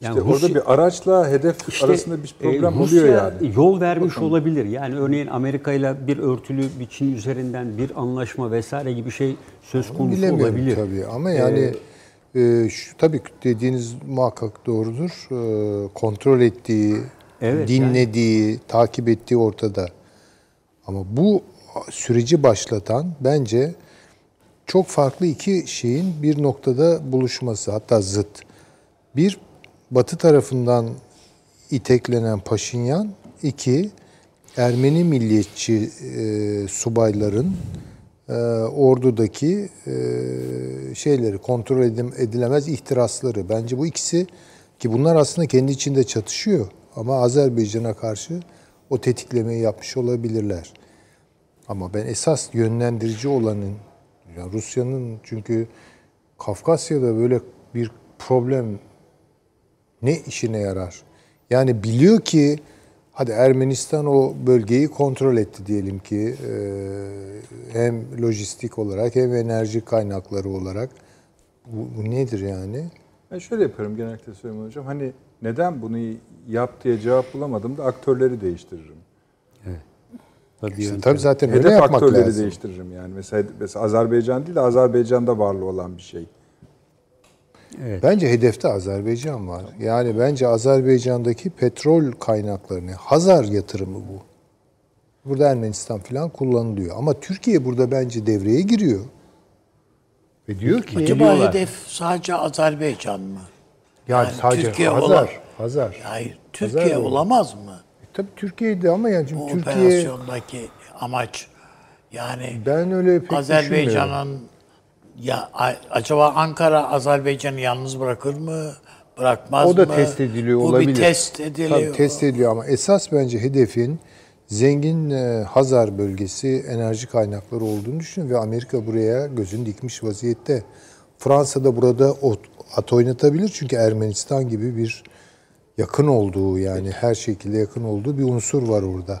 Yani İşte orada bir araçla hedef İşte, arasında bir problem e, Rusya oluyor yani. yol vermiş olabilir. Yani örneğin Amerika ile bir örtülü bir Çin üzerinden bir anlaşma vesaire gibi şey söz konusu Bilemiyorum olabilir. tabii ama yani e, şu, tabii dediğiniz muhakkak doğrudur. E, kontrol ettiği, Evet, dinlediği, takip ettiği ortada. Ama bu süreci başlatan bence çok farklı iki şeyin bir noktada buluşması hatta zıt. Bir Batı tarafından iteklenen Paşinyan, iki Ermeni milliyetçi e, subayların e, ordudaki e, şeyleri kontrol edilemez ihtirasları. Bence bu ikisi ki bunlar aslında kendi içinde çatışıyor ama Azerbaycan'a karşı o tetiklemeyi yapmış olabilirler. Ama ben esas yönlendirici olanın yani Rusya'nın çünkü Kafkasya'da böyle bir problem ne işine yarar? Yani biliyor ki hadi Ermenistan o bölgeyi kontrol etti diyelim ki e, hem lojistik olarak hem enerji kaynakları olarak. Bu, bu nedir yani? Ben şöyle yaparım genellikle Süleyman Hocam. Hani neden bunu yap diye cevap bulamadım da aktörleri değiştiririm. Tabii, İşte tabii zaten öyle Hedef yapmak aktörleri lazım. değiştiririm yani. Mesela, mesela Azerbaycan değil de Azerbaycan'da varlı olan bir şey. Bence hedefte Azerbaycan var. Yani bence Azerbaycan'daki petrol kaynaklarını, Hazar yatırımı bu. Burada Ermenistan falan kullanılıyor. Ama Türkiye burada bence devreye giriyor. Ve diyor ki Acaba hedef sadece Azerbaycan mı? yani, yani sadece Türkiye Hazar, olan- Hazar. Hayır, Hazar Türkiye mı? olamaz mı? E, tabii Türkiye'de ama yani Bu şimdi Türkiye operasyondaki amaç yani ben öyle pek düşünmüyorum. Azerbaycan'ın ya acaba Ankara Azerbaycan'ı yalnız bırakır mı? Bırakmaz O da mı? test ediliyor Bu olabilir. bir test ediliyor. Tabii test ediliyor ama esas bence hedefin zengin e, Hazar bölgesi enerji kaynakları olduğunu düşünüyorum ve Amerika buraya gözünü dikmiş vaziyette. Fransa da burada at oynatabilir çünkü Ermenistan gibi bir yakın olduğu yani her şekilde yakın olduğu bir unsur var orada.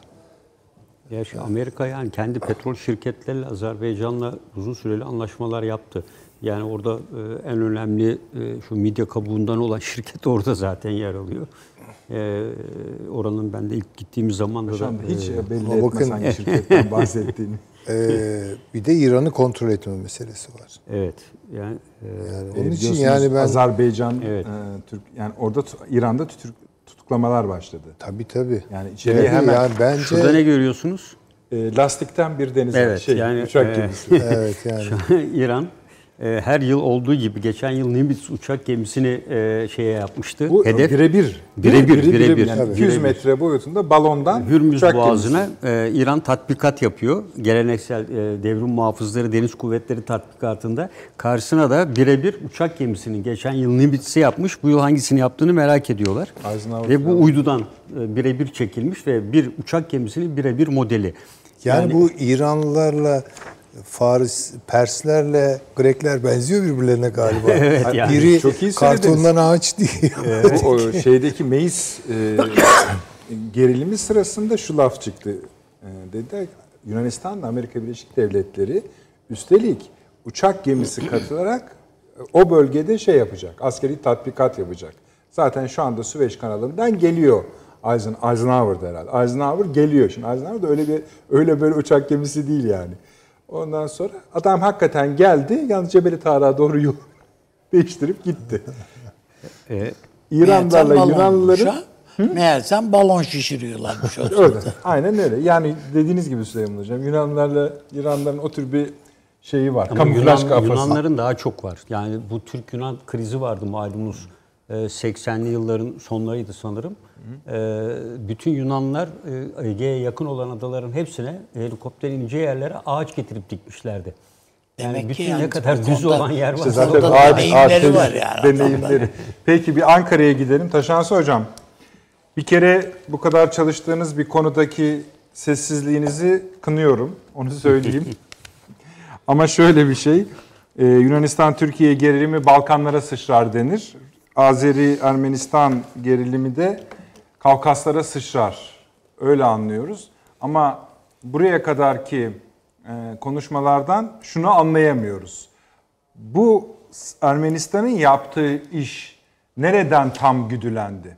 Gerçi Amerika yani kendi petrol şirketleriyle Azerbaycan'la uzun süreli anlaşmalar yaptı. Yani orada e, en önemli e, şu midye kabuğundan olan şirket orada zaten yer alıyor. E, oranın ben de ilk gittiğimiz zaman da, da hiç e, belli etmez bakın- hangi şirketten bahsettiğini. Ee, bir de İran'ı kontrol etme meselesi var. Evet. Yani e, Yani E, onun için yani ben Azerbaycan, Evet. e, Türk yani orada İran'da tütür- tutuklamalar başladı. tabii tabii. Yani içeriye Tabii hemen yani bence şurada ne görüyorsunuz? e, lastikten bir deniz Evet, şey yani, uçak e, gemisi. evet yani İran e, her yıl olduğu gibi geçen yıl Nimitz uçak gemisini e, şeye yapmıştı. Bu Hedef birebir. Birebir, Bire- birebir. Yani Tabii. 200 Birebir. metre boyutunda balondan Hürmüz uçak Boğazı'na e, İran tatbikat yapıyor. Geleneksel e, devrim muhafızları deniz kuvvetleri tatbikatında. Karşısına da birebir uçak gemisinin geçen yıl Nimitz'i yapmış. Bu yıl hangisini yaptığını merak ediyorlar. Eisenhower Ve bu uydudan e, birebir çekilmiş ve bir uçak gemisinin birebir modeli. yani, bu İranlılarla Faris, Perslerle Grekler benziyor birbirlerine galiba. Evet, yani. Biri Çok iyi söylediniz. kartondan ağaç diyor. o, o şeydeki meis e, gerilimi sırasında şu laf çıktı. E, dediler ki, Yunanistan da Amerika Birleşik Devletleri üstelik uçak gemisi katılarak o bölgede şey yapacak. Askeri tatbikat yapacak. Zaten şu anda Süveyş kanalından geliyor. Eisen, Eisenhower'da herhalde. Eisenhower geliyor. Şimdi Eisenhower da öyle bir öyle böyle uçak gemisi değil yani. Ondan sonra adam hakikaten geldi. Yalnız Cebeli Tarık'a doğru yol değiştirip gitti. E, İranlarla Yunanlıların balonmuş ha. Meğersem balon şişiriyorlarmış o öyle. Aynen öyle. Yani dediğiniz gibi Süleyman Hocam Yunanlarla İranların o tür bir şeyi var. Ama Kamuflaj Yunan, kafası. Yunanların daha çok var. Yani bu Türk-Yunan krizi vardı malumunuz. Ee, 80'li yılların sonlarıydı sanırım. Ee, Bütün Yunanlar e, Ege'ye yakın olan adaların hepsine helikopter ineceği yerlere ağaç getirip dikmişlerdi. Yani Demek ki bütün yani ne kadar düz olan yer var. İşte zaten ağaç, deneyimleri ağaç var yani deneyimleri. Peki bir Ankara'ya gidelim. Taşansı Hocam. Bir kere bu kadar çalıştığınız bir konudaki sessizliğinizi kınıyorum. Onu söyleyeyim. Ama şöyle bir şey. e, Yunanistan Türkiye gerilimi Balkanlara sıçrar denir. Azeri Ermenistan gerilimi de Kavkaslara sıçrar. Öyle anlıyoruz. Ama buraya kadarki e, konuşmalardan şunu anlayamıyoruz. Bu Ermenistan'ın yaptığı iş nereden tam güdülendi?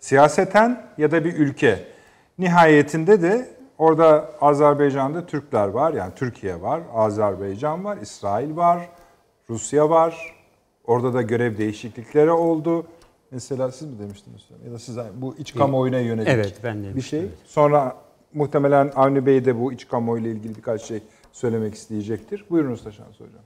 Siyaseten ya da bir ülke. Nihayetinde de orada Azerbaycan'da Türkler var. Yani Türkiye var, Azerbaycan var, İsrail var, Rusya var. Orada da görev değişiklikleri oldu. Mesela siz mi demiştiniz? Ya da siz bu iç kamuoyuna yönelik Evet, ben bir demiştim, şey. evet. Sonra muhtemelen Avni Bey de bu iç kamuoyuyla ilgili birkaç şey söylemek isteyecektir. Buyurunuz Taşans Hocam.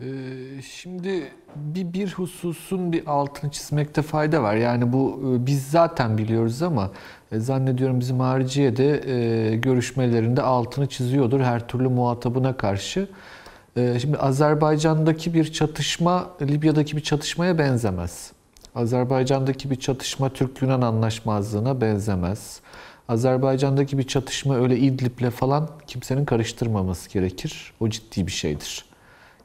Ee, Şimdi bir, bir hususun bir altını çizmekte fayda var. Yani bu e, biz zaten biliyoruz ama e, zannediyorum bizim hariciye de e, görüşmelerinde altını çiziyordur her türlü muhatabına karşı. E, Şimdi Azerbaycan'daki bir çatışma Libya'daki bir çatışmaya benzemez. Azerbaycan'daki bir çatışma Türk-Yunan anlaşmazlığına benzemez. Azerbaycan'daki bir çatışma öyle İdlib'le falan kimsenin karıştırmaması gerekir. O ciddi bir şeydir.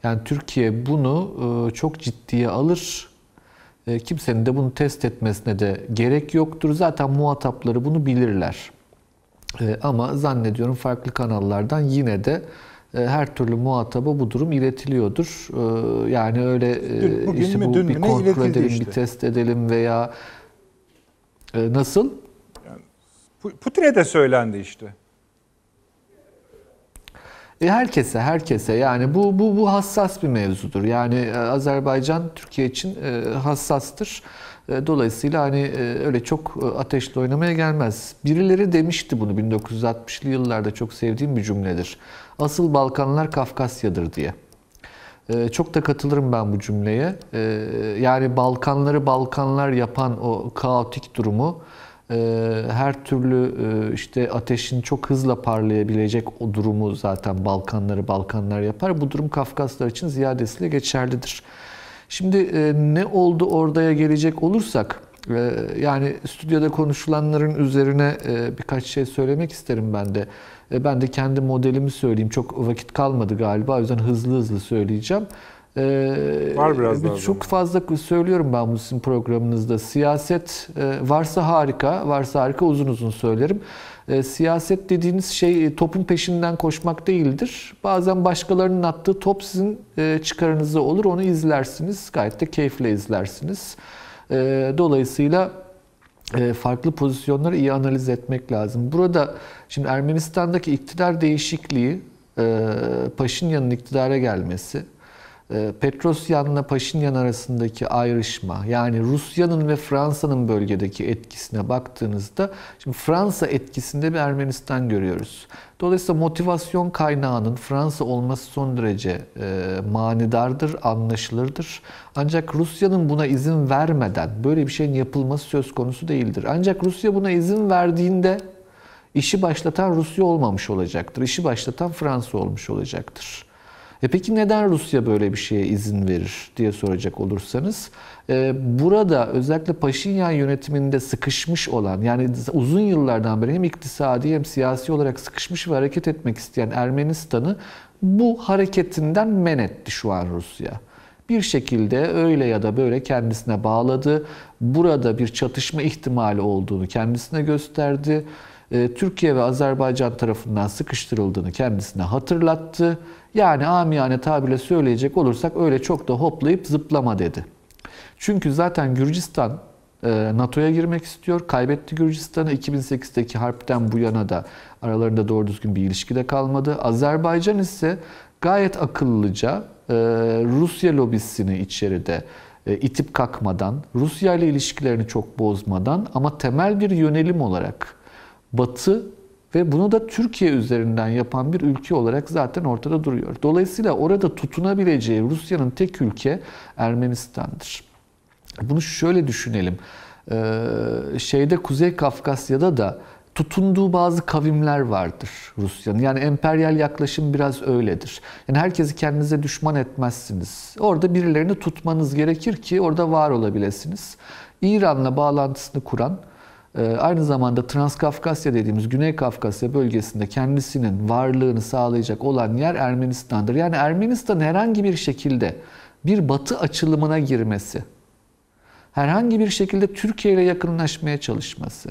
Yani Türkiye bunu e, çok ciddiye alır. E, Kimsenin de bunu test etmesine de gerek yoktur. Zaten muhatapları bunu bilirler. E, Ama zannediyorum farklı kanallardan yine de her türlü muhataba bu durum iletiliyordur. E, Yani öyle e, Dün- bugün işte bu dün bir kontrol edelim, işte. bir test edelim veya e, nasıl? Pu- Putin'e de söylendi işte. E herkese, herkese yani bu bu bu hassas bir mevzudur. Yani e, Azerbaycan Türkiye için e, hassastır. E, Dolayısıyla hani e, öyle çok e, ateşle oynamaya gelmez. Birileri demişti bunu 1960'lı yıllarda çok sevdiğim bir cümledir. Asıl Balkanlar Kafkasya'dır diye. E, Çok da katılırım ben bu cümleye. E, Yani Balkanları Balkanlar yapan o kaotik durumu e, her türlü e, işte ateşin çok hızla parlayabilecek o durumu zaten Balkanları Balkanlar yapar. Bu durum Kafkaslar için ziyadesiyle geçerlidir. Şimdi e, ne oldu oraya gelecek olursak yani stüdyoda konuşulanların üzerine birkaç şey söylemek isterim ben de. E, Ben de kendi modelimi söyleyeyim. Çok vakit kalmadı galiba. O yüzden hızlı hızlı söyleyeceğim. E, Var biraz daha Çok zaman. fazla söylüyorum ben bu sizin programınızda. Siyaset e, varsa harika, varsa harika uzun uzun söylerim. Siyaset dediğiniz şey topun peşinden koşmak değildir. Bazen başkalarının attığı top sizin çıkarınıza olur. Onu izlersiniz. Gayet de keyifle izlersiniz. Dolayısıyla farklı pozisyonları iyi analiz etmek lazım. Burada şimdi Ermenistan'daki iktidar değişikliği, e, Paşinyan'ın iktidara gelmesi, e, Petrosyan'la Paşinyan arasındaki ayrışma, yani Rusya'nın ve Fransa'nın bölgedeki etkisine baktığınızda, şimdi Fransa etkisinde bir Ermenistan görüyoruz. Dolayısıyla motivasyon kaynağının Fransa olması son derece e, manidardır, anlaşılırdır. Ancak Rusya'nın buna izin vermeden böyle bir şeyin yapılması söz konusu değildir. Ancak Rusya buna izin verdiğinde işi başlatan Rusya olmamış olacaktır. İşi başlatan Fransa olmuş olacaktır. E peki neden Rusya böyle bir şeye izin verir diye soracak olursanız e, burada özellikle Paşinyan yönetiminde sıkışmış olan yani uzun yıllardan beri hem iktisadi hem siyasi olarak sıkışmış ve hareket etmek isteyen Ermenistan'ı bu hareketinden men etti şu an Rusya. Bir şekilde öyle ya da böyle kendisine bağladı. Burada bir çatışma ihtimali olduğunu kendisine gösterdi. E, Türkiye ve Azerbaycan tarafından sıkıştırıldığını kendisine hatırlattı. Yani amiyane tabirle söyleyecek olursak öyle çok da hoplayıp zıplama dedi. Çünkü zaten Gürcistan e, NATO'ya girmek istiyor. Kaybetti Gürcistan'ı. 2008'deki harpten bu yana da aralarında doğru düzgün bir ilişki de kalmadı. Azerbaycan ise gayet akıllıca e, Rusya lobisini içeride e, itip kalkmadan, Rusya ile ilişkilerini çok bozmadan ama temel bir yönelim olarak Batı ve bunu da Türkiye üzerinden yapan bir ülke olarak zaten ortada duruyor. Dolayısıyla orada tutunabileceği Rusya'nın tek ülke Ermenistan'dır. Bunu şöyle düşünelim. Ee, şeyde Kuzey Kafkasya'da da tutunduğu bazı kavimler vardır Rusya'nın. Yani emperyal yaklaşım biraz öyledir. Yani herkesi kendinize düşman etmezsiniz. Orada birilerini tutmanız gerekir ki orada var olabilirsiniz. İran'la bağlantısını kuran aynı zamanda Transkafkasya dediğimiz Güney Kafkasya bölgesinde kendisinin varlığını sağlayacak olan yer Ermenistan'dır. Yani Ermenistan herhangi bir şekilde bir batı açılımına girmesi, herhangi bir şekilde Türkiye ile yakınlaşmaya çalışması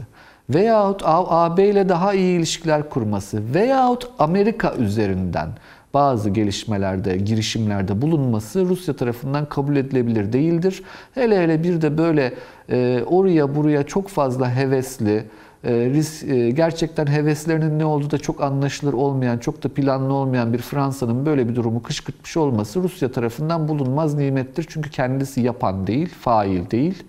veyahut AB ile daha iyi ilişkiler kurması veyahut Amerika üzerinden bazı gelişmelerde, girişimlerde bulunması Rusya tarafından kabul edilebilir değildir. Hele hele bir de böyle e, oraya buraya çok fazla hevesli, e, risk, e, gerçekten heveslerinin ne olduğu da çok anlaşılır olmayan, çok da planlı olmayan bir Fransa'nın böyle bir durumu kışkırtmış olması Rusya tarafından bulunmaz nimettir. Çünkü kendisi yapan değil, fail değil.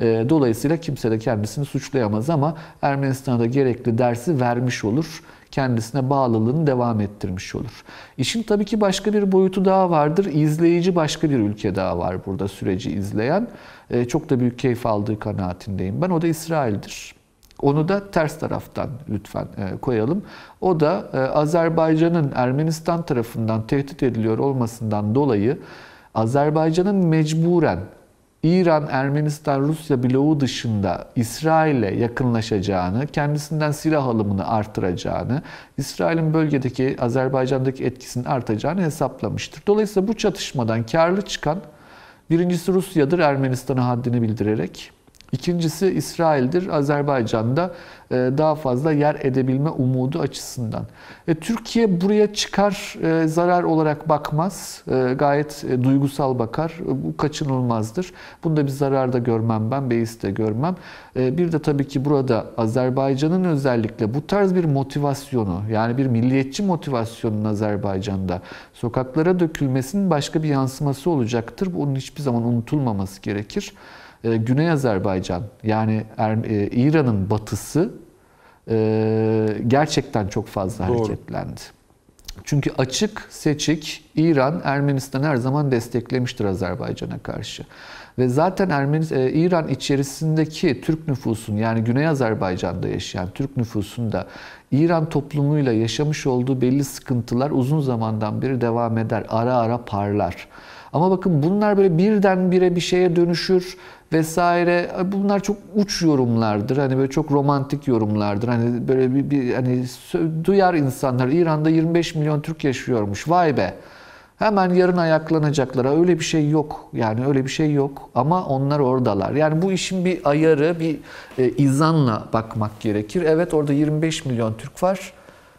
E, dolayısıyla kimse de kendisini suçlayamaz ama Ermenistan'a da gerekli dersi vermiş olur kendisine bağlılığını devam ettirmiş olur. İşin tabii ki başka bir boyutu daha vardır. İzleyici başka bir ülke daha var burada süreci izleyen. E, çok da büyük keyif aldığı kanaatindeyim. Ben o da İsrail'dir. Onu da ters taraftan lütfen e, koyalım. O da e, Azerbaycan'ın Ermenistan tarafından tehdit ediliyor olmasından dolayı Azerbaycan'ın mecburen İran, Ermenistan, Rusya bloğu dışında İsrail'e yakınlaşacağını, kendisinden silah alımını artıracağını, İsrail'in bölgedeki, Azerbaycan'daki etkisinin artacağını hesaplamıştır. Dolayısıyla bu çatışmadan karlı çıkan birincisi Rusya'dır Ermenistan'a haddini bildirerek. İkincisi İsrail'dir. Azerbaycan'da e, daha fazla yer edebilme umudu açısından. E, Türkiye buraya çıkar e, zarar olarak bakmaz. Gayet duygusal bakar. Bu kaçınılmazdır. Bunda bir zarar da görmem ben, beis de görmem. Bir de tabii ki burada Azerbaycan'ın özellikle bu tarz bir motivasyonu yani bir milliyetçi motivasyonun Azerbaycan'da sokaklara dökülmesinin başka bir yansıması olacaktır. Bunun hiçbir zaman unutulmaması gerekir. Ee, Güney Azerbaycan yani er, e, İran'ın batısı e, gerçekten çok fazla Doğru. hareketlendi. Çünkü açık, seçik İran Ermenistan'ı her zaman desteklemiştir Azerbaycan'a karşı. Ve zaten Ermeni, e, İran içerisindeki Türk nüfusun yani Güney Azerbaycan'da yaşayan Türk nüfusunda İran toplumuyla yaşamış olduğu belli sıkıntılar uzun zamandan beri devam eder. Ara ara parlar. Ama bakın bunlar böyle birdenbire bir şeye dönüşür vesaire. Bunlar çok uç yorumlardır. Hani böyle çok romantik yorumlardır. Hani böyle bir, bir hani duyar insanlar İran'da 25 milyon Türk yaşıyormuş. Vay be. Hemen yarın ayaklanacaklara öyle bir şey yok. Yani öyle bir şey yok ama onlar oradalar. Yani bu işin bir ayarı, bir e, izanla bakmak gerekir. Evet orada 25 milyon Türk var.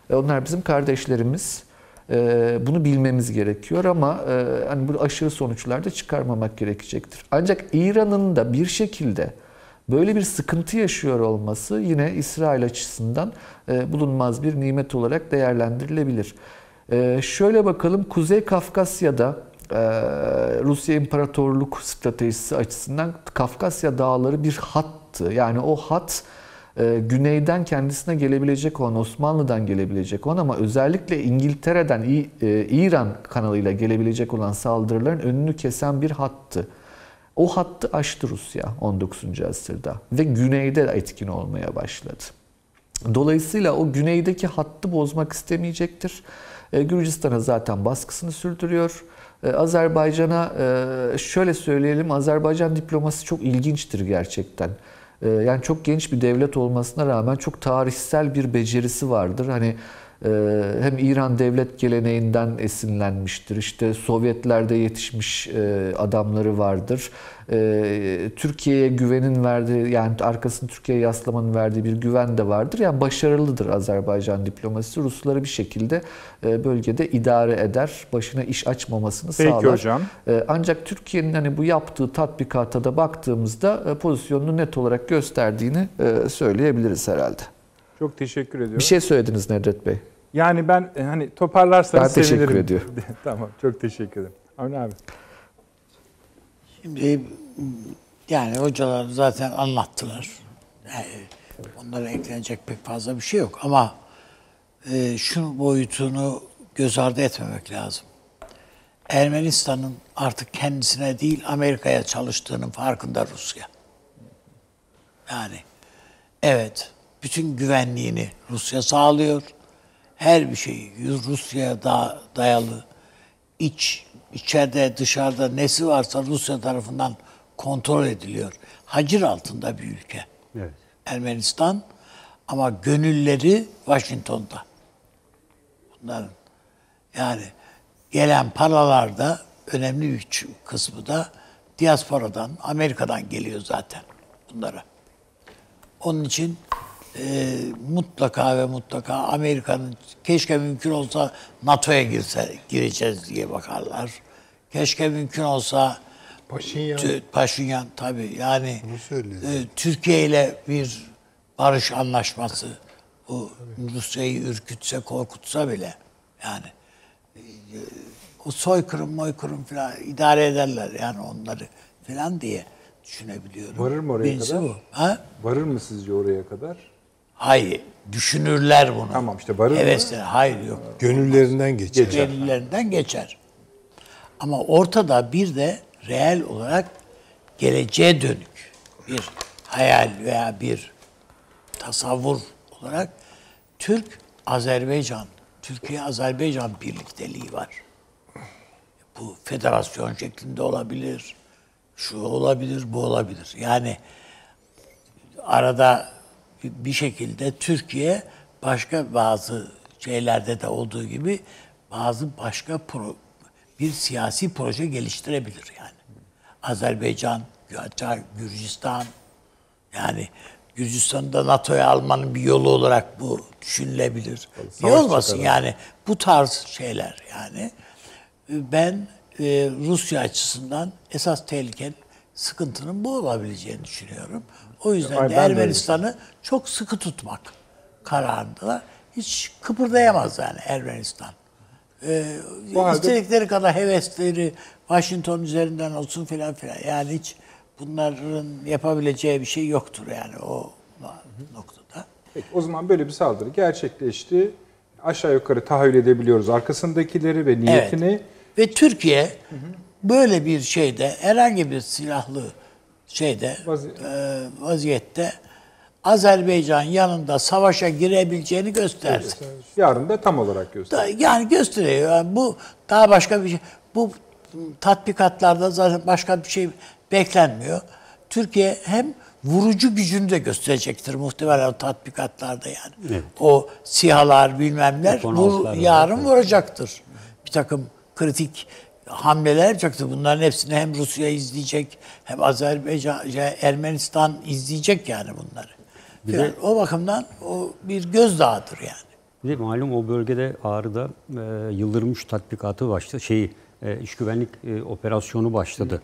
E, onlar bizim kardeşlerimiz. Ee, bunu bilmemiz gerekiyor ama e, hani bu aşırı sonuçlar da çıkarmamak gerekecektir. Ancak İran'ın da bir şekilde Böyle bir sıkıntı yaşıyor olması yine İsrail açısından e, bulunmaz bir nimet olarak değerlendirilebilir. E, şöyle bakalım Kuzey Kafkasya'da Rusya İmparatorluk stratejisi açısından Kafkasya dağları bir hattı. Yani o hat e, güneyden kendisine gelebilecek olan Osmanlı'dan gelebilecek olan ama özellikle İngiltere'den e, İran kanalıyla gelebilecek olan saldırıların önünü kesen bir hattı. O hattı aştı Rusya 19. asırda ve güneyde etkin olmaya başladı. Dolayısıyla o güneydeki hattı bozmak istemeyecektir. E, Gürcistan'a zaten baskısını sürdürüyor. E, Azerbaycan'a e, şöyle söyleyelim, Azerbaycan diplomasi çok ilginçtir gerçekten. E, Yani çok genç bir devlet olmasına rağmen çok tarihsel bir becerisi vardır. Hani hem İran devlet geleneğinden esinlenmiştir. İşte Sovyetlerde yetişmiş e, adamları vardır. E, Türkiye'ye güvenin verdiği yani arkasını Türkiye'ye yaslamanın verdiği bir güven de vardır. Yani başarılıdır Azerbaycan diplomasisi. Rusları bir şekilde e, bölgede idare eder. Başına iş açmamasını Peki sağlar. hocam. E, Ancak Türkiye'nin hani bu yaptığı tatbikata da baktığımızda e, pozisyonunu net olarak gösterdiğini söyleyebiliriz herhalde. Çok teşekkür ediyorum. Bir şey söylediniz Nedret Bey. Yani ben e, hani toparlarsanız Ben teşekkür sevinirim. ediyorum. tamam çok teşekkür ederim. Avni abi. Şimdi yani hocalar zaten anlattılar. Yani onlara eklenecek pek fazla bir şey yok ama e, şu boyutunu göz ardı etmemek lazım. Ermenistan'ın artık kendisine değil Amerika'ya çalıştığının farkında Rusya. Yani evet bütün güvenliğini Rusya sağlıyor. Her bir şeyi Rusya'ya da dayalı iç içeride dışarıda nesi varsa Rusya tarafından kontrol ediliyor. Hacir altında bir ülke. Evet. Ermenistan ama gönülleri Washington'da. Bunların yani gelen paralar da önemli bir kısmı da diasporadan, Amerika'dan geliyor zaten bunlara. Onun için e, mutlaka ve mutlaka Amerika'nın keşke mümkün olsa NATO'ya girse gireceğiz diye bakarlar. Keşke mümkün olsa Paşinyan Tü- Paşinyan tabii yani e, Türkiye ile bir barış anlaşması bu Rusya'yı ürkütse korkutsa bile yani e, o soykırım moykırım falan idare ederler yani onları falan diye düşünebiliyorum. Varır mı oraya Birincisi kadar? Bu. Ha? Varır mı sizce oraya kadar? Hayır. Düşünürler bunu. Tamam işte varır mı? Hevesler. Hayır yok. gönüllerinden geçer. Gönüllerinden geçer. Ama ortada bir de reel olarak geleceğe dönük bir hayal veya bir tasavvur olarak Türk-Azerbaycan, Türkiye-Azerbaycan birlikteliği var. Bu federasyon şeklinde olabilir, şu olabilir, bu olabilir. Yani arada bir şekilde Türkiye başka bazı şeylerde de olduğu gibi bazı başka pro, bir siyasi proje geliştirebilir yani. Azerbaycan, Gürcistan yani Gürcistan'ı da NATO'ya almanın bir yolu olarak bu düşünülebilir. Niye olmasın yani bu tarz şeyler yani. Ben e, Rusya açısından esas tehlikenin sıkıntının bu olabileceğini düşünüyorum. O yüzden Ay, de Ermenistan'ı çok sıkı tutmak kararındalar. Hiç kıpırdayamaz yani Ermenistan. Ee, halde- istedikleri kadar hevesleri Washington üzerinden olsun filan filan. Yani hiç bunların yapabileceği bir şey yoktur yani o noktada. Peki, o zaman böyle bir saldırı gerçekleşti. Aşağı yukarı tahayyül edebiliyoruz arkasındakileri ve niyetini. Evet. Ve Türkiye böyle bir şeyde herhangi bir silahlı şeyde Vazi- e, vaziyette Azerbaycan yanında savaşa girebileceğini göstersin. Yarın da tam olarak göster. Da- Yani gösteriyor. Yani bu daha başka bir şey. Bu tatbikatlarda zaten başka bir şey beklenmiyor. Türkiye hem vurucu gücünü de gösterecektir muhtemelen o tatbikatlarda yani. O sihalar bilmemler vur, F-16'lar yarın vuracaktır. Bir takım kritik hamleler yapacaktır. Bunların hepsini hem Rusya izleyecek hem Azerbaycan, şey, Ermenistan izleyecek yani bunları. Yani o bakımdan o bir gözdağıdır yani. Bir de malum o bölgede Ağrı'da e, Yıldırım Üç tatbikatı başladı. Şeyi, e, iç güvenlik e, operasyonu başladı.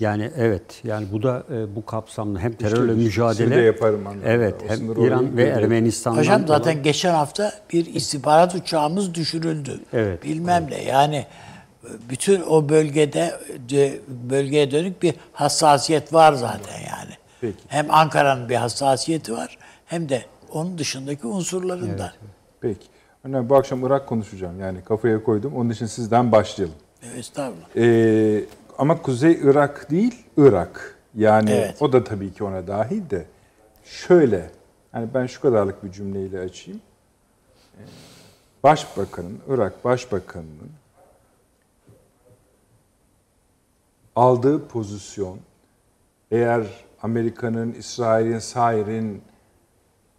Yani evet yani bu da e, bu kapsamlı hem terörle İşte mücadele de yaparım anlamında. Evet hem İran ve. Ermenistan'dan Hocam zaten olan- geçen hafta bir istihbarat uçağımız düşürüldü. Evet, Bilmem ne yani bütün o bölgede de- bölgeye dönük bir hassasiyet var zaten yani. Peki. Hem Ankara'nın bir hassasiyeti var hem de onun dışındaki unsurlarında. Peki. Hani bu akşam Irak konuşacağım. Yani kafaya koydum. Onun için sizden başlayalım. Evet. Estağfurullah. Ee, ama Kuzey Irak değil, Irak. Yani Evet. o da tabii ki ona dahil de. Şöyle, yani ben şu kadarlık bir cümleyle açayım. Ee, Başbakanın, Irak Başbakanı'nın aldığı pozisyon eğer Amerika'nın, İsrail'in, Sair'in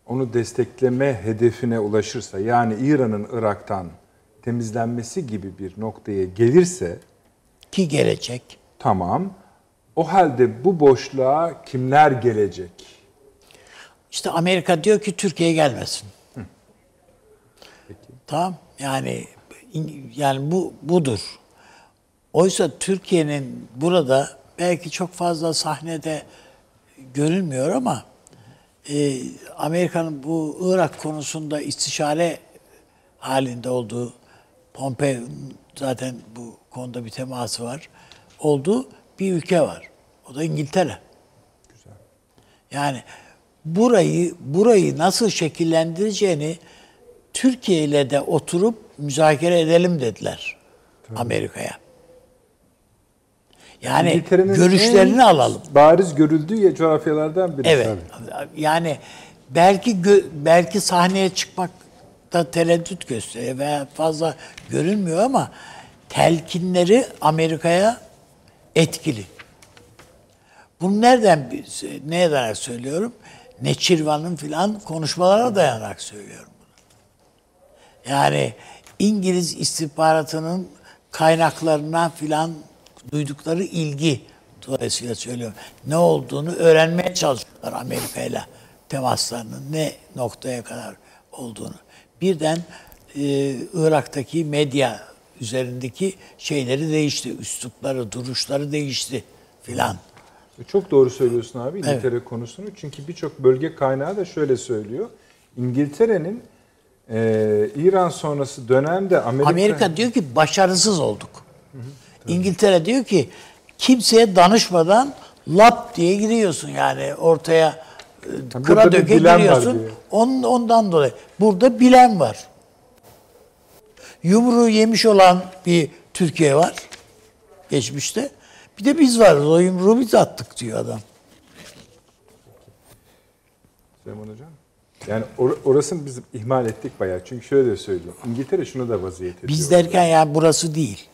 onu destekleme hedefine ulaşırsa yani İran'ın Irak'tan temizlenmesi gibi bir noktaya gelirse Ki gelecek. Tamam. O halde bu boşluğa kimler gelecek? İşte Amerika diyor ki Türkiye gelmesin. Tamam. Yani yani bu budur. Oysa Türkiye'nin burada belki çok fazla sahnede görünmüyor ama e, Amerika'nın bu Irak konusunda istişare halinde olduğu Pompeo zaten bu konuda bir teması var. Olduğu bir ülke var. O da İngiltere. Yani burayı burayı nasıl şekillendireceğini Türkiye ile de oturup müzakere edelim dediler Amerika'ya. Yani görüşlerini alalım. Bariz görüldüğü coğrafyalardan biri. Evet. Yani belki gö- belki sahneye çıkmakta tereddüt gösteriyor veya fazla görünmüyor ama telkinleri Amerika'ya etkili. Bunu nereden neye dayanarak söylüyorum? Neçirvan'ın filan konuşmalarına dayanarak söylüyorum bunu. Yani İngiliz istihbaratının kaynaklarına filan duydukları ilgi dolayısıyla söylüyorum. Ne olduğunu öğrenmeye çalışıyorlar Amerika ile temaslarının ne noktaya kadar olduğunu. Birden e, Irak'taki medya üzerindeki şeyleri değişti. Üslupları, duruşları değişti filan. Çok doğru söylüyorsun abi İngiltere konusunu. Çünkü birçok bölge kaynağı da şöyle söylüyor. İngiltere'nin e, İran sonrası dönemde Amerika... Amerika diyor ki başarısız olduk. İngiltere diyor ki kimseye danışmadan lap diye giriyorsun yani ortaya e, burada kıra döke giriyorsun. Onun, ondan dolayı. Burada bilen var. Yumruğu yemiş olan bir Türkiye var geçmişte. Bir de biz varız. O yumruğu biz attık diyor adam. Süleyman Hocam. Yani or- orasını biz ihmal ettik bayağı. Çünkü şöyle de söyleyeyim. İngiltere şunu da vaziyet ediyor. Biz derken yani burası değil.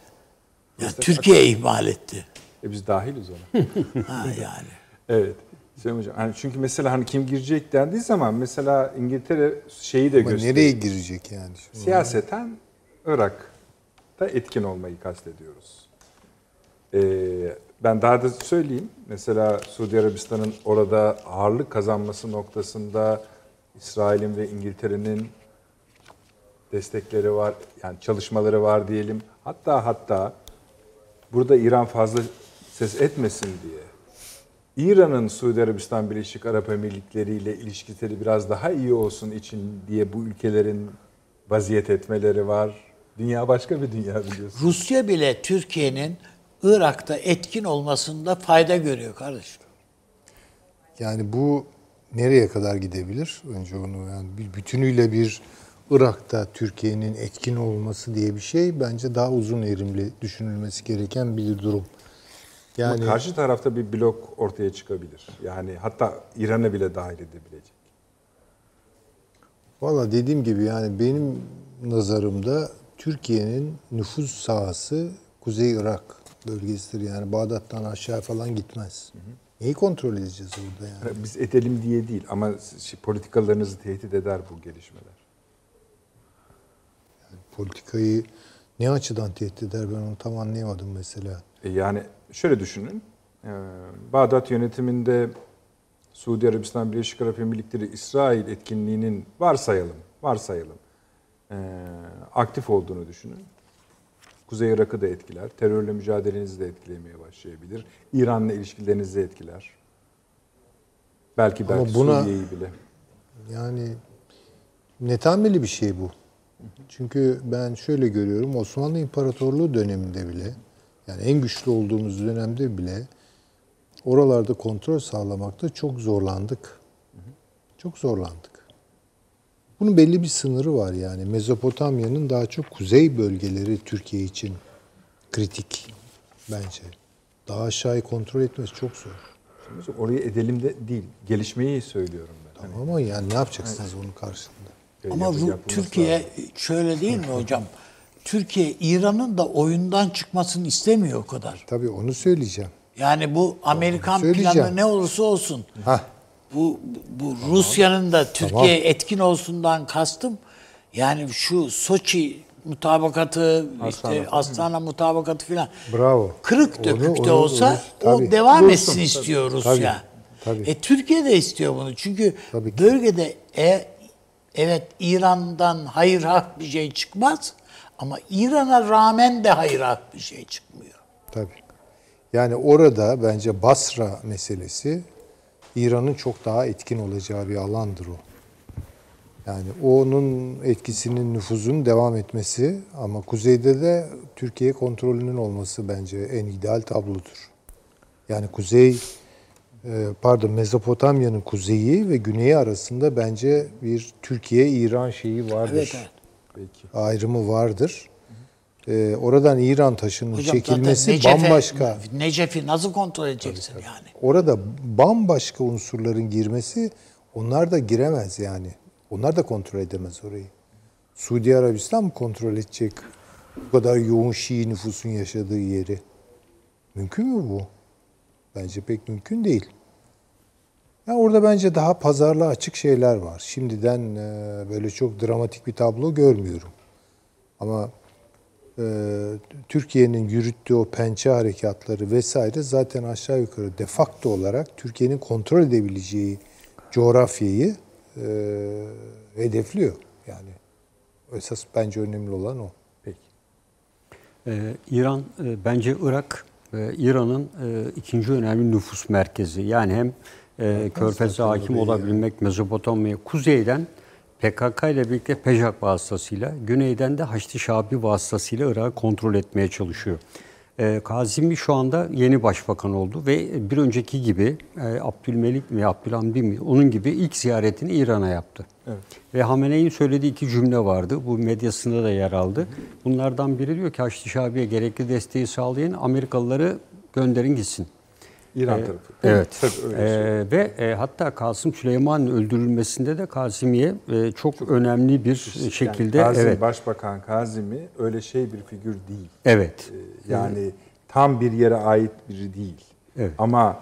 Yani Türkiye ihmal etti. E biz dahiliz ona. Ha yani. evet. Süleyman Hocam. Hani çünkü mesela hani kim girecek dendiği zaman mesela İngiltere şeyi de Ama gösteriyor. nereye girecek yani? Şimdi Siyaseten Irak'ta etkin olmayı kastediyoruz. Ee, ben daha da söyleyeyim. Mesela Suudi Arabistan'ın orada ağırlık kazanması noktasında İsrail'in ve İngiltere'nin destekleri var, yani çalışmaları var diyelim. Hatta hatta burada İran fazla ses etmesin diye İran'ın Suudi Arabistan Birleşik Arap Emirlikleri ile ilişkileri biraz daha iyi olsun için diye bu ülkelerin vaziyet etmeleri var. Dünya başka bir dünya biliyorsun. Rusya bile Türkiye'nin Irak'ta etkin olmasında fayda görüyor kardeşim. Yani bu nereye kadar gidebilir? Önce onu yani bir bütünüyle bir Irak'ta Türkiye'nin etkin olması diye bir şey bence daha uzun erimli düşünülmesi gereken bir durum. Yani Yani karşı tarafta bir blok ortaya çıkabilir. Yani hatta İran'ı bile dahil edebilecek. valla dediğim gibi yani benim nazarımda Türkiye'nin nüfus sahası Kuzey Irak bölgesidir. Yani Bağdat'tan aşağı falan gitmez. Neyi kontrol edeceğiz orada yani? Yani Biz edelim diye değil ama şey, politikalarınızı tehdit eder bu gelişmeler. Politikayı ne açıdan tehdit eder ben onu tam anlayamadım mesela. E yani şöyle düşünün. e, Bağdat yönetiminde Suudi Arabistan Birleşik Arap Emirlikleri İsrail etkinliğinin varsayalım, varsayalım e, aktif olduğunu düşünün. Kuzey Irak'ı da etkiler. Terörle mücadelenizi de etkilemeye başlayabilir. İran'la ilişkilerinizi etkiler. Belki Ama belki buna- Suriye'yi bile. Yani netameli bir şey bu. Çünkü ben şöyle görüyorum Osmanlı İmparatorluğu döneminde bile yani en güçlü olduğumuz dönemde bile oralarda kontrol sağlamakta çok zorlandık. Çok zorlandık. Bunun belli bir sınırı var yani. Mezopotamya'nın daha çok kuzey bölgeleri Türkiye için kritik bence. Daha aşağıyı kontrol etmesi çok zor. Şimdi orayı edelim de değil. Gelişmeyi söylüyorum ben. Hani, Ama yani ne yapacaksınız onun karşısında? Ama yapılması Türkiye lazım. şöyle değil mi hocam? Türkiye İran'ın da oyundan çıkmasını istemiyor o kadar. Tabii onu söyleyeceğim. Yani bu Amerikan planı ne olursa olsun. Hah. Bu bu Rusya'nın da Türkiye etkin olsundan kastım yani şu Soçi mutabakatı işte Astana mutabakatı filan. Bravo. Kırık Onu- dökük de olsa onu- tabii. o devam Dursun. etsin istiyor Rusya. Tabii, tabii. E Türkiye de istiyor bunu. Çünkü Tabii ki. bölgede e, evet İran'dan hayır hak bir şey çıkmaz ama İran'a rağmen de hayır hak bir şey çıkmıyor. Tabii. Yani orada bence Basra meselesi İran'ın çok daha etkin olacağı bir alandır o. Yani onun etkisinin, nüfuzun devam etmesi ama kuzeyde de Türkiye kontrolünün olması bence en ideal tablodur. Yani kuzey, pardon Mezopotamya'nın kuzeyi ve güneyi arasında bence bir Türkiye-İran şeyi vardır. Evet, evet. Peki. Ayrımı vardır. E, oradan İran taşının Hocam çekilmesi Necef'e- bambaşka. Necef'i nasıl kontrol edeceksin yani? Orada bambaşka unsurların girmesi onlar da giremez yani. Onlar da kontrol edemez orayı. Suudi Arabistan mı kontrol edecek bu kadar yoğun Şii nüfusun yaşadığı yeri? Mümkün mü bu? Bence pek mümkün değil. Ya orada bence daha pazarlığa açık şeyler var. Şimdiden e, böyle çok dramatik bir tablo görmüyorum. Ama e, Türkiye'nin yürüttüğü o pençe harekatları vesaire zaten aşağı yukarı de facto olarak Türkiye'nin kontrol edebileceği coğrafyayı e, hedefliyor. Yani esas bence önemli olan o. Peki. Ee, İran e, bence Irak İran'ın e, ikinci önemli nüfus merkezi. Yani hem e, Körfez'e hakim olabilmek Mezopotamya kuzeyden PKK ile birlikte Pejak vasıtasıyla, güneyden de Haçlı Şabi vasıtasıyla Irak'ı kontrol etmeye çalışıyor. E, Kazimi şu anda yeni başbakan oldu ve bir önceki gibi e, Abdülmelik mi Abdülhamdi mi onun gibi ilk ziyaretini İran'a yaptı. Ve Hamene'nin söylediği iki cümle vardı. Bu medyasında da yer aldı. Bunlardan biri diyor ki Haçlı Şabi'ye gerekli desteği sağlayın Amerikalıları gönderin gitsin. İran Ee, tarafı. Evet. Tabii öyle söylüyor. ve e, hatta Kasım Süleyman'ın öldürülmesinde de Kazimiye e, çok, önemli bir şekilde yani Kazım, evet. Başbakan Kazimi öyle şey bir figür değil. Evet. Ee, Yani tam bir yere ait biri değil. Evet. Ama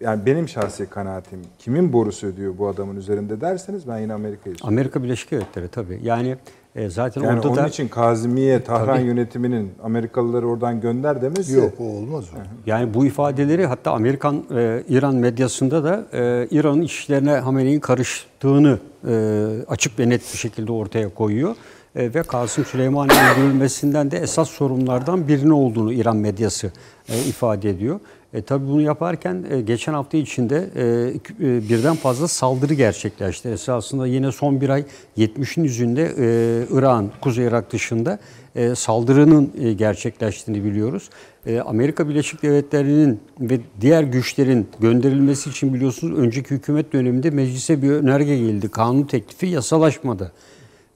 yani benim şahsi kanaatim kimin borusu ödüyor bu adamın üzerinde derseniz ben yine Amerika'yı. Amerika Birleşik Devletleri tabii. Yani e, zaten Yani orada onun da için Kazimiye, Tahran Tabii. yönetiminin Amerikalıları oradan gönder demesi Yok o olmaz o. Yani bu ifadeleri hatta Amerikan e, İran medyasında da e, İran'ın işlerine Hamene'nin karıştığını e, açık ve net bir şekilde ortaya koyuyor. E, ve Kasım Süleyman'ın öldürülmesinden de esas sorunlardan birini olduğunu İran medyası e, ifade ediyor. E, tabii bunu yaparken e, geçen hafta içinde e, e, birden fazla saldırı gerçekleşti. Esasında yine son bir ay 70'in yüzünde e, Irak'ın, Kuzey Irak dışında e, saldırının e, gerçekleştiğini biliyoruz. E, Amerika Birleşik Devletleri'nin ve diğer güçlerin gönderilmesi için biliyorsunuz önceki hükümet döneminde meclise bir önerge geldi. Kanun teklifi yasalaşmadı.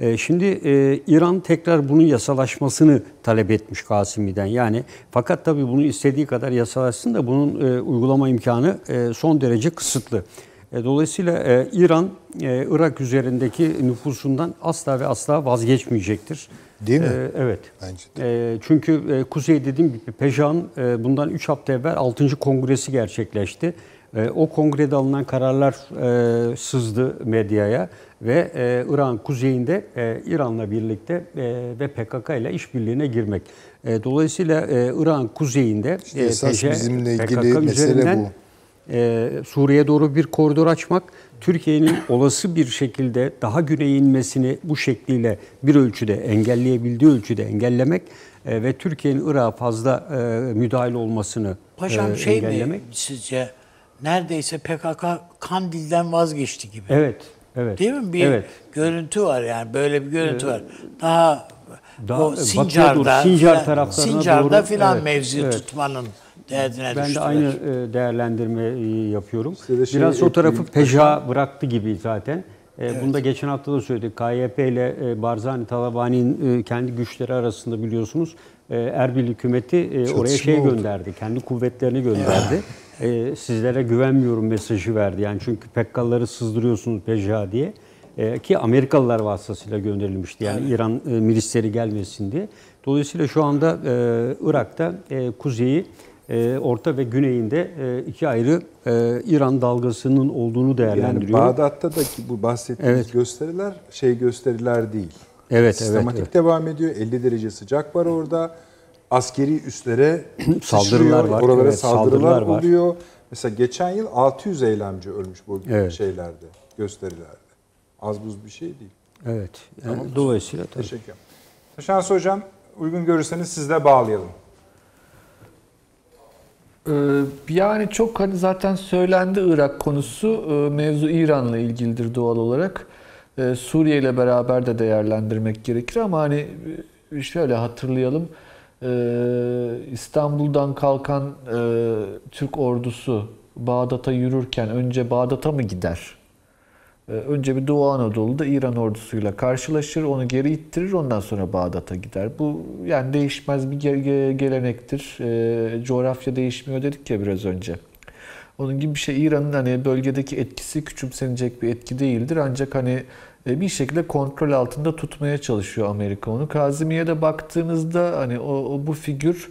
E, Şimdi e, İran tekrar bunun yasalaşmasını talep etmiş Kasimi'den. Yani fakat tabii bunu istediği kadar yasalaşsın da bunun e, uygulama imkanı e, son derece kısıtlı. E, dolayısıyla e, İran e, Irak üzerindeki nüfusundan asla ve asla vazgeçmeyecektir. Değil mi? Evet. Bence E, çünkü Kuzey dediğim gibi Pejah'ın e, bundan 3 hafta evvel 6. kongresi gerçekleşti. E, o kongrede alınan kararlar e, sızdı medyaya ve e, İran kuzeyinde e, İran'la birlikte e, ve PKK ile işbirliğine girmek. E, dolayısıyla e, İran kuzeyinde İşte esas PJ bizimle ilgili PKK mesele bu. e, Suriye'ye doğru bir koridor açmak, Türkiye'nin olası bir şekilde daha güneye inmesini bu şekliyle bir ölçüde engelleyebildiği ölçüde engellemek e, ve Türkiye'nin Irak'a fazla e, müdahil olmasını Paşam e, şey engellemek. mi sizce neredeyse PKK Kandil'den vazgeçti gibi. Evet, evet. Değil mi? Bir evet. görüntü var yani böyle bir görüntü var. Daha, daha o Sincar'da, doğru, Sincar filan- taraflarına Sincar'da doğru, filan evet, mevzi evet. tutmanın derdine Ben de düştüler. aynı e, değerlendirmeyi yapıyorum. Size de şey Biraz o tarafı peja bıraktı gibi zaten. E, Bunu da geçen hafta da söyledik. KYP ile e, Barzani Talabani'nin e, kendi güçleri arasında biliyorsunuz Erbil hükümeti e, oraya Çatışma şey oldu. gönderdi. Kendi kuvvetlerini gönderdi. E, sizlere güvenmiyorum mesajı verdi. Yani çünkü PKK'ları sızdırıyorsunuz peja diye. E, ki Amerikalılar vasıtasıyla gönderilmişti. Yani İran e, milisleri gelmesin diye. Dolayısıyla şu anda e, Irak'ta e, kuzeyi e, orta ve güneyinde e, iki ayrı e, İran dalgasının olduğunu Yani değerlendiriyor. Bağdat'ta da ki bu bahsettiğimiz Evet. gösteriler şey gösteriler değil. Evet, Sistematik evet, evet. devam ediyor. 50 derece sıcak var orada. Askeri üslere Saldırılar var, Oralara evet, saldırılar, saldırılar var. oluyor. Mesela geçen yıl 600 eylemci ölmüş bu Evet. şeylerde, gösterilerde. Az buz bir şey değil. Evet. Yani dolayısıyla tabii. Teşekkür ederim. Şans Hocam uygun görürseniz sizle bağlayalım. Ee, Yani çok hani zaten söylendi Irak konusu. Ee, Mevzu İran'la ilgilidir doğal olarak. Ee, Suriye ile beraber de değerlendirmek gerekir ama hani e, şöyle hatırlayalım. Ee, İstanbul'dan kalkan e, Türk ordusu Bağdat'a yürürken önce Bağdat'a mı gider? Ee, Önce bir Doğu Anadolu'da İran ordusuyla karşılaşır, onu geri ittirir, ondan sonra Bağdat'a gider. Bu yani değişmez bir ge- ge- gelenektir. Ee, coğrafya değişmiyor dedik ya biraz önce. Onun gibi bir şey İran'ın hani bölgedeki etkisi küçümsenecek bir etki değildir. Ancak hani bir şekilde kontrol altında tutmaya çalışıyor Amerika onu. Kazimiye'de baktığınızda hani o, o bu figür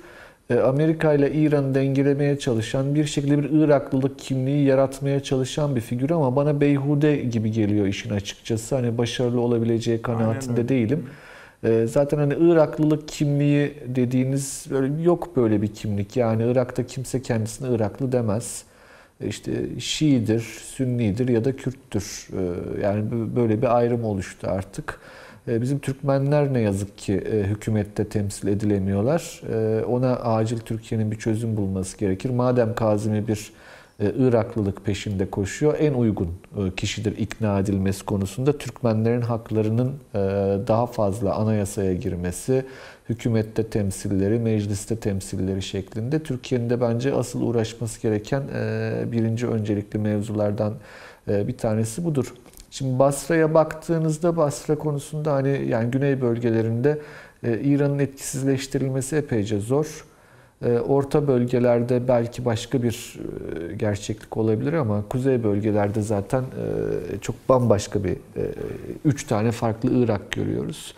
e, Amerika ile İran'ı dengelemeye çalışan, bir şekilde bir Iraklılık kimliği yaratmaya çalışan bir figür ama bana beyhude gibi geliyor işin açıkçası. Hani başarılı olabileceği kanaatinde değilim. E, Zaten hani Iraklılık kimliği dediğiniz böyle yok böyle bir kimlik. Yani Irak'ta kimse kendisine Iraklı demez. İşte Şiidir, Sünnidir ya da Kürttür. E, Yani böyle bir ayrım oluştu artık. E, Bizim Türkmenler ne yazık ki e, hükümette temsil edilemiyorlar. E, Ona acil Türkiye'nin bir çözüm bulması gerekir. Madem Kazimi bir Iraklılık peşinde koşuyor, en uygun e, kişidir ikna edilmesi konusunda Türkmenlerin haklarının e, daha fazla anayasaya girmesi, hükümette temsilleri, mecliste temsilleri şeklinde Türkiye'nin de bence asıl uğraşması gereken e, birinci öncelikli mevzulardan e, bir tanesi budur. Şimdi Basra'ya baktığınızda Basra konusunda hani yani güney bölgelerinde e, İran'ın etkisizleştirilmesi epeyce zor. E, Orta bölgelerde belki başka bir e, gerçeklik olabilir ama kuzey bölgelerde zaten e, çok bambaşka bir e, üç tane farklı Irak görüyoruz.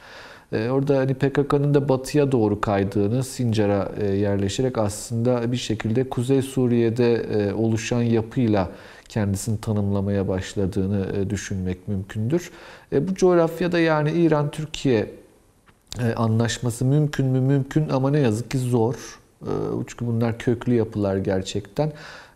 Orada hani PKK'nın da batıya doğru kaydığını, Sincar'a yerleşerek aslında bir şekilde Kuzey Suriye'de oluşan yapıyla kendisini tanımlamaya başladığını düşünmek mümkündür. Bu coğrafyada yani İran-Türkiye anlaşması mümkün mü? Mümkün ama ne yazık ki zor. E, Çünkü bunlar köklü yapılar gerçekten.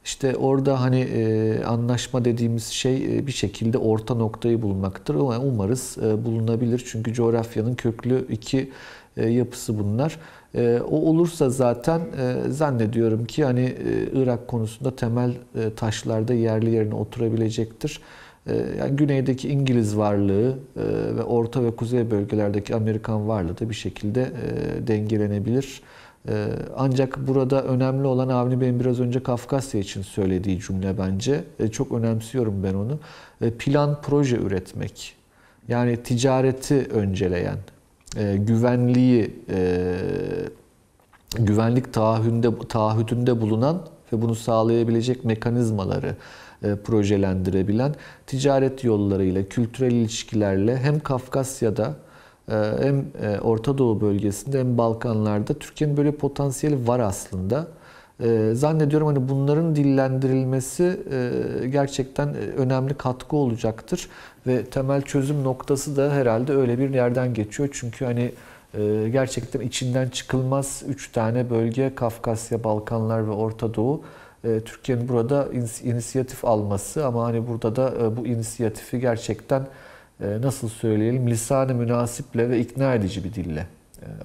İşte orada hani e, anlaşma dediğimiz şey e, bir şekilde orta noktayı bulmaktır. Ama umarız e, bulunabilir. Çünkü coğrafyanın köklü iki e, yapısı bunlar. E, O olursa zaten e, zannediyorum ki hani e, Irak konusunda temel e, taşlarda yerli yerine oturabilecektir. E, Yani güneydeki İngiliz varlığı e, ve orta ve kuzey bölgelerdeki Amerikan varlığı da bir şekilde e, dengelenebilir. E, Ancak burada önemli olan Avni Bey'in biraz önce Kafkasya için söylediği cümle bence. E, Çok önemsiyorum ben onu. E, Plan proje üretmek. Yani ticareti önceleyen, e, güvenliği, e, güvenlik taahhüdünde, taahhüdünde bulunan ve bunu sağlayabilecek mekanizmaları e, projelendirebilen ticaret yollarıyla, kültürel ilişkilerle hem Kafkasya'da hem e, Orta Doğu bölgesinde hem Balkanlarda Türkiye'nin böyle potansiyeli var aslında. E, Zannediyorum hani bunların dillendirilmesi e, gerçekten e, önemli katkı olacaktır ve temel çözüm noktası da herhalde öyle bir yerden geçiyor. Çünkü hani gerçekten içinden çıkılmaz 3 tane bölge Kafkasya, Balkanlar ve Orta Doğu. Türkiye'nin burada inisiyatif alması ama hani burada da bu inisiyatifi gerçekten nasıl söyleyelim lisan-ı münasiple ve ikna edici bir dille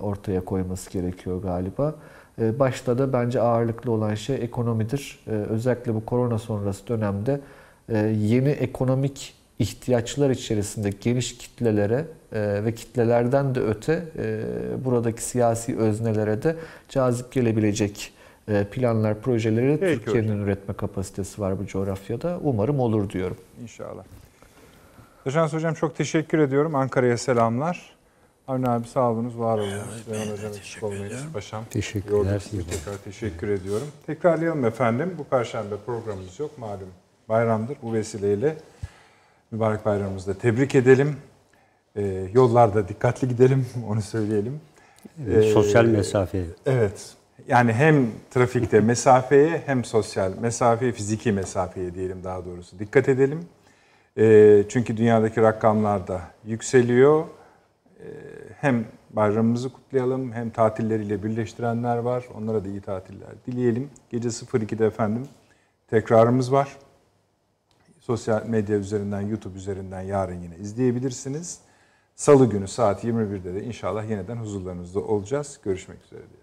ortaya koyması gerekiyor galiba. E, başta da bence ağırlıklı olan şey ekonomidir. E, özellikle bu korona sonrası dönemde e, yeni ekonomik ihtiyaçlar içerisinde geniş kitlelere e, ve kitlelerden de öte e, buradaki siyasi öznelere de cazip gelebilecek e, planlar, projeleri Türkiye'nin üretme kapasitesi var bu coğrafyada. Umarım olur diyorum. İnşallah. Taşans Hocam çok teşekkür ediyorum. Ankara'ya selamlar. Avni abi sağ olunuz, var olunuz. Süleyman Hocam eksik olmayın. Paşam. Teşekkürler. Tekrar teşekkür ediyorum. Tekrarlayalım efendim. Bu perşembe programımız yok. Malum bayramdır. Bu vesileyle mübarek bayramımızı da tebrik edelim. Ee, yollarda dikkatli gidelim. Onu söyleyelim. Ee, Sosyal mesafe. Evet. Yani hem trafikte mesafeye hem sosyal mesafeye, fiziki mesafeye diyelim daha doğrusu dikkat edelim. Ee, çünkü dünyadaki rakamlar da yükseliyor. Ee, hem bayramımızı kutlayalım hem tatilleriyle birleştirenler var. Onlara da iyi tatiller dileyelim. Gece 02'de efendim tekrarımız var. Sosyal medya üzerinden, YouTube üzerinden yarın yine izleyebilirsiniz. Salı günü saat 21'de de inşallah yeniden huzurlarınızda olacağız. Görüşmek üzere.